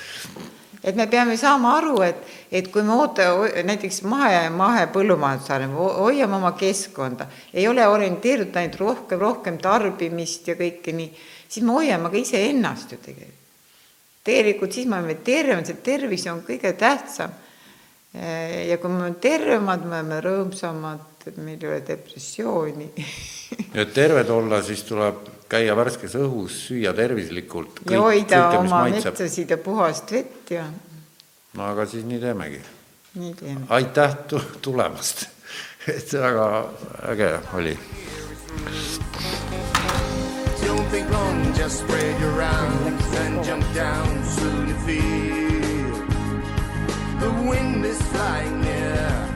et me peame saama aru, et, et kui me oota, näiteks mahe, mahepõllumajanduse arengul, hoiame oma keskkonda, ei ole orienteeritud ainult rohkem, rohkem tarbimist ja kõike nii, siis me hoiame ka iseennast ju tegelikult tegelikult siis me oleme tervemad, see tervis on kõige tähtsam. ja kui me oleme tervemad, me oleme rõõmsamad, meil ei ole depressiooni et terved olla, siis tuleb käia värskes õhus, süüa tervislikult. ja hoida kõike, oma metsasid ja puhast vett ja. no aga siis nii teemegi. nii teeme. aitäh tulemast et väga äge oli think long, just spread your arms and jump down. Soon you feel the wind is flying near.